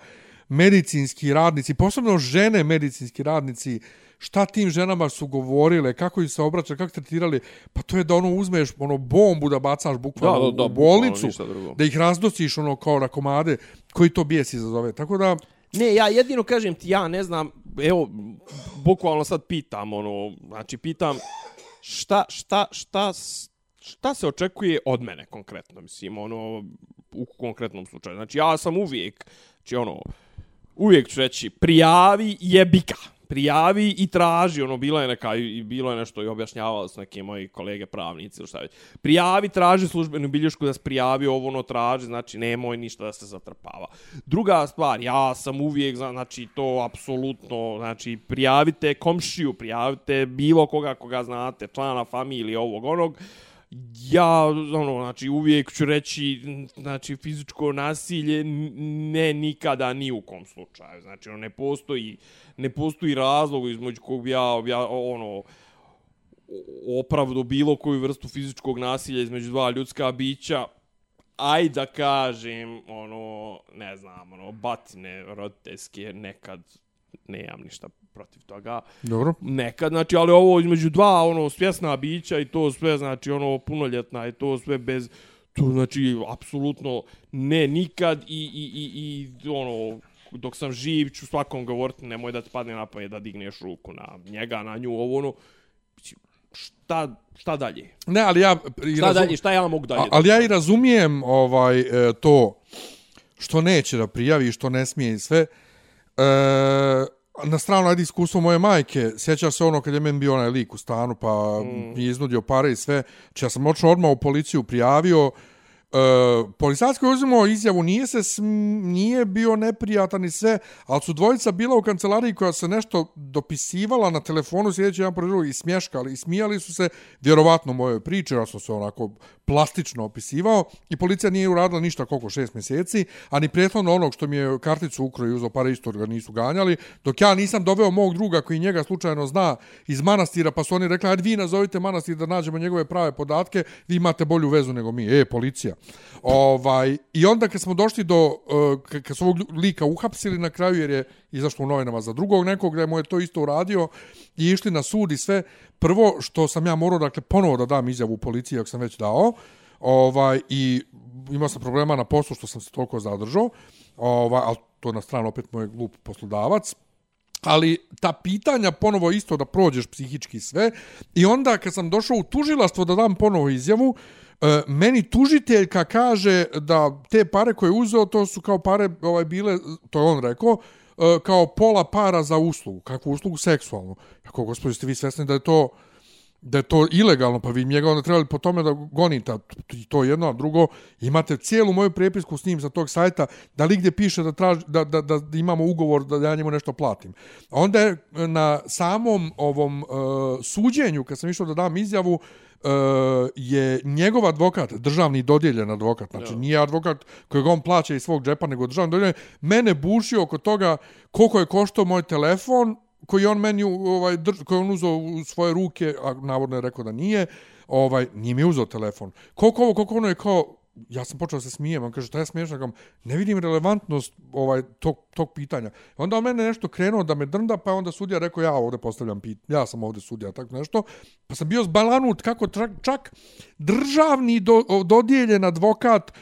medicinski radnici, posebno žene medicinski radnici, šta tim ženama su govorile, kako im se obraćali, kako tretirali, pa to je da ono uzmeš ono bombu da bacaš bukvalno Da, da, da, u bolnicu, da ih razdosiš ono kao na komade, koji to bijes izazove. Tako da, Ne, ja jedino kažem ti, ja ne znam, evo, bukvalno sad pitam, ono, znači pitam šta, šta, šta, šta se očekuje od mene konkretno, mislim, ono, u konkretnom slučaju. Znači, ja sam uvijek, znači, ono, uvijek ću reći, prijavi jebika. Prijavi i traži, ono, bila je neka, i bilo je nešto i objašnjavali su neke moji kolege pravnici ili šta već. Prijavi, traži službenu bilješku da se prijavi ovo, ono, traži, znači, nemoj ništa da se zatrpava. Druga stvar, ja sam uvijek, znači, to apsolutno, znači, prijavite komšiju, prijavite bilo koga koga znate, člana familije, ovog, onog, ja ono znači uvijek ću reći znači fizičko nasilje ne nikada ni u kom slučaju. Znači ono ne postoji ne postoji razlog između kog bi ja, ja ono opravdu bilo koju vrstu fizičkog nasilja između dva ljudska bića. Aj da kažem ono ne znam ono batine roditeljske nekad nemam ništa protiv toga dobro. nekad, znači, ali ovo između dva, ono, svjesna bića i to sve, znači, ono, punoljetna i to sve bez, to, znači, apsolutno ne nikad i, i, i, i ono, dok sam živ ću svakom govoriti, nemoj da ti padne na pamet da digneš ruku na njega, na nju, ovo, ono, šta, šta dalje? Ne, ali ja... i Šta razum- dalje, šta ja mogu dalje? A, ali ja i razumijem ovaj e, to što neće da prijavi, što ne smije i sve. E, na stranu ajde iskustvo moje majke, sjeća se ono kad je meni bio onaj lik u stanu pa mm. mi je iznudio pare i sve. Znači ja sam očeo odmah u policiju prijavio, E, E, policajac koji je uzimao izjavu nije se sm, nije bio neprijatan i sve, ali su dvojica bila u kancelariji koja se nešto dopisivala na telefonu sjedeći jedan pored i smješkali i smijali su se vjerovatno moje priči, ja sam se onako plastično opisivao i policija nije uradila ništa koliko šest mjeseci, a ni prethodno onog što mi je karticu ukroju i uzao pare isto ga nisu ganjali, dok ja nisam doveo mog druga koji njega slučajno zna iz manastira, pa su oni rekli, ajde vi nazovite manastir da nađemo njegove prave podatke, vi imate bolju vezu nego mi. E, policija. Ovaj, I onda kad smo došli do, uh, kad su ovog lika uhapsili na kraju, jer je izašlo u novinama za drugog nekog, da mu je to isto uradio, i išli na sud i sve, prvo što sam ja morao, dakle, ponovo da dam izjavu u policiji, ako sam već dao, ovaj, i imao sam problema na poslu što sam se toliko zadržao, ovaj, ali to na stranu opet moj glup poslodavac, ali ta pitanja ponovo isto da prođeš psihički sve i onda kad sam došao u tužilaštvo da dam ponovo izjavu, e, meni tužiteljka kaže da te pare koje je uzeo, to su kao pare ovaj bile, to je on rekao, e, kao pola para za uslugu. Kakvu uslugu? Seksualnu. Kako, gospodin, ste vi svesni da je to da je to ilegalno, pa vi njega onda trebali po tome da gonite to jedno, a drugo, imate cijelu moju prepisku s njim sa tog sajta, da li gdje piše da, traži, da, da, da, imamo ugovor da ja njemu nešto platim. A onda je e, na samom ovom uh, suđenju, kad sam išao da dam izjavu, uh, je njegov advokat, državni dodijeljen advokat, znači no. nije advokat kojeg on plaća iz svog džepa, nego državni dodijeljen, mene bušio oko toga koliko je koštao moj telefon, koji on meni ovaj drž, koji on uzeo u svoje ruke, a navodno je rekao da nije, ovaj nije mi uzeo telefon. Koliko ovo, koliko ono je kao ja sam počeo se smijem, on kaže, šta je smiješno, kam, ne vidim relevantnost ovaj, tog, tog pitanja. Onda on mene nešto krenuo da me drnda, pa onda sudija rekao, ja ovdje postavljam pit, ja sam ovdje sudija, tako nešto. Pa sam bio zbalanut kako čak, čak državni do, dodijeljen advokat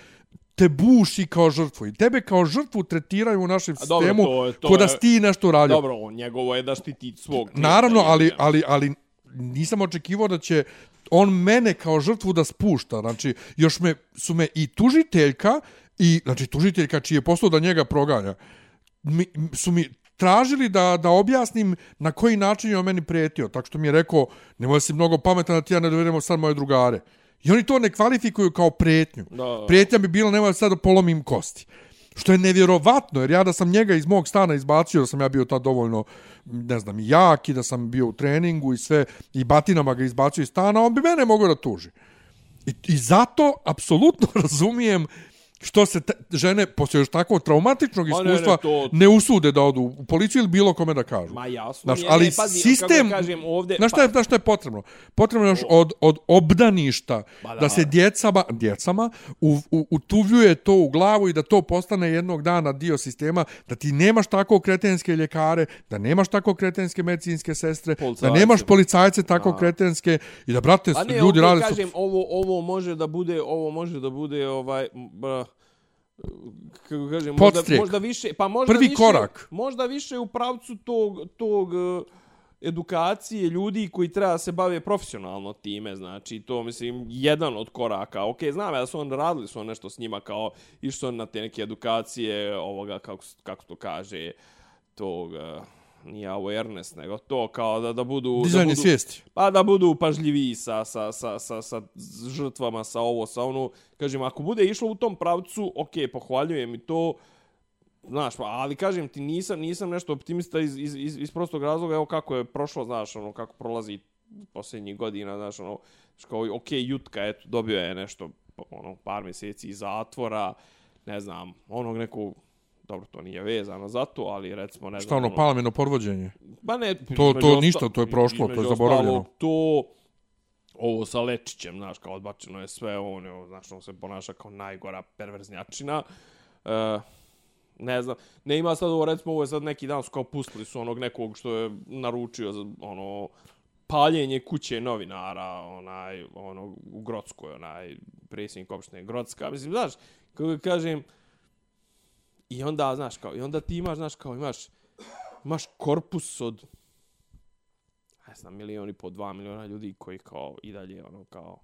te buši kao žrtvu i tebe kao žrtvu tretiraju u našem sistemu kod da ti nešto uradio. Dobro, njegovo je da štiti svog. Naravno, ali, ali, ali nisam očekivao da će on mene kao žrtvu da spušta. Znači, još me, su me i tužiteljka, i, znači tužiteljka čiji je poslao da njega proganja, mi, su mi tražili da, da objasnim na koji način je on meni prijetio. Tako što mi je rekao, nemoj si mnogo pametan da ti ja ne dovedemo sad moje drugare. I oni to ne kvalifikuju kao prijetnju. Da. Prijetnja bi bila, nemoj sad da polomim kosti. Što je nevjerovatno, jer ja da sam njega iz mog stana izbacio, da sam ja bio tad dovoljno, ne znam, jak i da sam bio u treningu i sve, i batinama ga izbacio iz stana, on bi mene mogao da tuži. I, i zato, apsolutno razumijem što se te, žene posle još takvog traumatičnog iskustva ne, ne, to... ne usude da odu u policiju ili bilo kome da kažu. Ma jasno. Znaš, ali ne, pazi, sistem, kažem, ovdje, znaš, šta je, pa... šta je potrebno? Potrebno je još od, od obdaništa da. da se djecama, djecama u, u, utuvljuje to u glavu i da to postane jednog dana dio sistema, da ti nemaš tako kretenske ljekare, da nemaš tako kretenske medicinske sestre, policajce. da nemaš policajce tako A. kretenske i da, brate, pa ne, ljudi rade... Kažem, ovo, ovo može da bude, ovo može da bude, ovaj, br, kako kažem, možda, možda više, pa možda Prvi više, korak. Možda više u pravcu tog, tog e, edukacije ljudi koji treba se bave profesionalno time, znači to mislim jedan od koraka. Ok, znam ja da su on radili su on nešto s njima kao išli su na te neke edukacije ovoga kako kako to kaže tog e, nije awareness, nego to kao da, da budu... Dizajne da budu, svijesti. Pa da budu pažljivi sa, sa, sa, sa, sa žrtvama, sa ovo, sa ono. Kažem, ako bude išlo u tom pravcu, ok, pohvaljujem i to, znaš, pa, ali kažem ti, nisam, nisam nešto optimista iz, iz, iz, iz prostog razloga, evo kako je prošlo, znaš, ono, kako prolazi posljednjih godina, znaš, ono, kao, ok, Jutka, eto, dobio je nešto, ono, par mjeseci iz zatvora, ne znam, onog nekog dobro, to nije vezano za to, ali recimo, ne znam... Šta ono, palamino podvođenje? Ba ne... To, to ništa, to je prošlo, to je zaboravljeno. To, ovo sa Lečićem, znaš, kao odbačeno je sve, on je, znaš, on se ponaša kao najgora perverznjačina. Uh, ne znam, ne ima sad ovo, recimo, ovo je sad neki dan su kao pustili su onog nekog što je naručio, ono, paljenje kuće novinara, onaj, ono, u Grotskoj, onaj, predsjednik opštine Grotska. Mislim, znaš, kako kažem, I onda, znaš, kao, i onda ti imaš, znaš, kao, imaš, imaš korpus od, ne znam, milijon i po, dva miliona ljudi koji, kao, i dalje, ono, kao,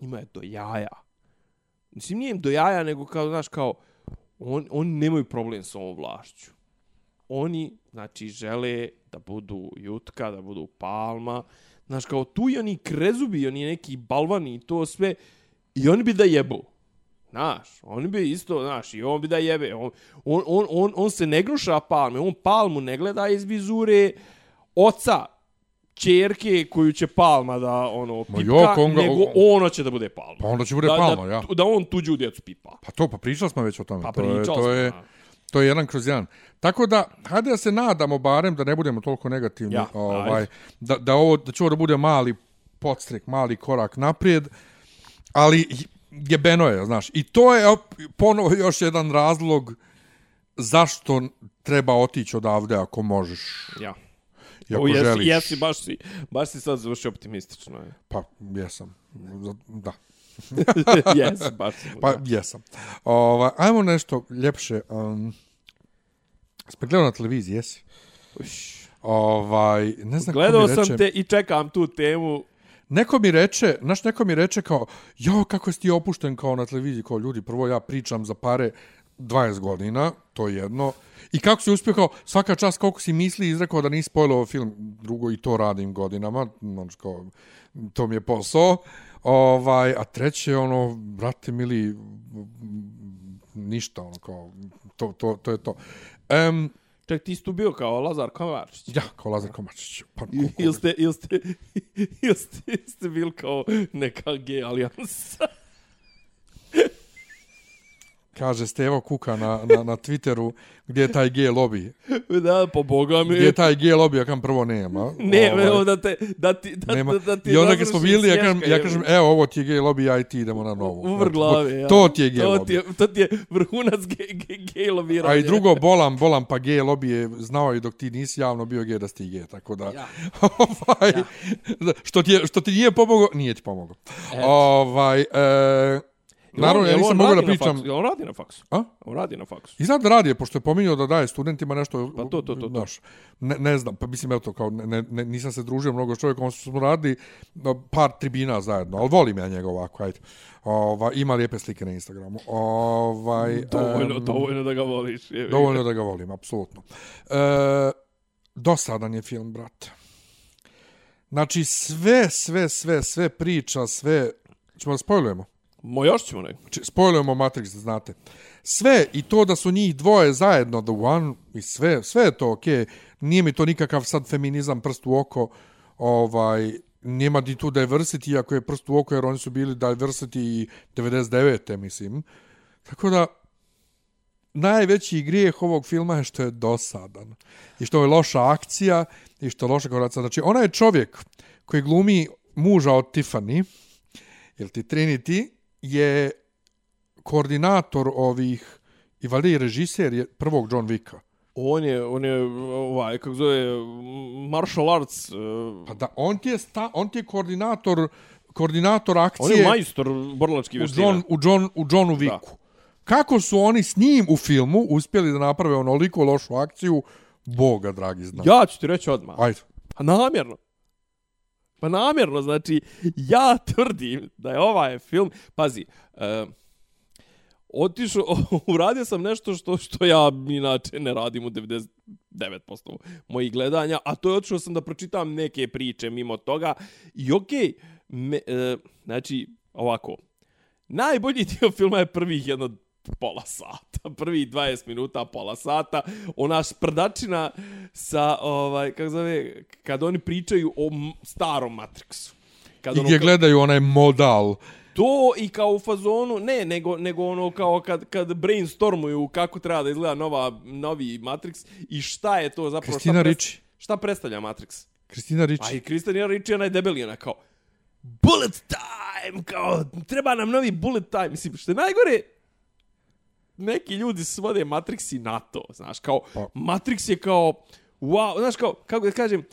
njima je do jaja. Mislim, nije im do jaja, nego, kao, znaš, kao, on, oni nemaju problem s ovom vlašću. Oni, znači, žele da budu jutka, da budu palma, znaš, kao, tu i oni krezubi, oni neki balvani i to sve, i oni bi da jebu. Znaš, on bi isto, znaš, i on bi da jebe. On, on, on, on, on se ne gruša palme, on palmu ne gleda iz vizure oca, čerke koju će palma da ono pipka, jo, konga, nego ono će da bude palma. Pa onda će bude da, palma, da, ja. Da on tuđu djecu pipa. Pa to, pa pričali smo već o tome. Pa to je, to je, To je jedan kroz jedan. Tako da, hajde da se nadamo barem da ne budemo toliko negativni. Ja, ovaj, da, da, ovo, da će ovo da bude mali podstrek, mali korak naprijed. Ali jebeno je, znaš. I to je ponovo još jedan razlog zašto treba otići odavde ako možeš. Ja. I ako o, jesi, želiš. Jesi, baš si, baš si sad završio optimistično. Je. Pa, jesam. Da. Jes, baš. sam, Pa, da. jesam. Ova, ajmo nešto ljepše. Um, Spet gledao na televiziji, jesi? Uš. Ovaj, ne znam Gledao sam reče, te i čekam tu temu. Neko mi reče, znaš, neko mi reče kao, jo, kako si ti opušten kao na televiziji, kao ljudi, prvo ja pričam za pare 20 godina, to je jedno, i kako si uspio? Kao, svaka čast koliko si misli izrekao da nisi spojilo film, drugo i to radim godinama, znači kao, to mi je posao, ovaj, a treće, ono, brate mili, ništa, ono, kao, to, to, to je to. Um, Ček, ti si tu bio kao Lazar Kovačić. ja, kao Lazar Komačić, pa, Ili ste, ili ste, ili ste, ili ste bili kao neka gej alijansa. Kaže Stevo Kuka na, na, na Twitteru, gdje je taj gej lobby. da, po boga mi. Gdje je taj gej lobby, ja kam prvo nema. Ne, Ovaj, evo da te, da ti, da, nema. da, da ti I onda kad smo bili, ja kažem, ja kažem, evo, ovo ti je gej lobby, ja i ti idemo na novu. U vrh Znači, glave, ja. To ti je gej to ti je, lobby. to ti je vrhunac gej, gej, gej lobiranja. A i drugo, bolam, bolam, pa gej lobby je znao i dok ti nisi javno bio gej da si ti gej, tako da... Ja. ovaj, što, ti je, što ti nije pomogao, nije ti pomogao. Ovaj, e, naravno, ja nisam mogao da pričam... faksu? Jel On radi na faksu. A? On radi na faksu. I znam da radi, je, pošto je pominjao da daje studentima nešto... Pa to, to, to, to. Znaš, ne, ne znam, pa mislim, evo to, kao, ne, ne, nisam se družio mnogo s čovjekom, smo radili par tribina zajedno, ali volim ja njega ovako, ajde. Ova, ima lijepe slike na Instagramu. Ovaj, Dovoljno, em, dovoljno da ga voliš. ga. Dovoljno da ga volim, apsolutno. E, dosadan je film, brate. Znači, sve, sve, sve, sve priča, sve... Ćemo da spojlujemo? Mo još ćemo nek. Znači, spojlujemo Matrix, da znate. Sve, i to da su njih dvoje zajedno, The One, i sve, sve je to okej. Okay. Nije mi to nikakav sad feminizam prst u oko, ovaj, nema ni tu diversity, ako je prst u oko, jer oni su bili diversity i 99. mislim. Tako da, najveći grijeh ovog filma je što je dosadan. I što je loša akcija i što je loša koraca. Znači, ona je čovjek koji glumi muža od Tiffany, ili ti Trinity, je koordinator ovih i valjda i režiser je prvog John Wicka. On je, on je, ovaj, kako zove, martial arts. Uh, Pa da, on ti je, sta, on ti je koordinator, koordinator on akcije je majstor borlačkih u, vještina. John, u, John, u Johnu Wicku. Kako su oni s njim u filmu uspjeli da naprave onoliko lošu akciju, Boga, dragi, zna. Ja ću ti reći odmah. Ajde. Pa namjerno. Pa namjerno, znači, ja tvrdim da je ovaj film, pazi, uh, otišao, uradio sam nešto što što ja inače ne radim u 99% mojih gledanja, a to je otišao sam da pročitam neke priče mimo toga i okej, okay, uh, znači, ovako, najbolji dio filma je prvih jedno pola sata, prvih 20 minuta, pola sata, ona sprdačina sa, ovaj, kako zove, kad oni pričaju o starom Matrixu. Kad I ono gdje kao- gledaju onaj modal. To i kao u fazonu, ne, nego, nego ono kao kad, kad brainstormuju kako treba da izgleda nova, novi Matrix i šta je to zapravo, Kristina šta, Ricci. šta predstavlja Matrix. Kristina A Ricci. i Kristina Ricci je najdebeliji, ona kao, bullet time, kao, treba nam novi bullet time. Mislim, što je najgore, neki ljudi svode Matrix i na to, znaš, kao, Pa. Matrix je kao, wow, znaš, kao, kako da kažem,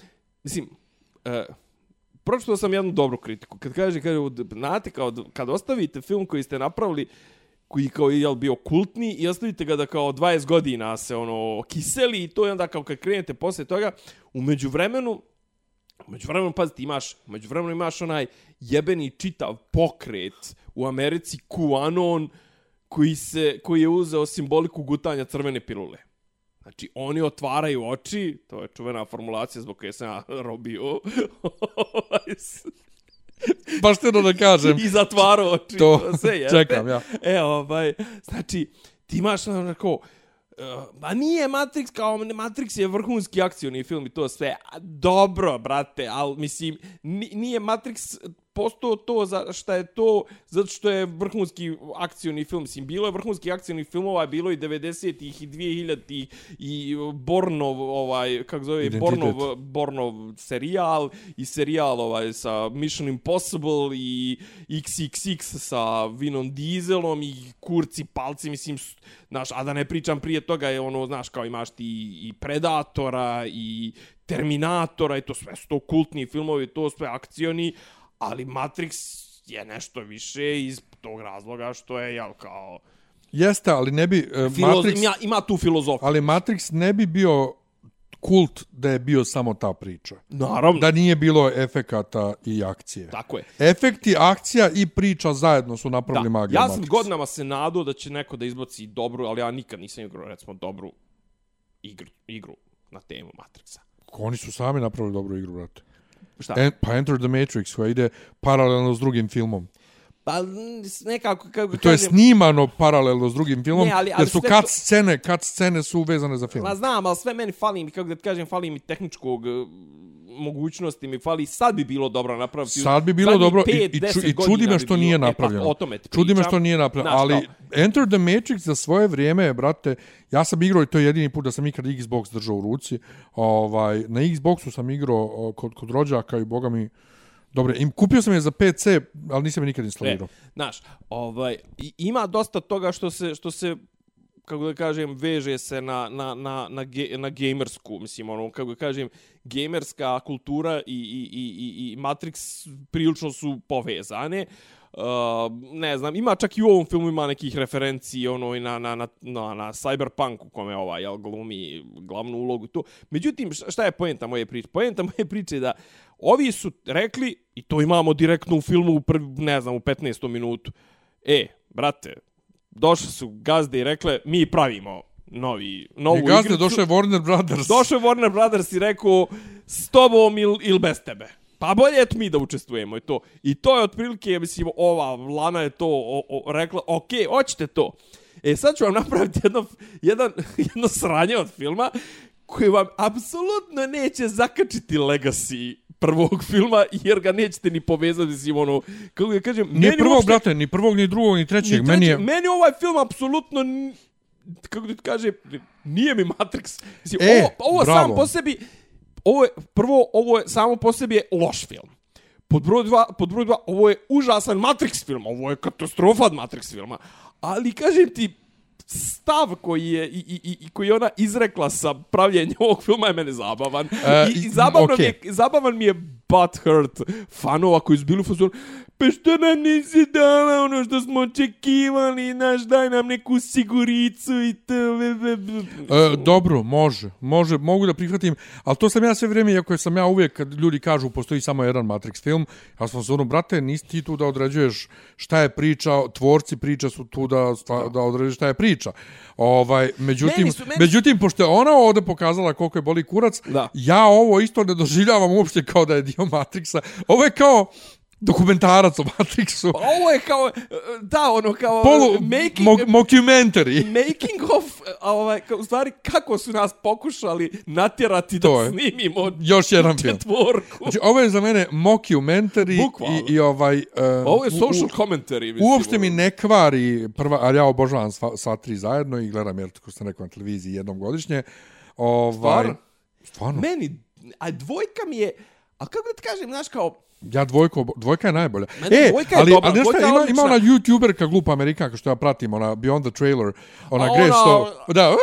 mislim, uh, pročitao sam jednu dobru kritiku. Kad kaže, kaže, znate, kao, kad ostavite film koji ste napravili, koji kao je jel, bio kultni i ostavite ga da kao 20 godina se ono kiseli i to i onda kao kad krenete posle toga, u međuvremenu U međuvremenu, pazite, imaš, u međuvremenu imaš onaj jebeni čitav pokret u Americi QAnon koji, se, koji je uzeo simboliku gutanja crvene pilule. Znači, oni otvaraju oči, to je čuvena formulacija zbog koje sam ja robio, Baš te da kažem. i zatvarao oči. To sve jeste. čekam, ja. E, ovaj, znači, ti imaš onako, Uh, ma nije Matrix kao Matrix je vrhunski akcioni film i to sve. A, dobro, brate, al mislim ni- nije Matrix postao to za šta je to zato što je vrhunski akcioni film. Mislim, bilo je vrhunski akcioni filmova, bilo i 90-ih i 2000-ih i Bornov, ovaj, kako zove, Identitet. Bornov, Bornov serijal i serijal ovaj, sa Mission Impossible i XXX sa Vinom Dieselom i kurci palci, mislim, znaš, a da ne pričam prije toga je ono, znaš, kao imaš ti i Predatora i Terminatora i to sve su to kultni filmovi, to sve akcioni, ali Matrix je nešto više iz tog razloga što je, jel, kao... Jeste, ali ne bi... Uh, Filoz... Matrix, Ima, ima tu filozofiju. ali Matrix ne bi bio kult da je bio samo ta priča. Naravno. Da nije bilo efekata i akcije. Tako je. Efekti, akcija i priča zajedno su Da, napravili magiju ja sam Matrixa. godinama se nadao da će neko da izbaci dobru, ali ja nikad nisam igrao, recimo, dobru igru, igru na temu Matrixa. Oni su sami napravili dobru igru, brate. Šta? En, pa Enter the Matrix koja ide paralelno s drugim filmom. Pa nekako, kako To je kažem, snimano paralelno s drugim filmom, Ne, ali- ali jer su cut to- scene, cut scene su vezane za film. Ma znam, ali sve meni fali mi, kako da ti kažem, fali mi tehničkog eh, mogućnosti mi fali, sad bi bilo dobro napraviti. Sad bi bilo dobro i, i, ču, i čudi godina me bi što bilo- nije e, pa, napravljeno. o tome ti čudi me što nije napravljeno, Znaš, ali kao- Enter the Matrix za svoje vrijeme, brate, ja sam igrao i to je jedini put da sam ikad Xbox držao u ruci. Ovaj, na Xboxu sam igrao kod, kod rođaka i boga mi Dobre, im kupio sam je za PC, ali nisam je nikad instalirao. E, znaš, ovaj, ima dosta toga što se, što se kako da kažem, veže se na, na, na, na, ge, na gamersku, mislim, ono, kako da kažem, gamerska kultura i, i, i, i, i Matrix prilično su povezane. Uh, ne znam, ima čak i u ovom filmu ima nekih referenciji ono i na, na, na, na, na Cyberpunk u kome ovaj jel, glumi glavnu ulogu tu. Međutim, šta- šta je poenta moje priče? Poenta moje priče je da ovi su rekli, i to imamo direktno u filmu u prvi, ne znam, u 15. minutu, e, brate, došli su gazde i rekle, mi pravimo novi, novu I gazde, igricu. došao je Warner Brothers. Došao je Warner Brothers i rekao s tobom ili il bez tebe. Pa bolje eto mi da učestvujemo i to. I to je otprilike, mislim, ova Lana je to o, o, rekla, ok, hoćete to. E sad ću vam napraviti jedno, jedan, jedno sranje od filma koji vam apsolutno neće zakačiti legacy prvog filma, jer ga nećete ni povezati, mislim, ono, kako ga kažem, Ni meni prvog, uopšte- brate, ni prvog, ni drugog, ni trećeg. ni Meni treći, je... meni ovaj film apsolutno kako ti kaže nije mi Matrix. Mislim, E, ovo, ovo bravo. samo po sebi ovo je prvo ovo je samo po sebi je loš film. Pod broj dva, pod broj dva ovo je užasan Matrix film ovo je katastrofa od Matrix filma. Ali kažem ti stav koji je i, i, i- koji je ona izrekla sa pravljenjem ovog filma je mene zabavan. E, I, i- zabavno okej. mi je, zabavan mi je butthurt fanova koji su bili u fazonu pa što nam nisi dala ono što smo očekivali, naš daj nam neku siguricu i to. ve, ve, ve. E, dobro, može. Može, mogu da prihvatim, ali to sam ja sve vrijeme, iako sam ja uvijek, kad ljudi kažu postoji samo jedan Matrix film, ja sam se ono, brate, nisi ti tu da određuješ šta je priča, tvorci priče su tu da, da određuješ šta je priča. Ovaj, međutim, Meni su- meni su- međutim, pošto je ona ovdje pokazala koliko je boli kurac, Da. ja ovo isto ne doživljavam uopšte kao da je dio Matrixa. Ovo je kao dokumentarac o Matrixu. Pa Ovo je kao, da, ono kao Polu, making, mo mockumentary. making of, ovaj, kao, u stvari, kako su nas pokušali natjerati da To je. snimimo Još jedan film. Znači, ovo je za mene mockumentary Bukvalno. i, i ovaj... Uh, Ovo je social u- commentary. Mislim, Uopšte mi ono. ne kvari prva, ali ja obožavam sva, sva tri zajedno i gledam, jer tako sam rekao na televiziji jednom godišnje. Ovaj, Stvarno? Stvarno? Meni, a dvojka mi je, a kako da ti kažem, znaš, kao, Ja dvojko, dvojka je najbolja. Meni e, dvojka je ali, dobra, ali nešto, dvojka je ima, ima ona youtuberka glupa amerikanka što ja pratim, ona Beyond the Trailer, ona A Grace, ona- da,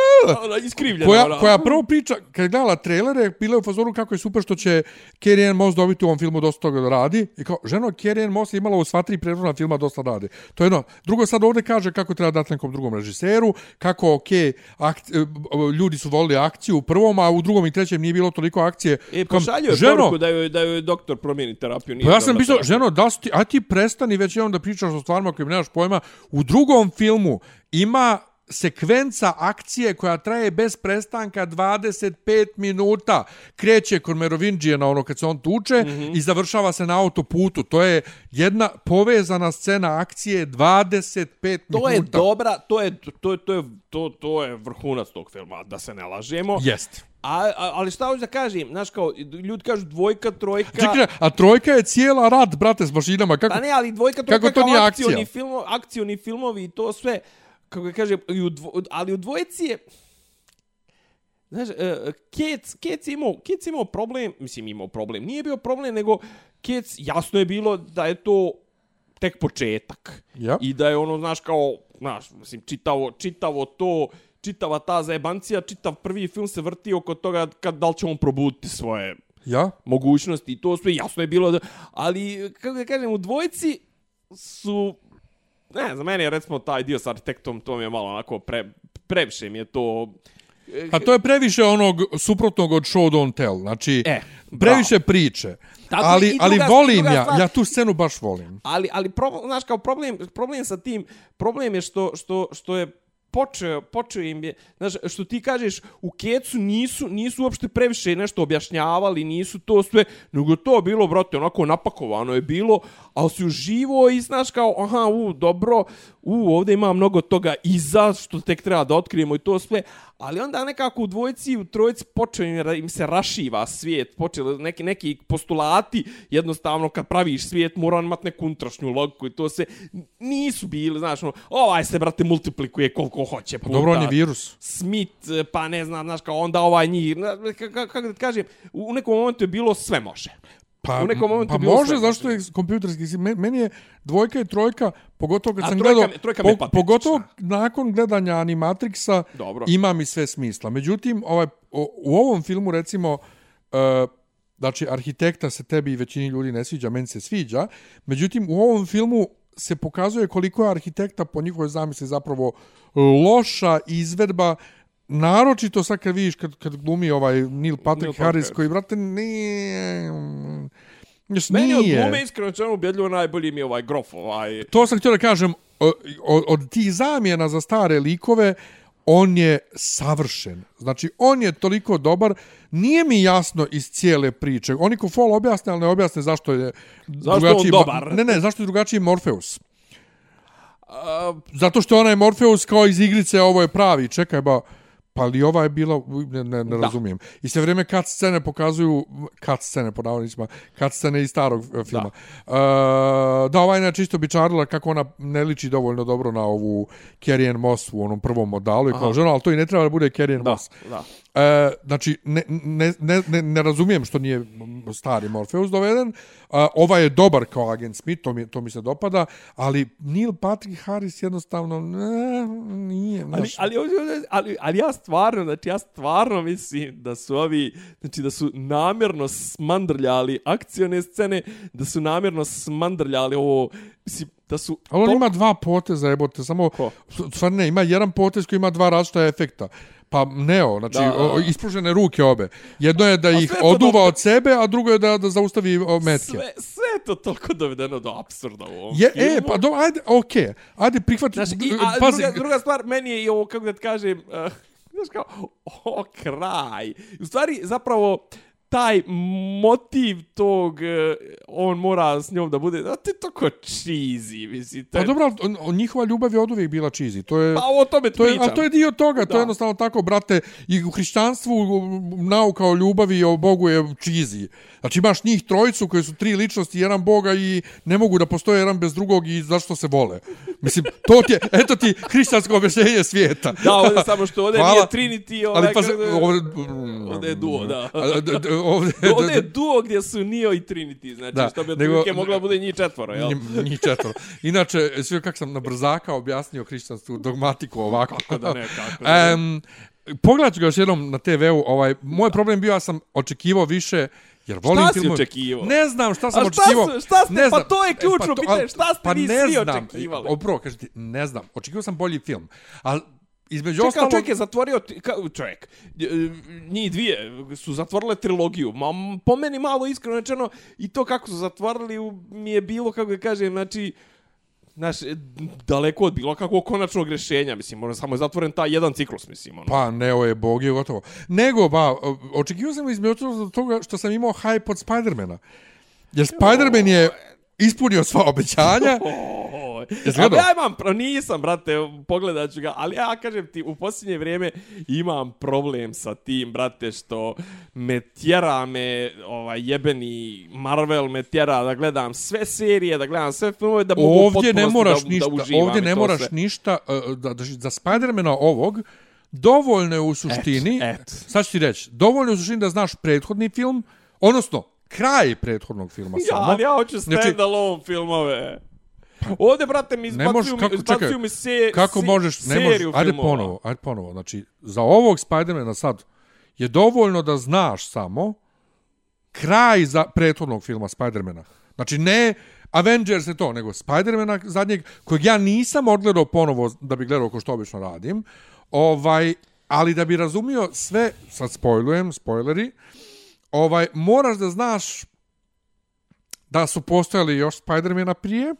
ona iskrivljena. koja, ona. koja prvo priča, kad je gledala trailere, bila je u fazoru kako je super što će Carrie Ann Moss dobiti u ovom filmu dosta toga da radi. I kao, ženo, Carrie Ann Moss je imala u sva tri prethodna filma dosta radi. To je jedno. Drugo, sad ovdje kaže kako treba dati nekom drugom režiseru, kako, ok, akci, ljudi su volili akciju u prvom, a u drugom i trećem nije bilo toliko akcije. E, pošalju je ženo, poruku da joj, da joj doktor promijeni terapiju. Nije Pa ja sam pisao, terapija. ženo, da ti, a ti prestani već jednom da pričaš o stvarima kojim nemaš pojma. U drugom filmu ima sekvenca akcije koja traje bez prestanka 25 minuta. Kreće kod Merovinđije na ono kad se on tuče mm -hmm. i završava se na autoputu. To je jedna povezana scena akcije 25 To minuta. je dobra, to je, to je, to je, to, to je vrhunac tog filma, da se ne lažemo. Jest. A, a, ali šta hoću da kažem, znaš kao, ljudi kažu dvojka, trojka... Čekaj, a trojka je cijela rat, brate, s mašinama. Kako? Pa ne, ali dvojka, trojka Kako to kao nije akcioni, akcija? filmo, akcioni filmovi i to sve, kako ga kažem, i u dvo, ali u dvojici je... Znaš, uh, Kec, Kec, je imao, Kec je imao problem, mislim imao problem, nije bio problem, nego Kec, jasno je bilo da je to tek početak. Ja. I da je ono, znaš, kao, znaš, mislim, čitavo, čitavo to, čitava ta zajebancija, čitav prvi film se vrti oko toga kad, da li će on probuditi svoje Ja? mogućnosti i to sve jasno je bilo da, ali kako da kažem u dvojici su ne znam, meni je recimo taj dio s arhitektom, to mi je malo onako pre, previše mi je to... A to je previše onog suprotnog od show don't tell. Znači, E, previše priče. Tako ali, ali volim druga ja, stvar- ja tu scenu baš volim. Ali, ali problem, znaš, kao problem, problem sa tim, problem je što, što, što je počeo, počeo im je, znaš, što ti kažeš, u Kecu nisu, nisu uopšte previše nešto objašnjavali, nisu to sve, nego to bilo, brate, onako napakovano je bilo, ali si uživo i znaš kao, aha, u, dobro, u, ovdje ima mnogo toga iza, što tek treba da otkrijemo i to sve, ali onda nekako u dvojici i u trojici počeo im, se rašiva svijet, počeli neki, neki postulati, jednostavno kad praviš svijet mora on imati neku unutrašnju logiku i to se nisu bili, znaš, ono, ovaj se, brate, multiplikuje koliko hoće puta. Pa Dobro, on je virus. Smith, pa ne znam, znaš, kao onda ovaj njih, kako da kažem, u nekom momentu je bilo sve može. Pa, U nekom momentu pa bilo može, sve zašto je kompjuterski. Men- Meni je dvojka i trojka, pogotovo kad A sam trojka gledao, trojka patetična. pogotovo nakon gledanja Animatrixa, Dobro. ima mi sve smisla. Međutim, ovaj, o, u ovom filmu, recimo, uh, znači, arhitekta se tebi i većini ljudi ne sviđa, meni se sviđa. Međutim, u ovom filmu se pokazuje koliko je arhitekta po njihovoj zamisli zapravo loša izvedba naročito sad kad vidiš kad, kad glumi ovaj Neil Patrick Neil Harris Patrick. koji brate nije Još Meni od nije. glume iskreno čemu ubjedljivo najbolji mi je ovaj grof, ovaj... To sam htio da kažem, od, od tih zamjena za stare likove, on je savršen. Znači, on je toliko dobar, nije mi jasno iz cijele priče. Oni ko fol objasne, ali ne objasne zašto je Zašto je on dobar? Ne, ne, zašto je drugačiji Morpheus. A, Zato što onaj Morpheus kao iz igrice, ovo je pravi. Čekaj, ba, pa li ova je bila, ne, ne, ne Da. razumijem. I sve vrijeme kad scene pokazuju, kad scene po navodnicima, kad scene iz starog e, filma. Da, uh, da ova je čisto bičarila kako ona ne liči dovoljno dobro na ovu Carrie Ann Moss u onom prvom modalu i kao žena, ali to i ne treba da bude Carrie Ann da, Moss. da. E, znači, ne, ne, ne, ne, razumijem što nije stari Morpheus doveden. A, ova je dobar kao agent Smith, to mi, to mi se dopada, ali Neil Patrick Harris jednostavno ne, nije. Ali, Znaš, ali, ali, ali ja stvarno, znači ja stvarno mislim da su ovi, znači da su namjerno smandrljali akcione scene, da su namjerno smandrljali ovo, mislim, da su... ali on to- ima dva poteza, jebote, samo, Ko? stvarno ne, ima jedan potez koji ima dva različita efekta. Pa Neo, znači Da, da, o, ispružene ruke obe. Jedno je da A ih oduva dobro- od sebe, a drugo je da, da zaustavi metke. Sve, sve to toliko dovedeno do apsurda u ovom Je, filmu. e, pa do, ajde, okej, okay. ajde prihvati, Znaš, i, a pazi, druga, druga stvar, meni je i ovo, kako da ti kažem, uh, znaš kao, o, kraj. U stvari, zapravo, taj motiv tog, eh, on mora s njom da bude, da ti toko cheesy, mislim. To Pa je, dobro, on- on- njihova ljubav je od uvijek bila cheesy. To je, pa o tome to je, pričam. a to je dio toga, to Da. je jednostavno tako, brate, i u hrišćanstvu nauka o ljubavi i o Bogu je cheesy. Znači imaš njih trojicu koji su tri ličnosti, jedan Boga i ne mogu da postoje jedan bez drugog i zašto se vole. Mislim, to ti je, eto ti hrišćansko objašnjenje svijeta. Da, ovdje samo što ovdje Hvala. nije Trinity, ovaj, Ali pa kako ovdje je duo, da. Ovdje, Ovdje je duo gdje su Neo i Trinity, znači, Da, što bi nego- otprilike mogla bude njih četvoro, jel? Njih- Njih četvoro. Inače, sve kako sam na brzaka objasnio hrišćanstvu dogmatiku ovako. Kako da ne, kako da ne. Um, pogledat ću ga još jednom na TV-u. Ovaj, moj problem bio ja sam očekivao više jer volim Šta si filmove. očekivao? Ne znam šta sam A šta očekivao. su- šta ste- Ne pa znam. to je ključno E, to- pitanje, šta ste pa vi ne svi znam. očekivali? Opravo, kažete, ne znam. Očekivao sam bolji film. Ali između Čekaj, ostalog... čovjek je zatvorio, ti- ka, čovjek, e, njih dvije su zatvorile trilogiju, ma po meni malo iskreno rečeno, i to kako su zatvorili mi je bilo, kako da kažem, znači, Znaš, e, daleko od bilo kakvog konačnog rješenja, mislim, ono, samo je zatvoren taj jedan ciklus, mislim, ono. Pa, Neo je bog je gotovo. Nego, ba, očekivao sam između toga što sam imao hype od Spidermana. Jer Spiderman je ispunio sva obećanja. Jesi gledao? ja imam, nisam, brate, pogledat ću ga, ali ja kažem ti, u posljednje vrijeme imam problem sa tim, brate, što me tjera me, ovaj, jebeni Marvel me tjera da gledam sve serije, da gledam sve filmove, da mogu ovdje ne moraš da, ništa, da uživam ovdje ne moraš sve. ništa, uh, da, da, za Spidermana ovog, dovoljno je u suštini, Et, et. sad ću ti reći, dovoljno je u suštini da znaš prethodni film, odnosno, kraj prethodnog filma Ja, samo. ali ja hoću Znači- stand-alone filmove. Ovdje, brate, mi Ne možeš, izbacuju, kako, mi, izbacuju čekaj, mi se, kako se, možeš, ne seriju možeš, ajde filmova. ponovo, ajde ponovo, znači, za ovog Spidermana sad, je dovoljno da znaš samo kraj za prethodnog filma Spidermana. Znači, ne Avengers je to, nego Spider-Mana zadnjeg, kojeg ja nisam odgledao ponovo da bi gledao ko što obično radim, ovaj, ali da bi razumio sve, sad spojlujem, spoileri, ovaj, moraš da znaš da su postojali još Spider-Mana prije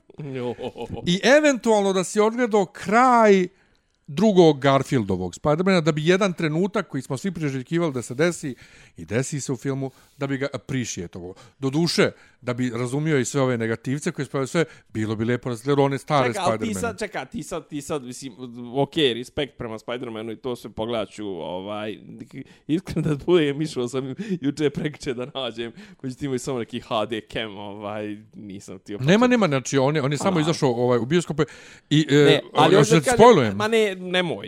i eventualno da si odgledao kraj drugog Garfieldovog Spidermana da bi jedan trenutak koji smo svi priželjkivali da se desi i desi se u filmu da bi ga appreciatovo. Do duše, da bi razumio i sve ove negativce koje spavaju sve, bilo bi lepo razgledao one stare čeka, Spidermane. Ti sad, čeka, ti sad, ti sad, mislim, ok, respekt prema Spidermanu i to sve pogledaću, ovaj, iskreno da bude, mišao sam juče prekče da nađem, međutim imaju samo neki HD cam, ovaj, nisam ti opet. Nema, nema, znači, on je, on je samo izašao ovaj, u bioskope i, e, ali još kažem, spojlujem. Ma ne, nemoj,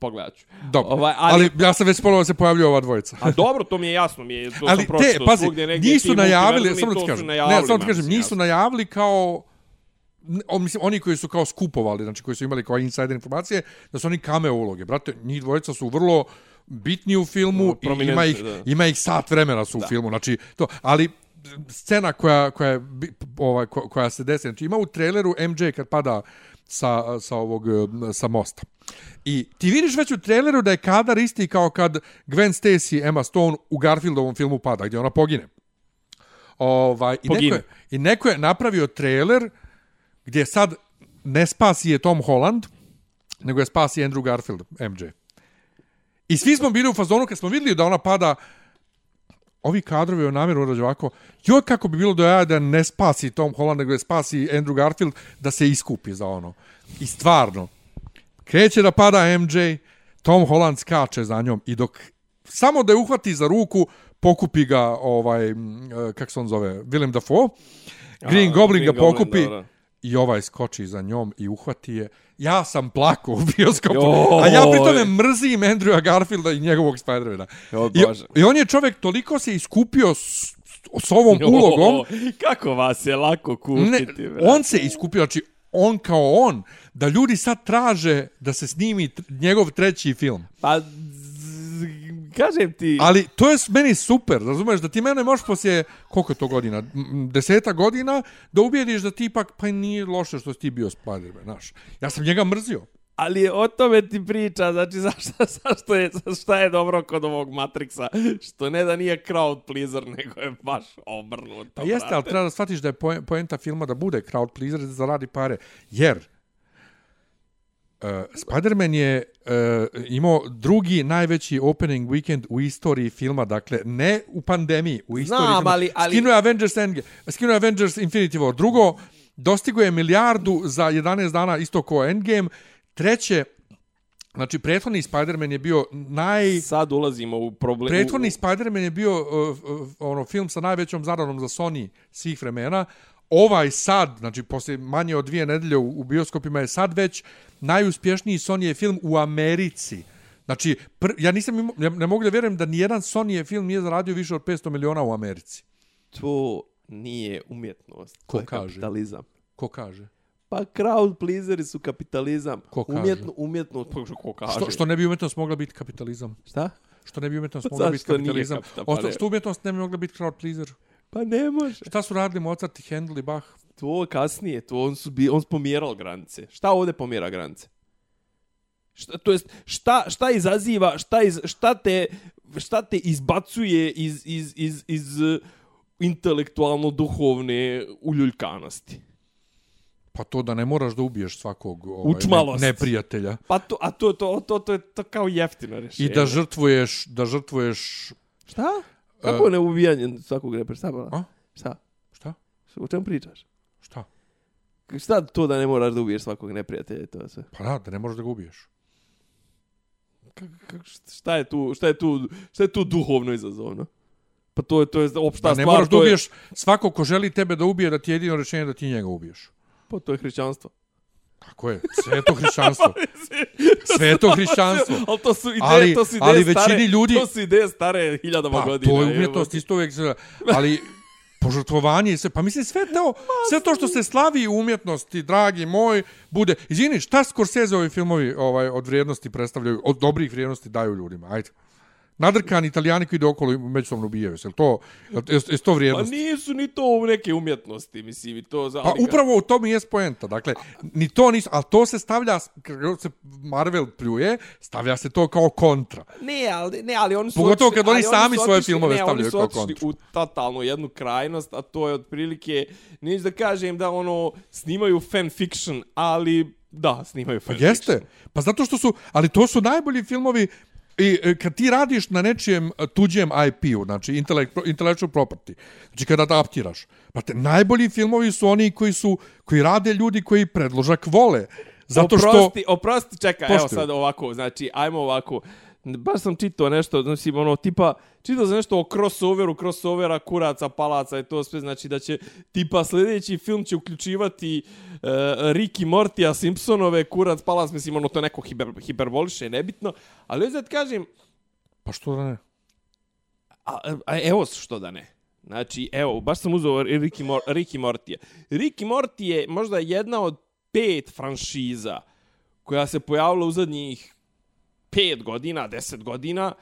pogledat ću. Dobro, ovaj, ali, ali, ja sam već da se pojavljaju ova dvojica. A dobro, to mi je jasno, mi je, to ali sam te, pazi, svugdje negdje. nisu najavili, samo da ti kažem, ne, samo ti kažem, nisu najavili kao o, mislim, oni koji su kao skupovali, znači koji su imali kao insider informacije, da su oni cameo uloge. Brate, njih dvojica su vrlo bitni u filmu No, i ima ih, da. ima ih sat vremena su u Da. filmu. Znači, to, ali scena koja, koja, je ovaj, ko- koja se desi, znači ima u traileru MJ kad pada sa, sa ovog eh, sa mosta. I ti vidiš već u traileru da je kadar isti kao kad Gwen Stacy, Emma Stone u Garfieldovom filmu pada, gdje ona pogine. Ovaj, i, neko Pogine. je, I neko je napravio trailer gdje sad ne spasi je Tom Holland, nego je spasi Andrew Garfield, MJ. I svi smo bili u fazonu kad smo vidjeli da ona pada, ovi kadrovi o namjeru urađu ovako, joj kako bi bilo do jaja da ne spasi Tom Holland, nego je spasi Andrew Garfield da se iskupi za ono. I stvarno, kreće da pada MJ, Tom Holland skače za njom i dok samo da je uhvati za ruku, pokupi ga ovaj, e, kako se on zove, Willem Dafoe, Green Goblin Green ga Goblin, pokupi dobro. I ovaj skoči za njom i uhvati je. Ja sam plako u bioskopu, Joj. a ja pritome mrzim Andrewa Garfielda i njegovog Spidermana. Joj, I. I on je čovjek toliko se iskupio s, s ovom ulogom, Kako vas je lako ne, kupiti, brate. on se iskupio, znači on kao on, da ljudi sad traže da se snimi njegov treći film. Pa, kažem ti... Ali to je meni super, razumeš, da ti mene možeš poslije, koliko je to godina, deseta godina, da ubijediš da ti ipak, pa nije loše što si ti bio Spider-Man, znaš. Ja sam njega mrzio. Ali o tome ti priča, znači zašto, zašto je, šta je dobro kod ovog Matrixa, što ne da nije crowd pleaser, nego je baš obrnuto. Pa jeste, ali treba da shvatiš da je poen- poenta filma da bude crowd pleaser da zaradi pare. Jer uh, Spider-Man je uh, imao drugi najveći opening weekend u istoriji filma, dakle ne u pandemiji, u istoriji Znam, filma. ali- ali- Skinuo je Avengers Endgame, skinuo je Avengers Infinity War. Drugo, dostigo je milijardu za 11 dana isto kao Endgame. Treće, znači prethodni Spider-Man je bio naj... Sad ulazimo u problem... Prethodni Spider-Man je bio uh, uh, ono film sa najvećom zaradom za Sony svih vremena. Ovaj sad, znači posle manje od dvije nedelje u, u bioskopima je sad već najuspješniji Sony film u Americi. Znači, pr, ja nisam imao, ja ne mogu da vjerujem da nijedan Sony film nije zaradio više od 500 miliona u Americi. To nije umjetnost. Ko to je kaže? Kapitalizam. Ko kaže? Pa crowd pleaseri su kapitalizam. Ko kaže? Umjetno, umjetnost, pa ko kaže? Što, što ne bi umjetnost mogla biti kapitalizam? Šta? Što ne bi umjetnost mogla biti kapitalizam? kapital- pa Osto, što umjetnost ne bi mogla biti crowd pleaser? Pa ne može. Šta su radili Mozart i Handel i Bach? To kasnije, to on su bi, on pomjerao granice. Šta ovdje pomjera granice? Šta, to jest, šta, šta izaziva, šta, iz, šta, te, šta te izbacuje iz, iz, iz, iz eh, intelektualno-duhovne uljuljkanosti? Pa to da ne moraš da ubiješ svakog ovaj, Učmalost. ne, neprijatelja. Pa to, a to, to, to, to je to kao jeftino rješenje. I da žrtvuješ, da žrtvuješ, Šta? Kako ne ubijanje svakog repera? A? Šta? šta? O čemu pričaš? Šta? To da ne moraš da ubiješ svakog neprijatelja i to sve? Pa da, da ne možeš da ga ubiješ. Kako, šta je tu, šta je tu, šta je tu duhovno izazovno? Pa to je to je opšta Da stvar, ne moraš da to je, ubiješ svako ko želi tebe da ubije, da ti je jedino rečenje da ti njega ubiješ. pa to je hrišćanstvo. Tako je, sve to hrišćanstvo. Sve je to hrišćanstvo. Ali to su ideje, Ali- to su ideje ali stare, većini ljudi- to su ideje stare hiljadama Pa, godina. to je umjetnost isto uvijek. Ali požrtvovanje i sve, pa mislim sve to, sve to što se slavi u umjetnosti, dragi moj, bude, izvini, šta Scorsese ovi filmovi ovaj, od vrijednosti predstavljaju, od dobrih vrijednosti daju ljudima, ajde. Nadrkani italijani koji ide okolo i međusobno ubijaju se. Jel to, jel to Pa vrijednost? nisu ni to u neke umjetnosti, mislim, i to za... Pa upravo u tom i je poenta. Dakle, ni to nisu, ali to se stavlja, kako se Marvel pljuje, stavlja se to kao kontra. Ne, ali, ne, ali oni su Pogotovo otišli- kad oni ali sami su svoje otišli- filmove ne, stavljaju kao Oni su otišli kontru. u totalnu jednu krajnost, a to je otprilike, neću da kažem da ono, snimaju fan fiction, ali da, snimaju Pa fan jeste. Pa zato što su, ali to su najbolji filmovi I e, kad ti radiš na nečijem e, tuđem IP-u, znači intellect- intellectual property, znači kada adaptiraš, pa te najbolji filmovi su oni koji su koji rade ljudi koji predložak vole. Zato što Oprosti, oprosti, čekaj, evo sad ovako, znači, ajmo ovako. Baš sam čitao nešto, znači, ono, tipa, čitao sam nešto o crossoveru, crossovera, kuraca, palaca i to sve, znači da će, tipa, sljedeći film će uključivati uh, Ricky Mortija, Simpsonove, kurac, palac, mislim, ono, to neko hiper, hiperboliše, nebitno, ali sad kažem, pa što da ne? A, a evo što da ne. Znači, evo, baš sam uzeo Ricky, Mor Ricky Mortije. Ricky Morty je možda jedna od pet franšiza koja se pojavila u zadnjih pet godina, deset godina,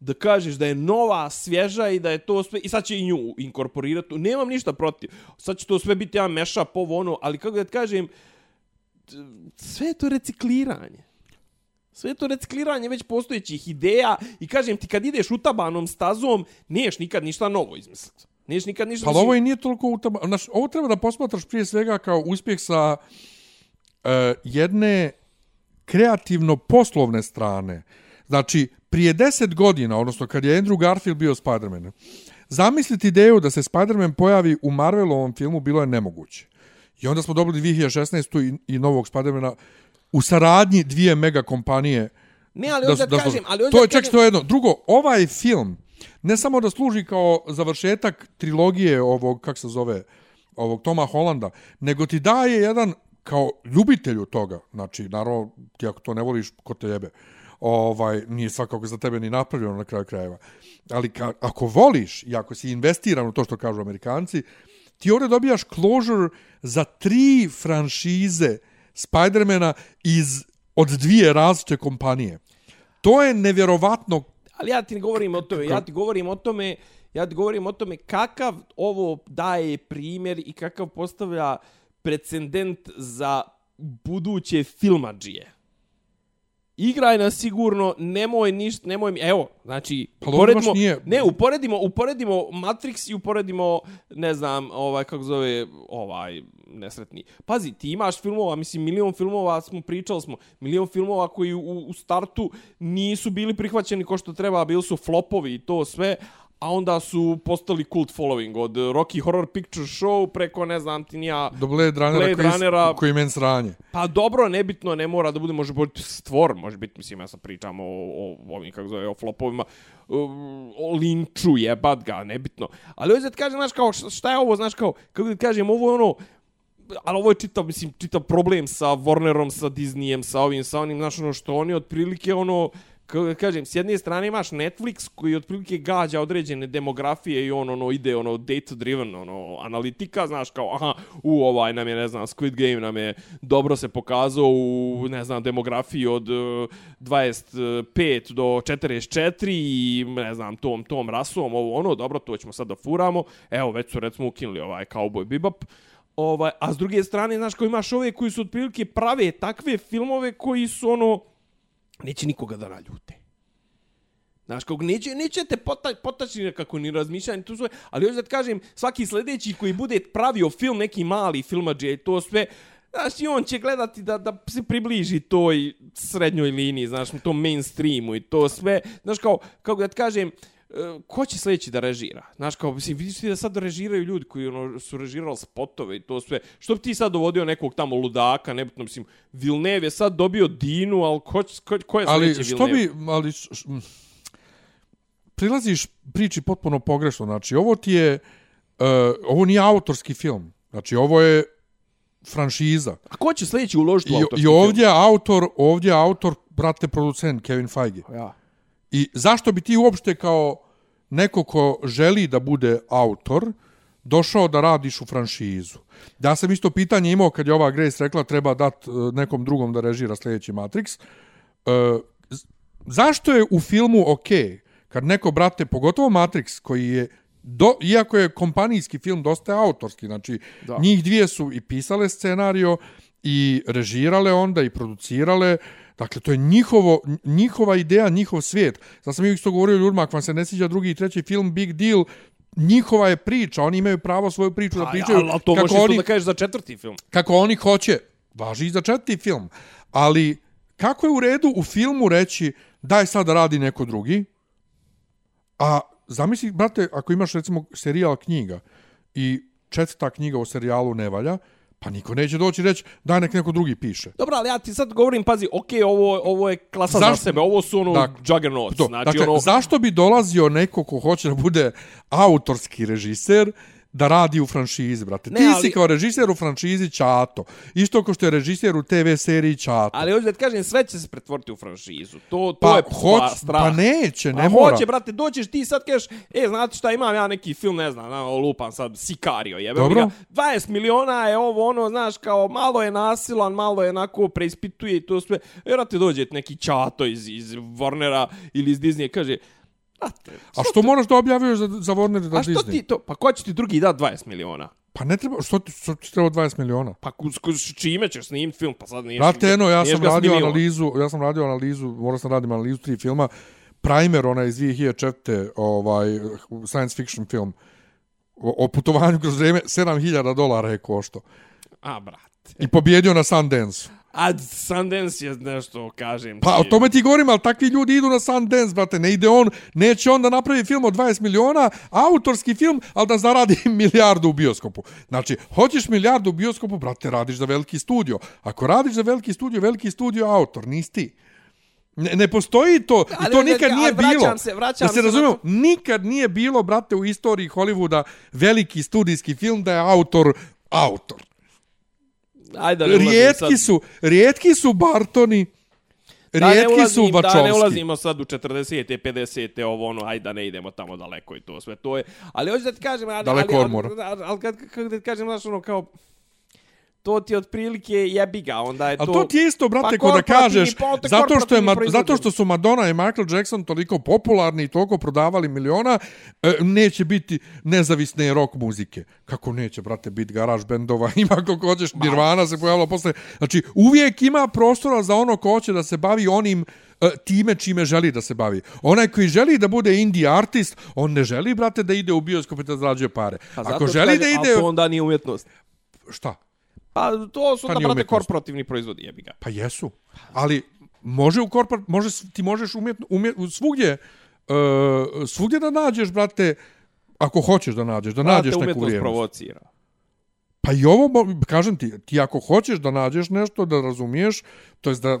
da kažeš da je nova, svježa i da je to sve, i sad će i nju inkorporirati, nemam ništa protiv. Sad će to sve biti jedan meša po ono, ali kako da ti kažem, sve je to recikliranje. Sve je to recikliranje već postojećih ideja i kažem ti kad ideš utabanom stazom, niješ nikad ništa novo izmisliti. Niješ nikad ništa... Pa mislim- ovo i nije toliko utaba... Znaš, ovo treba da posmatraš prije svega kao uspjeh sa uh, jedne kreativno-poslovne strane. Znači, prije deset godina, odnosno kad je Andrew Garfield bio Spider-Man, zamisliti ideju da se Spider-Man pojavi u Marvelovom filmu bilo je nemoguće. I onda smo dobili 2016. i, i novog Spider-mana u saradnji dvije mega kompanije Ne, ali da, kažem, ali to je čak kažem, to je jedno. Drugo, ovaj film ne samo da služi kao završetak trilogije ovog, kak se zove, ovog Toma Hollanda, nego ti daje jedan kao ljubitelju toga, znači, naravno, ti ako to ne voliš, ko te jebe, ovaj, nije svakako za tebe ni napravljeno na kraju krajeva. Ali ka, ako voliš i ako si investiran u to što kažu amerikanci, ti ovdje dobijaš closure za tri franšize Spidermana iz od dvije različite kompanije. To je nevjerovatno ali ja ti ne govorim o tome, ja ti govorim o tome, ja ti govorim o tome kakav ovo daje primjer i kakav postavlja precedent za buduće filmadžije. Igraj na sigurno, nemoj ništa, nemoj mi, evo, znači, Pa uporedimo, nije- ne, uporedimo, uporedimo Matrix i uporedimo, ne znam, ovaj, kako zove, ovaj, nesretni. Pazi, ti imaš filmova, mislim, milion filmova, smo pričali smo, milion filmova koji u, u startu nisu bili prihvaćeni ko što treba, bili su flopovi i to sve, a onda su postali cult following od Rocky Horror Picture Show preko, ne znam ti nija, do Blade Runnera, Blade koji, Runnera- koji men sranje. Pa dobro, nebitno, ne mora da bude, može biti stvor, može biti, mislim, ja sam pričam o, o, ovim, kako zove, o flopovima, um, o linču, jebat ga, nebitno. Ali ovdje ti kažem, znaš, kao, šta- je ovo, znaš, kao, kako ti kažem, ovo je ono, ali ovo je čitav, mislim, čitav problem sa Warnerom, sa Disneyem, sa ovim, sa onim, znaš, ono što oni otprilike, ono, da kažem, s jedne strane imaš Netflix koji otprilike gađa određene demografije i on ono ide ono data driven ono analitika znaš kao aha u ovaj nam je ne znam Squid Game nam je dobro se pokazao u ne znam demografiji od e, uh, 25 do 44 i ne znam tom tom rasom ovo ono dobro to ćemo sad da furamo. Evo već su recimo ukinuli ovaj Cowboy Bebop. Ovaj, a s druge strane, znaš, ko imaš ove koji su otprilike prave takve filmove koji su ono, neće nikoga da naljute. Znaš, kog neće, neće te pota, potaći nekako ni razmišljanje, tu sve, ali još da ti kažem, svaki sljedeći koji bude pravio film, neki mali filmađe i to sve, znaš, i on će gledati da, da se približi toj srednjoj liniji, znaš, tom mainstreamu i to sve, znaš, kao, kako da ti kažem, uh, ko će sljedeći da režira? Znaš, kao, mislim, vidiš ti da sad režiraju ljudi koji ono, su režirali spotove i to sve. Što bi ti sad dovodio nekog tamo ludaka, nebitno, mislim, Villeneuve je sad dobio Dinu, ali ko, ko, ko je Ali sljedeći što Villeneuve? bi, ali š- prilaziš priči potpuno pogrešno. Znači, ovo ti je, uh, ovo nije autorski film. Znači, ovo je franšiza. A ko će sljedeći uložiti u I, autorski I ovdje je autor, ovdje je autor, brate, producent Kevin Feige. film? Ja. I zašto bi ti uopšte kao neko ko želi da bude autor, došao da radiš u franšizu? Ja sam isto pitanje imao kad je ova Grace rekla treba dat e, nekom drugom da režira sljedeći Matrix. E, zašto je u filmu ok kad neko, brate, pogotovo Matrix, koji je Do, iako je kompanijski film dosta autorski, znači Da. njih dvije su i pisale scenario i režirale onda i producirale, dakle to je njihovo, njihova ideja, njihov svijet. Sad sam isto govorio ljudima, ako vam se ne sviđa drugi i treći film Big Deal, njihova je priča, oni imaju pravo svoju priču da pričaju Ali to možeš kako, oni, da kažeš za četvrti film. kako oni hoće. Važi i za četvrti film. Ali kako je u redu u filmu reći daj sad da radi neko drugi, a zamisli, brate, ako imaš recimo serijal knjiga i četvrta knjiga u serijalu ne valja, pa niko neće doći reći daj nek neko drugi piše. Dobro, ali ja ti sad govorim, pazi, okej, ovo, ovo je klasa za Zašto? sebe, ovo su ono Dakle, juggernauts, To, znači dakle, ono... zašto bi dolazio neko ko hoće da bude autorski režiser da radi u franšizi, brate? Ne, Ti ali- si kao režiser u franšizi Ćato. Isto kao što je režiser u TV seriji Ćato. Ali hoću da ti kažem, sve će se pretvoriti u franšizu. To, to pa, je hoć, hoć, strah. pa neće, ne A mora. hoće, brate, doćeš ti sad kažeš, e, znate šta, imam ja neki film, ne znam, na, lupam sad, Sicario, jebe Dobro. ga. 20 miliona je ovo, ono, znaš, kao, malo je nasilan, malo je onako preispituje i to sve. E, brate, dođe neki čato iz, iz Warnera ili iz Disney, kaže, brate, A što moraš da objavljuješ za, za Warner i da a što Disney? ti to, pa ko će ti drugi dat 20 miliona? Pa ne treba, što ti, što ti treba 20 miliona? Pa ku, ku, čime ćeš snimiti film, pa sad niješ... Brate, eno, ja sam radio analizu, ja sam radio analizu, morao sam radim analizu tri filma. Primer, onaj iz 2004. ovaj, science fiction film, o, o putovanju kroz vrijeme, 7000 dolara je košto. A, brate. I pobjedio na Sundance. A Sundance je nešto, kažem Pa ti. o tome ti govorim, ali takvi ljudi idu na Sundance, brate, ne ide on, neće on da napravi film od 20 miliona, autorski film, ali da zaradi milijardu u bioskopu. Znači, hoćeš milijardu u bioskopu, brate, radiš za veliki studio. Ako radiš za veliki studio, veliki studio je autor, nisi ti. Ne, ne postoji to, i Ali to ne, nikad ali nije vraćam bilo. se- vraćam da se se na razumijemo, to. nikad nije bilo, brate, u istoriji Hollywooda veliki studijski film da je autor autor. Ajde, da ne ulazim Rijetki sad. su, rijetki su Bartoni, Da ne rijetki su ulazim- Da ne ulazimo sad u 40. 50. ovo ono, ajde da ne idemo tamo daleko i to sve. To je, ali hoću da ti kažem, ali, Daleko ali, od mora. ali, ali kad, kako da ti kažem, znaš ono kao, to ti je otprilike jebi ga, onda je A to... to ti je isto, brate, Pa ko da kažeš, pa zato što, je, zato što su Madonna i Michael Jackson toliko popularni i toliko prodavali miliona, e, neće biti nezavisne rock muzike. Kako neće, brate, biti garaž bendova, ima koliko hoćeš, Nirvana se pojavila posle. Znači, uvijek ima prostora za ono ko hoće da se bavi onim e, time čime želi da se bavi. Onaj koji želi da bude indie artist, on ne želi, brate, da ide u bioskop i da zarađuje pare. Pa Ako želi da ali ide... to onda nije umjetnost. Šta? Pa to su Pa onda, brate, umjetnost. korporativni proizvodi, jebi ga. Pa jesu. Ali može u korpor, može, ti možeš umjetno, umjet, svugdje, uh, svugdje da nađeš, brate, ako hoćeš da nađeš, da nađeš Brate, neku umjetnost vrijednost. provocira. Pa i ovo, kažem ti, ti ako hoćeš da nađeš nešto, da razumiješ, to jest da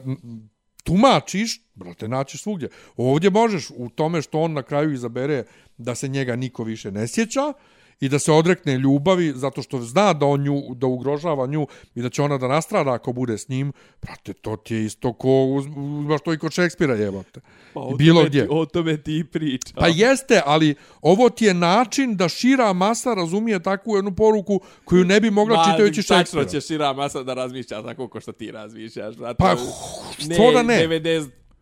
tumačiš, brate, naćeš svugdje. Ovdje možeš u tome što on na kraju izabere da se njega niko više ne sjeća i da se odrekne ljubavi zato što zna da on nju, da ugrožava nju i da će ona da nastrada ako bude s njim, brate, to ti je isto ko, uzmaš to i kod Šekspira jebate. Pa I bilo tome gdje. Ti, o tome ti priča. Pa jeste, ali ovo ti je način da šira masa razumije takvu jednu poruku koju ne bi mogla čitajući Tačno Šekspira. će šira masa da razmišlja tako ko što ti razmišljaš. Brate, Pa, što da ne?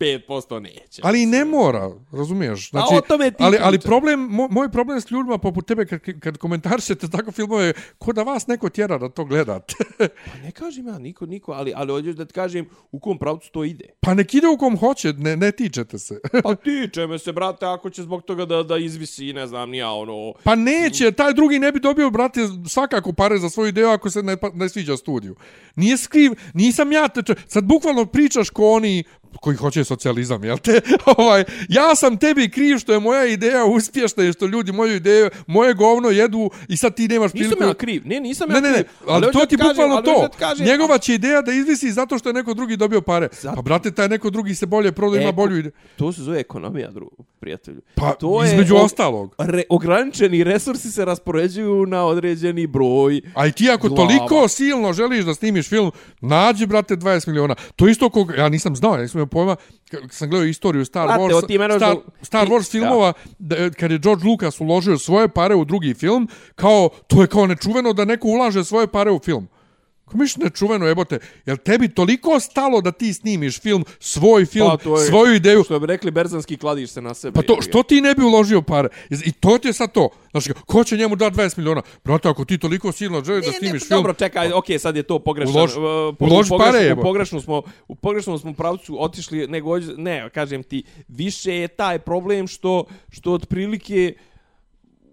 95% neće. Ali i ne mora, razumiješ? Znači, o tome ti ali, ali problem, mo, moj problem s ljudima poput tebe kad, kad komentarišete tako filmove, ko da vas neko tjera da to gledate. Pa ne kažem ja, niko, niko, ali, ali hoćeš da ti kažem u kom pravcu to ide. pa nek ide u kom hoće, ne, ne tičete se. Pa tiče me se, brate, ako će zbog toga da, da izvisi, ne znam, nija ono... Pa neće, taj drugi ne bi dobio, brate, svakako pare za svoju ideju ako se ne, pa- ne sviđa studiju. Nije skriv, nisam ja, te, sad bukvalno pričaš ko oni koji hoće socijalizam, jel te? ovaj, ja sam tebi kriv što je moja ideja uspješna i što ljudi moju ideju, moje govno jedu i sad ti nemaš Nisam priliku... ja kriv, ne, nisam Ne, ja ne, kriv. ne, ali, to ti bukvalno to. kažem- Njegova će ideja da izvisi zato što je neko drugi dobio pare. Zato- Pa brate, taj neko drugi se bolje prodao, ima bolju ideju. To se zove ekonomija, dru, prijatelju. Pa, to između o- ostalog. Re, ograničeni resursi se raspoređuju na određeni broj. A i ti ako glava. toliko silno želiš da snimiš film, nađi, brate, 20 miliona. To isto kog, ja nisam znao, ja nisam imao pojma, kad sam gledao istoriju Star Brate, Wars, ti Star, do- Star Wars filmova, da, kad je George Lucas uložio svoje pare u drugi film, kao, to je kao nečuveno da neko ulaže svoje pare u film. Ko miš nečuveno jebote, jel tebi toliko stalo da ti snimiš film, svoj film, Pa, je- svoju ideju, Što bi rekli, berzanski kladiš se na sebe. Pa to, što ti ne bi uložio pare? I to ti je sad to. Znači, ko će njemu dati 20 miliona? Brate, ako ti toliko silno želiš da snimiš ne, film... Dobro, čekaj, okej, sad je to pogrešno. Uloži- uh, po- uloži u pare, pogrešnu- jebo. U pogrešnu smo, u pogrešnom smo pravcu otišli, nego, ne, kažem ti, više je taj problem što, što otprilike,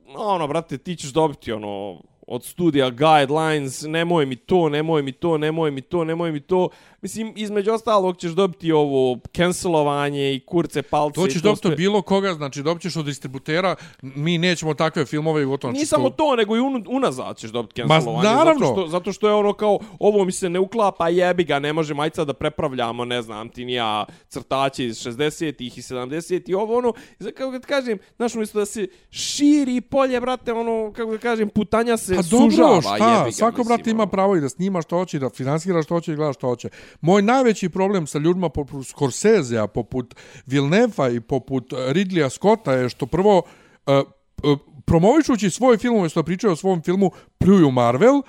ono, brate, ti ćeš dobiti, ono, od studija guidelines, nemoj mi to, nemoj mi to, nemoj mi to, nemoj mi to. Mislim, između ostalog ćeš dobiti ovo cancelovanje i kurce, palce. To ćeš dobiti sve. bilo koga, znači dobit ćeš od distributera, mi nećemo takve filmove i gotovo. Nije samo to- to, nego i un, unazad ćeš dobiti Ma, cancelovanje. naravno. Zato što, zato što je ono kao, ovo mi se ne uklapa, jebi ga, ne može majca da prepravljamo, ne znam, ti ni ja, crtače iz 60-ih i 70-ih i ovo ono. Sad, kako ti kažem, znaš, umjesto da se širi polje, brate, ono, kako da kažem, putanja se Pa sužava, dobro, šta? jebi ga, Svako, mislim, brate, ima ono. pravo i da snima što hoće, da finansira što hoće i gleda što hoće. Moj najveći problem sa ljudima poput a poput Vilnefa i poput e, Ridleya Scotta je što prvo, uh, uh, promovišući svoj film, umjesto pričaju o svom filmu, pljuju Marvel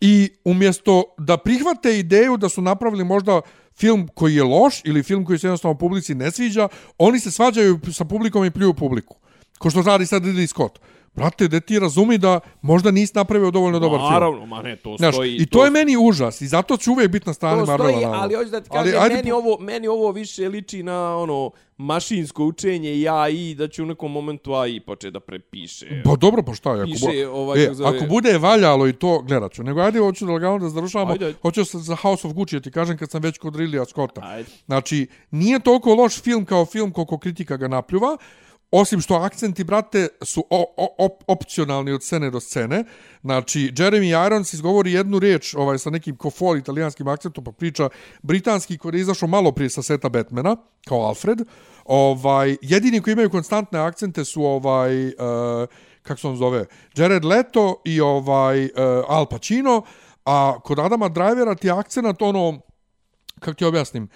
i umjesto da prihvate ideju da su napravili možda film koji je loš ili film koji se jednostavno publici ne sviđa, oni se svađaju sa publikom i pljuju publiku. Ko što radi sad Ridley Scott. Brate, da ti razumi da možda nisi napravio dovoljno dobar film. Naravno, ma ne, to Znaš, stoji. I to je meni užas i zato ću uvijek biti na strani To Marvela. stoji, naravno. ali hoću da ti Ali kažem, ajde meni, po- ovo, meni ovo više liči na ono mašinsko učenje i AI, da će u nekom momentu AI početi da prepiše. Pa dobro, pa šta je? Ako, Piše, ovaj, e, zove- ako bude valjalo i to, gledat ću. Nego ajde, hoću da lagano da završavamo. Ajde, ajde. Hoću sa- za House of Gucci, da ti kažem kad sam već kod Ridleya Scotta. Ajde. Znači, nije toliko loš film kao film koliko kritika ga napljuva, osim što akcenti, brate, su o, o, op, opcionalni od scene do scene. Znači, Jeremy Irons izgovori jednu riječ ovaj, sa nekim kofol italijanskim akcentom, pa priča britanski koji je izašao malo prije sa seta Batmana, kao Alfred. Ovaj, jedini koji imaju konstantne akcente su ovaj... E, uh, kako se on zove, Jared Leto i ovaj uh, Al Pacino, a kod Adama Drivera ti je akcenat ono, kako ti objasnim, uh,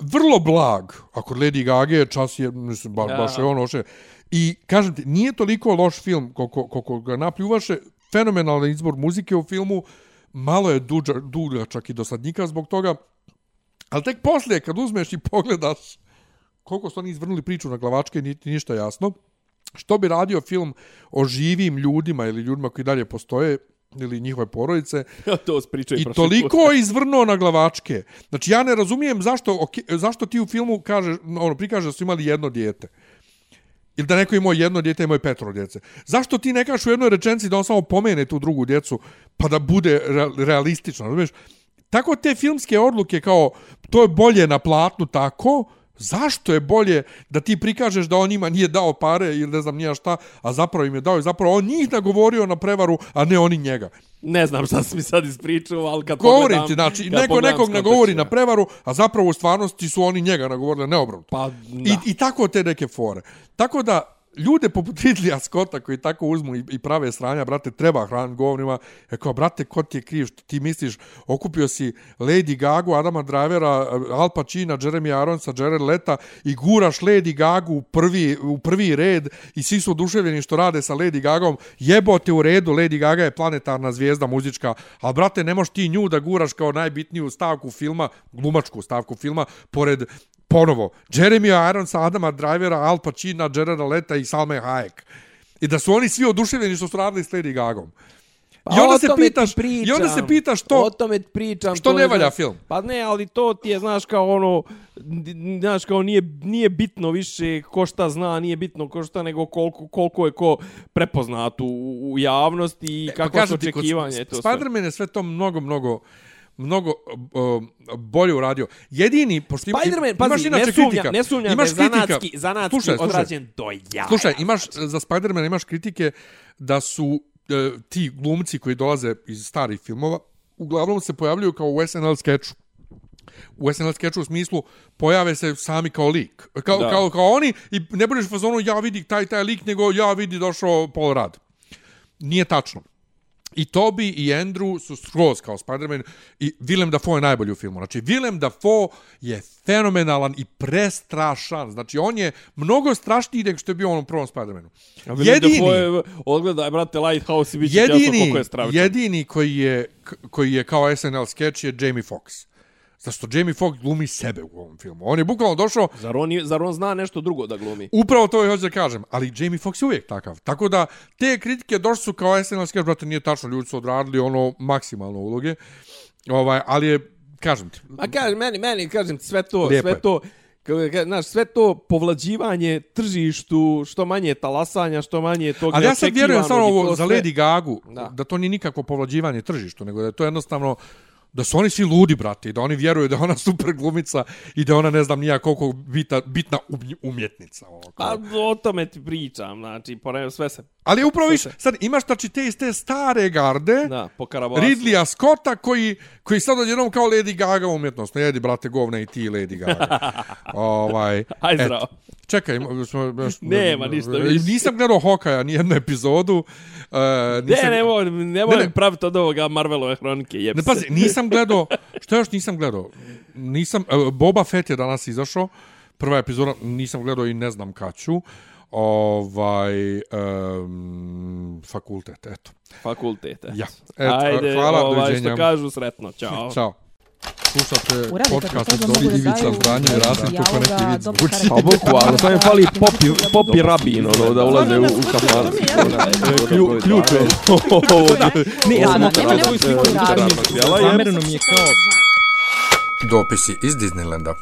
vrlo blag, a kod Lady Gaga čas je, mislim, ba, Ja. baš je ono še. I, kažem ti, nije toliko loš film koliko, koliko ga napljuvaše, fenomenalan izbor muzike u filmu, malo je duđa, dugačak i dosadnika zbog toga, ali tek poslije, kad uzmeš i pogledaš koliko su oni izvrnuli priču na glavačke, niti ništa jasno, što bi radio film o živim ljudima ili ljudima koji dalje postoje, ili njihove porodice, to spričaj I toliko je izvrnuo na glavačke. Znači, ja ne razumijem zašto, ok, zašto ti u filmu kaže, ono, prikaže da su imali jedno dijete. Ili da neko imao jedno dijete, imao je petro djece. Zašto ti ne kažeš u jednoj rečenci da on samo pomene tu drugu djecu, pa da bude re, realistično, razumiješ? Tako te filmske odluke kao, to je bolje na platnu tako, zašto je bolje da ti prikažeš da on njima nije dao pare ili ne znam nija šta, a zapravo im je dao i zapravo on njih nagovorio na prevaru, a ne oni njega. Ne znam šta si mi sad ispričao, ali kad Govorim pogledam... ti, znači, neko nekog nagovori na prevaru, a zapravo u stvarnosti su oni njega nagovorili, ne obrnuto. Pa, da. I, I tako te neke fore. Tako da, ljude poput Ridleya Scotta koji tako uzmu i, i prave sranja, brate, treba hran govnima. E kao, brate, ko ti je kriv što ti misliš, okupio si Lady Gagu, Adama Drivera, Al Pacina, Jeremy Aronsa, Jared Leta i guraš Lady Gagu u prvi, u prvi red i svi su oduševljeni što rade sa Lady Gagom. Jebote u redu, Lady Gaga je planetarna zvijezda muzička, ali brate, ne možeš ti nju da guraš kao najbitniju stavku filma, glumačku stavku filma, pored ponovo, Jeremy Irons, Adama Drivera, Al Pacina, Jareda Leta i Salme Hayek. I da su oni svi oduševljeni što su radili s Lady Gagom. I onda Pa se pitaš, i onda se pričam. pitaš to, O tome pričam. što to ne valja znaš- film? Pa ne, ali to ti je, znaš, kao ono, znaš, kao nije, nije bitno više ko šta zna, nije bitno ko šta, nego koliko, koliko je ko prepoznat u, u javnosti i kako su E, ti, kod očekivanje. To. Spider-Man je sve to mnogo, mnogo mnogo uh, bolje uradio. Jedini, pošto ima, Spider-Man, imaš pazi, inače ne sumnjam, kritika. ne sumnjam da imaš je kritika. zanatski, zanatski Slušaj, slušaj. odrađen do jaja. Slušaj, imaš za Spider-Man imaš kritike da su e, ti glumci koji dolaze iz starih filmova uglavnom se pojavljuju kao u SNL skeču. U SNL skeču u smislu pojave se sami kao lik. Kao, Da. kao, kao oni i ne budeš fazonu ja vidi taj taj lik, nego ja vidi došao Paul Rad. Nije tačno. I Toby i Andrew su skroz kao Spider-Man i Willem Dafoe je najbolji u filmu. Znači, Willem Dafoe je fenomenalan i prestrašan. Znači, on je mnogo strašniji nego što je bio on u prvom Spider-Manu. Jedini, odgledaj, brate, Lighthouse i bit će jedini, jasno koliko je stravičan. Jedini koji je, koji je kao SNL sketch je Jamie Foxx. Zašto Jamie Foxx glumi sebe u ovom filmu? On je bukvalno došao... Zar on, zar on zna nešto drugo da glumi? Upravo to je hoću da kažem. Ali Jamie Foxx je uvijek takav. Tako da te kritike došli su kao SNL sketch, brate, nije tačno. Ljudi su odradili ono maksimalno uloge. Ovaj, ali je, kažem ti... A kažem, meni, meni, kažem ti, sve to, sve je. to... Znaš, sve to povlađivanje tržištu, što manje talasanja, što manje tog Ali ja sad vjerujem samo ovo za Lady Gagu, da. da to nije nikakvo povlađivanje tržištu, nego da je to jednostavno da su oni svi ludi, brate, da oni vjeruju da ona super glumica i da ona ne znam nija koliko bita, bitna umjetnica. Ovo, pa o tome ti pričam, znači, ponavljam sve se... Ali upravo viš, sad imaš znači te iste stare garde, da, po Ridleya Scotta, koji, koji sad odjednom kao Lady Gaga umjetnost, ne jedi, brate, govne i ti Lady Gaga. ovaj, Aj zdravo. Čekaj, smo, Nema ništa više. Nisam gledao Hokaja ni jednu epizodu. Uh, nisam, ne, nemoj, nemoj ne, ne. praviti od ovoga Marvelove hronike. Ne, pazi, nisam gledao, što još nisam gledao? Nisam, uh, Boba Fett je danas izašao, prva epizoda, nisam gledao i ne znam kaću. Ovaj, um, fakultet, eto. Fakultet, eto. Ja. Et, Ajde, hvala, ovaj, doviđenja. što kažu, sretno, čao. Ćao. Slušate podcast od Dobri Ivica Zdanje i Rasim kako neki vid zvuči. Pa bukvalno, sam je fali popi, popi rabin, ono, da ulaze u, u kafan. Ključ je. Ne, ja sam okratio svoju sliku. Zamerno mi je kao... Dopisi iz Disneylanda.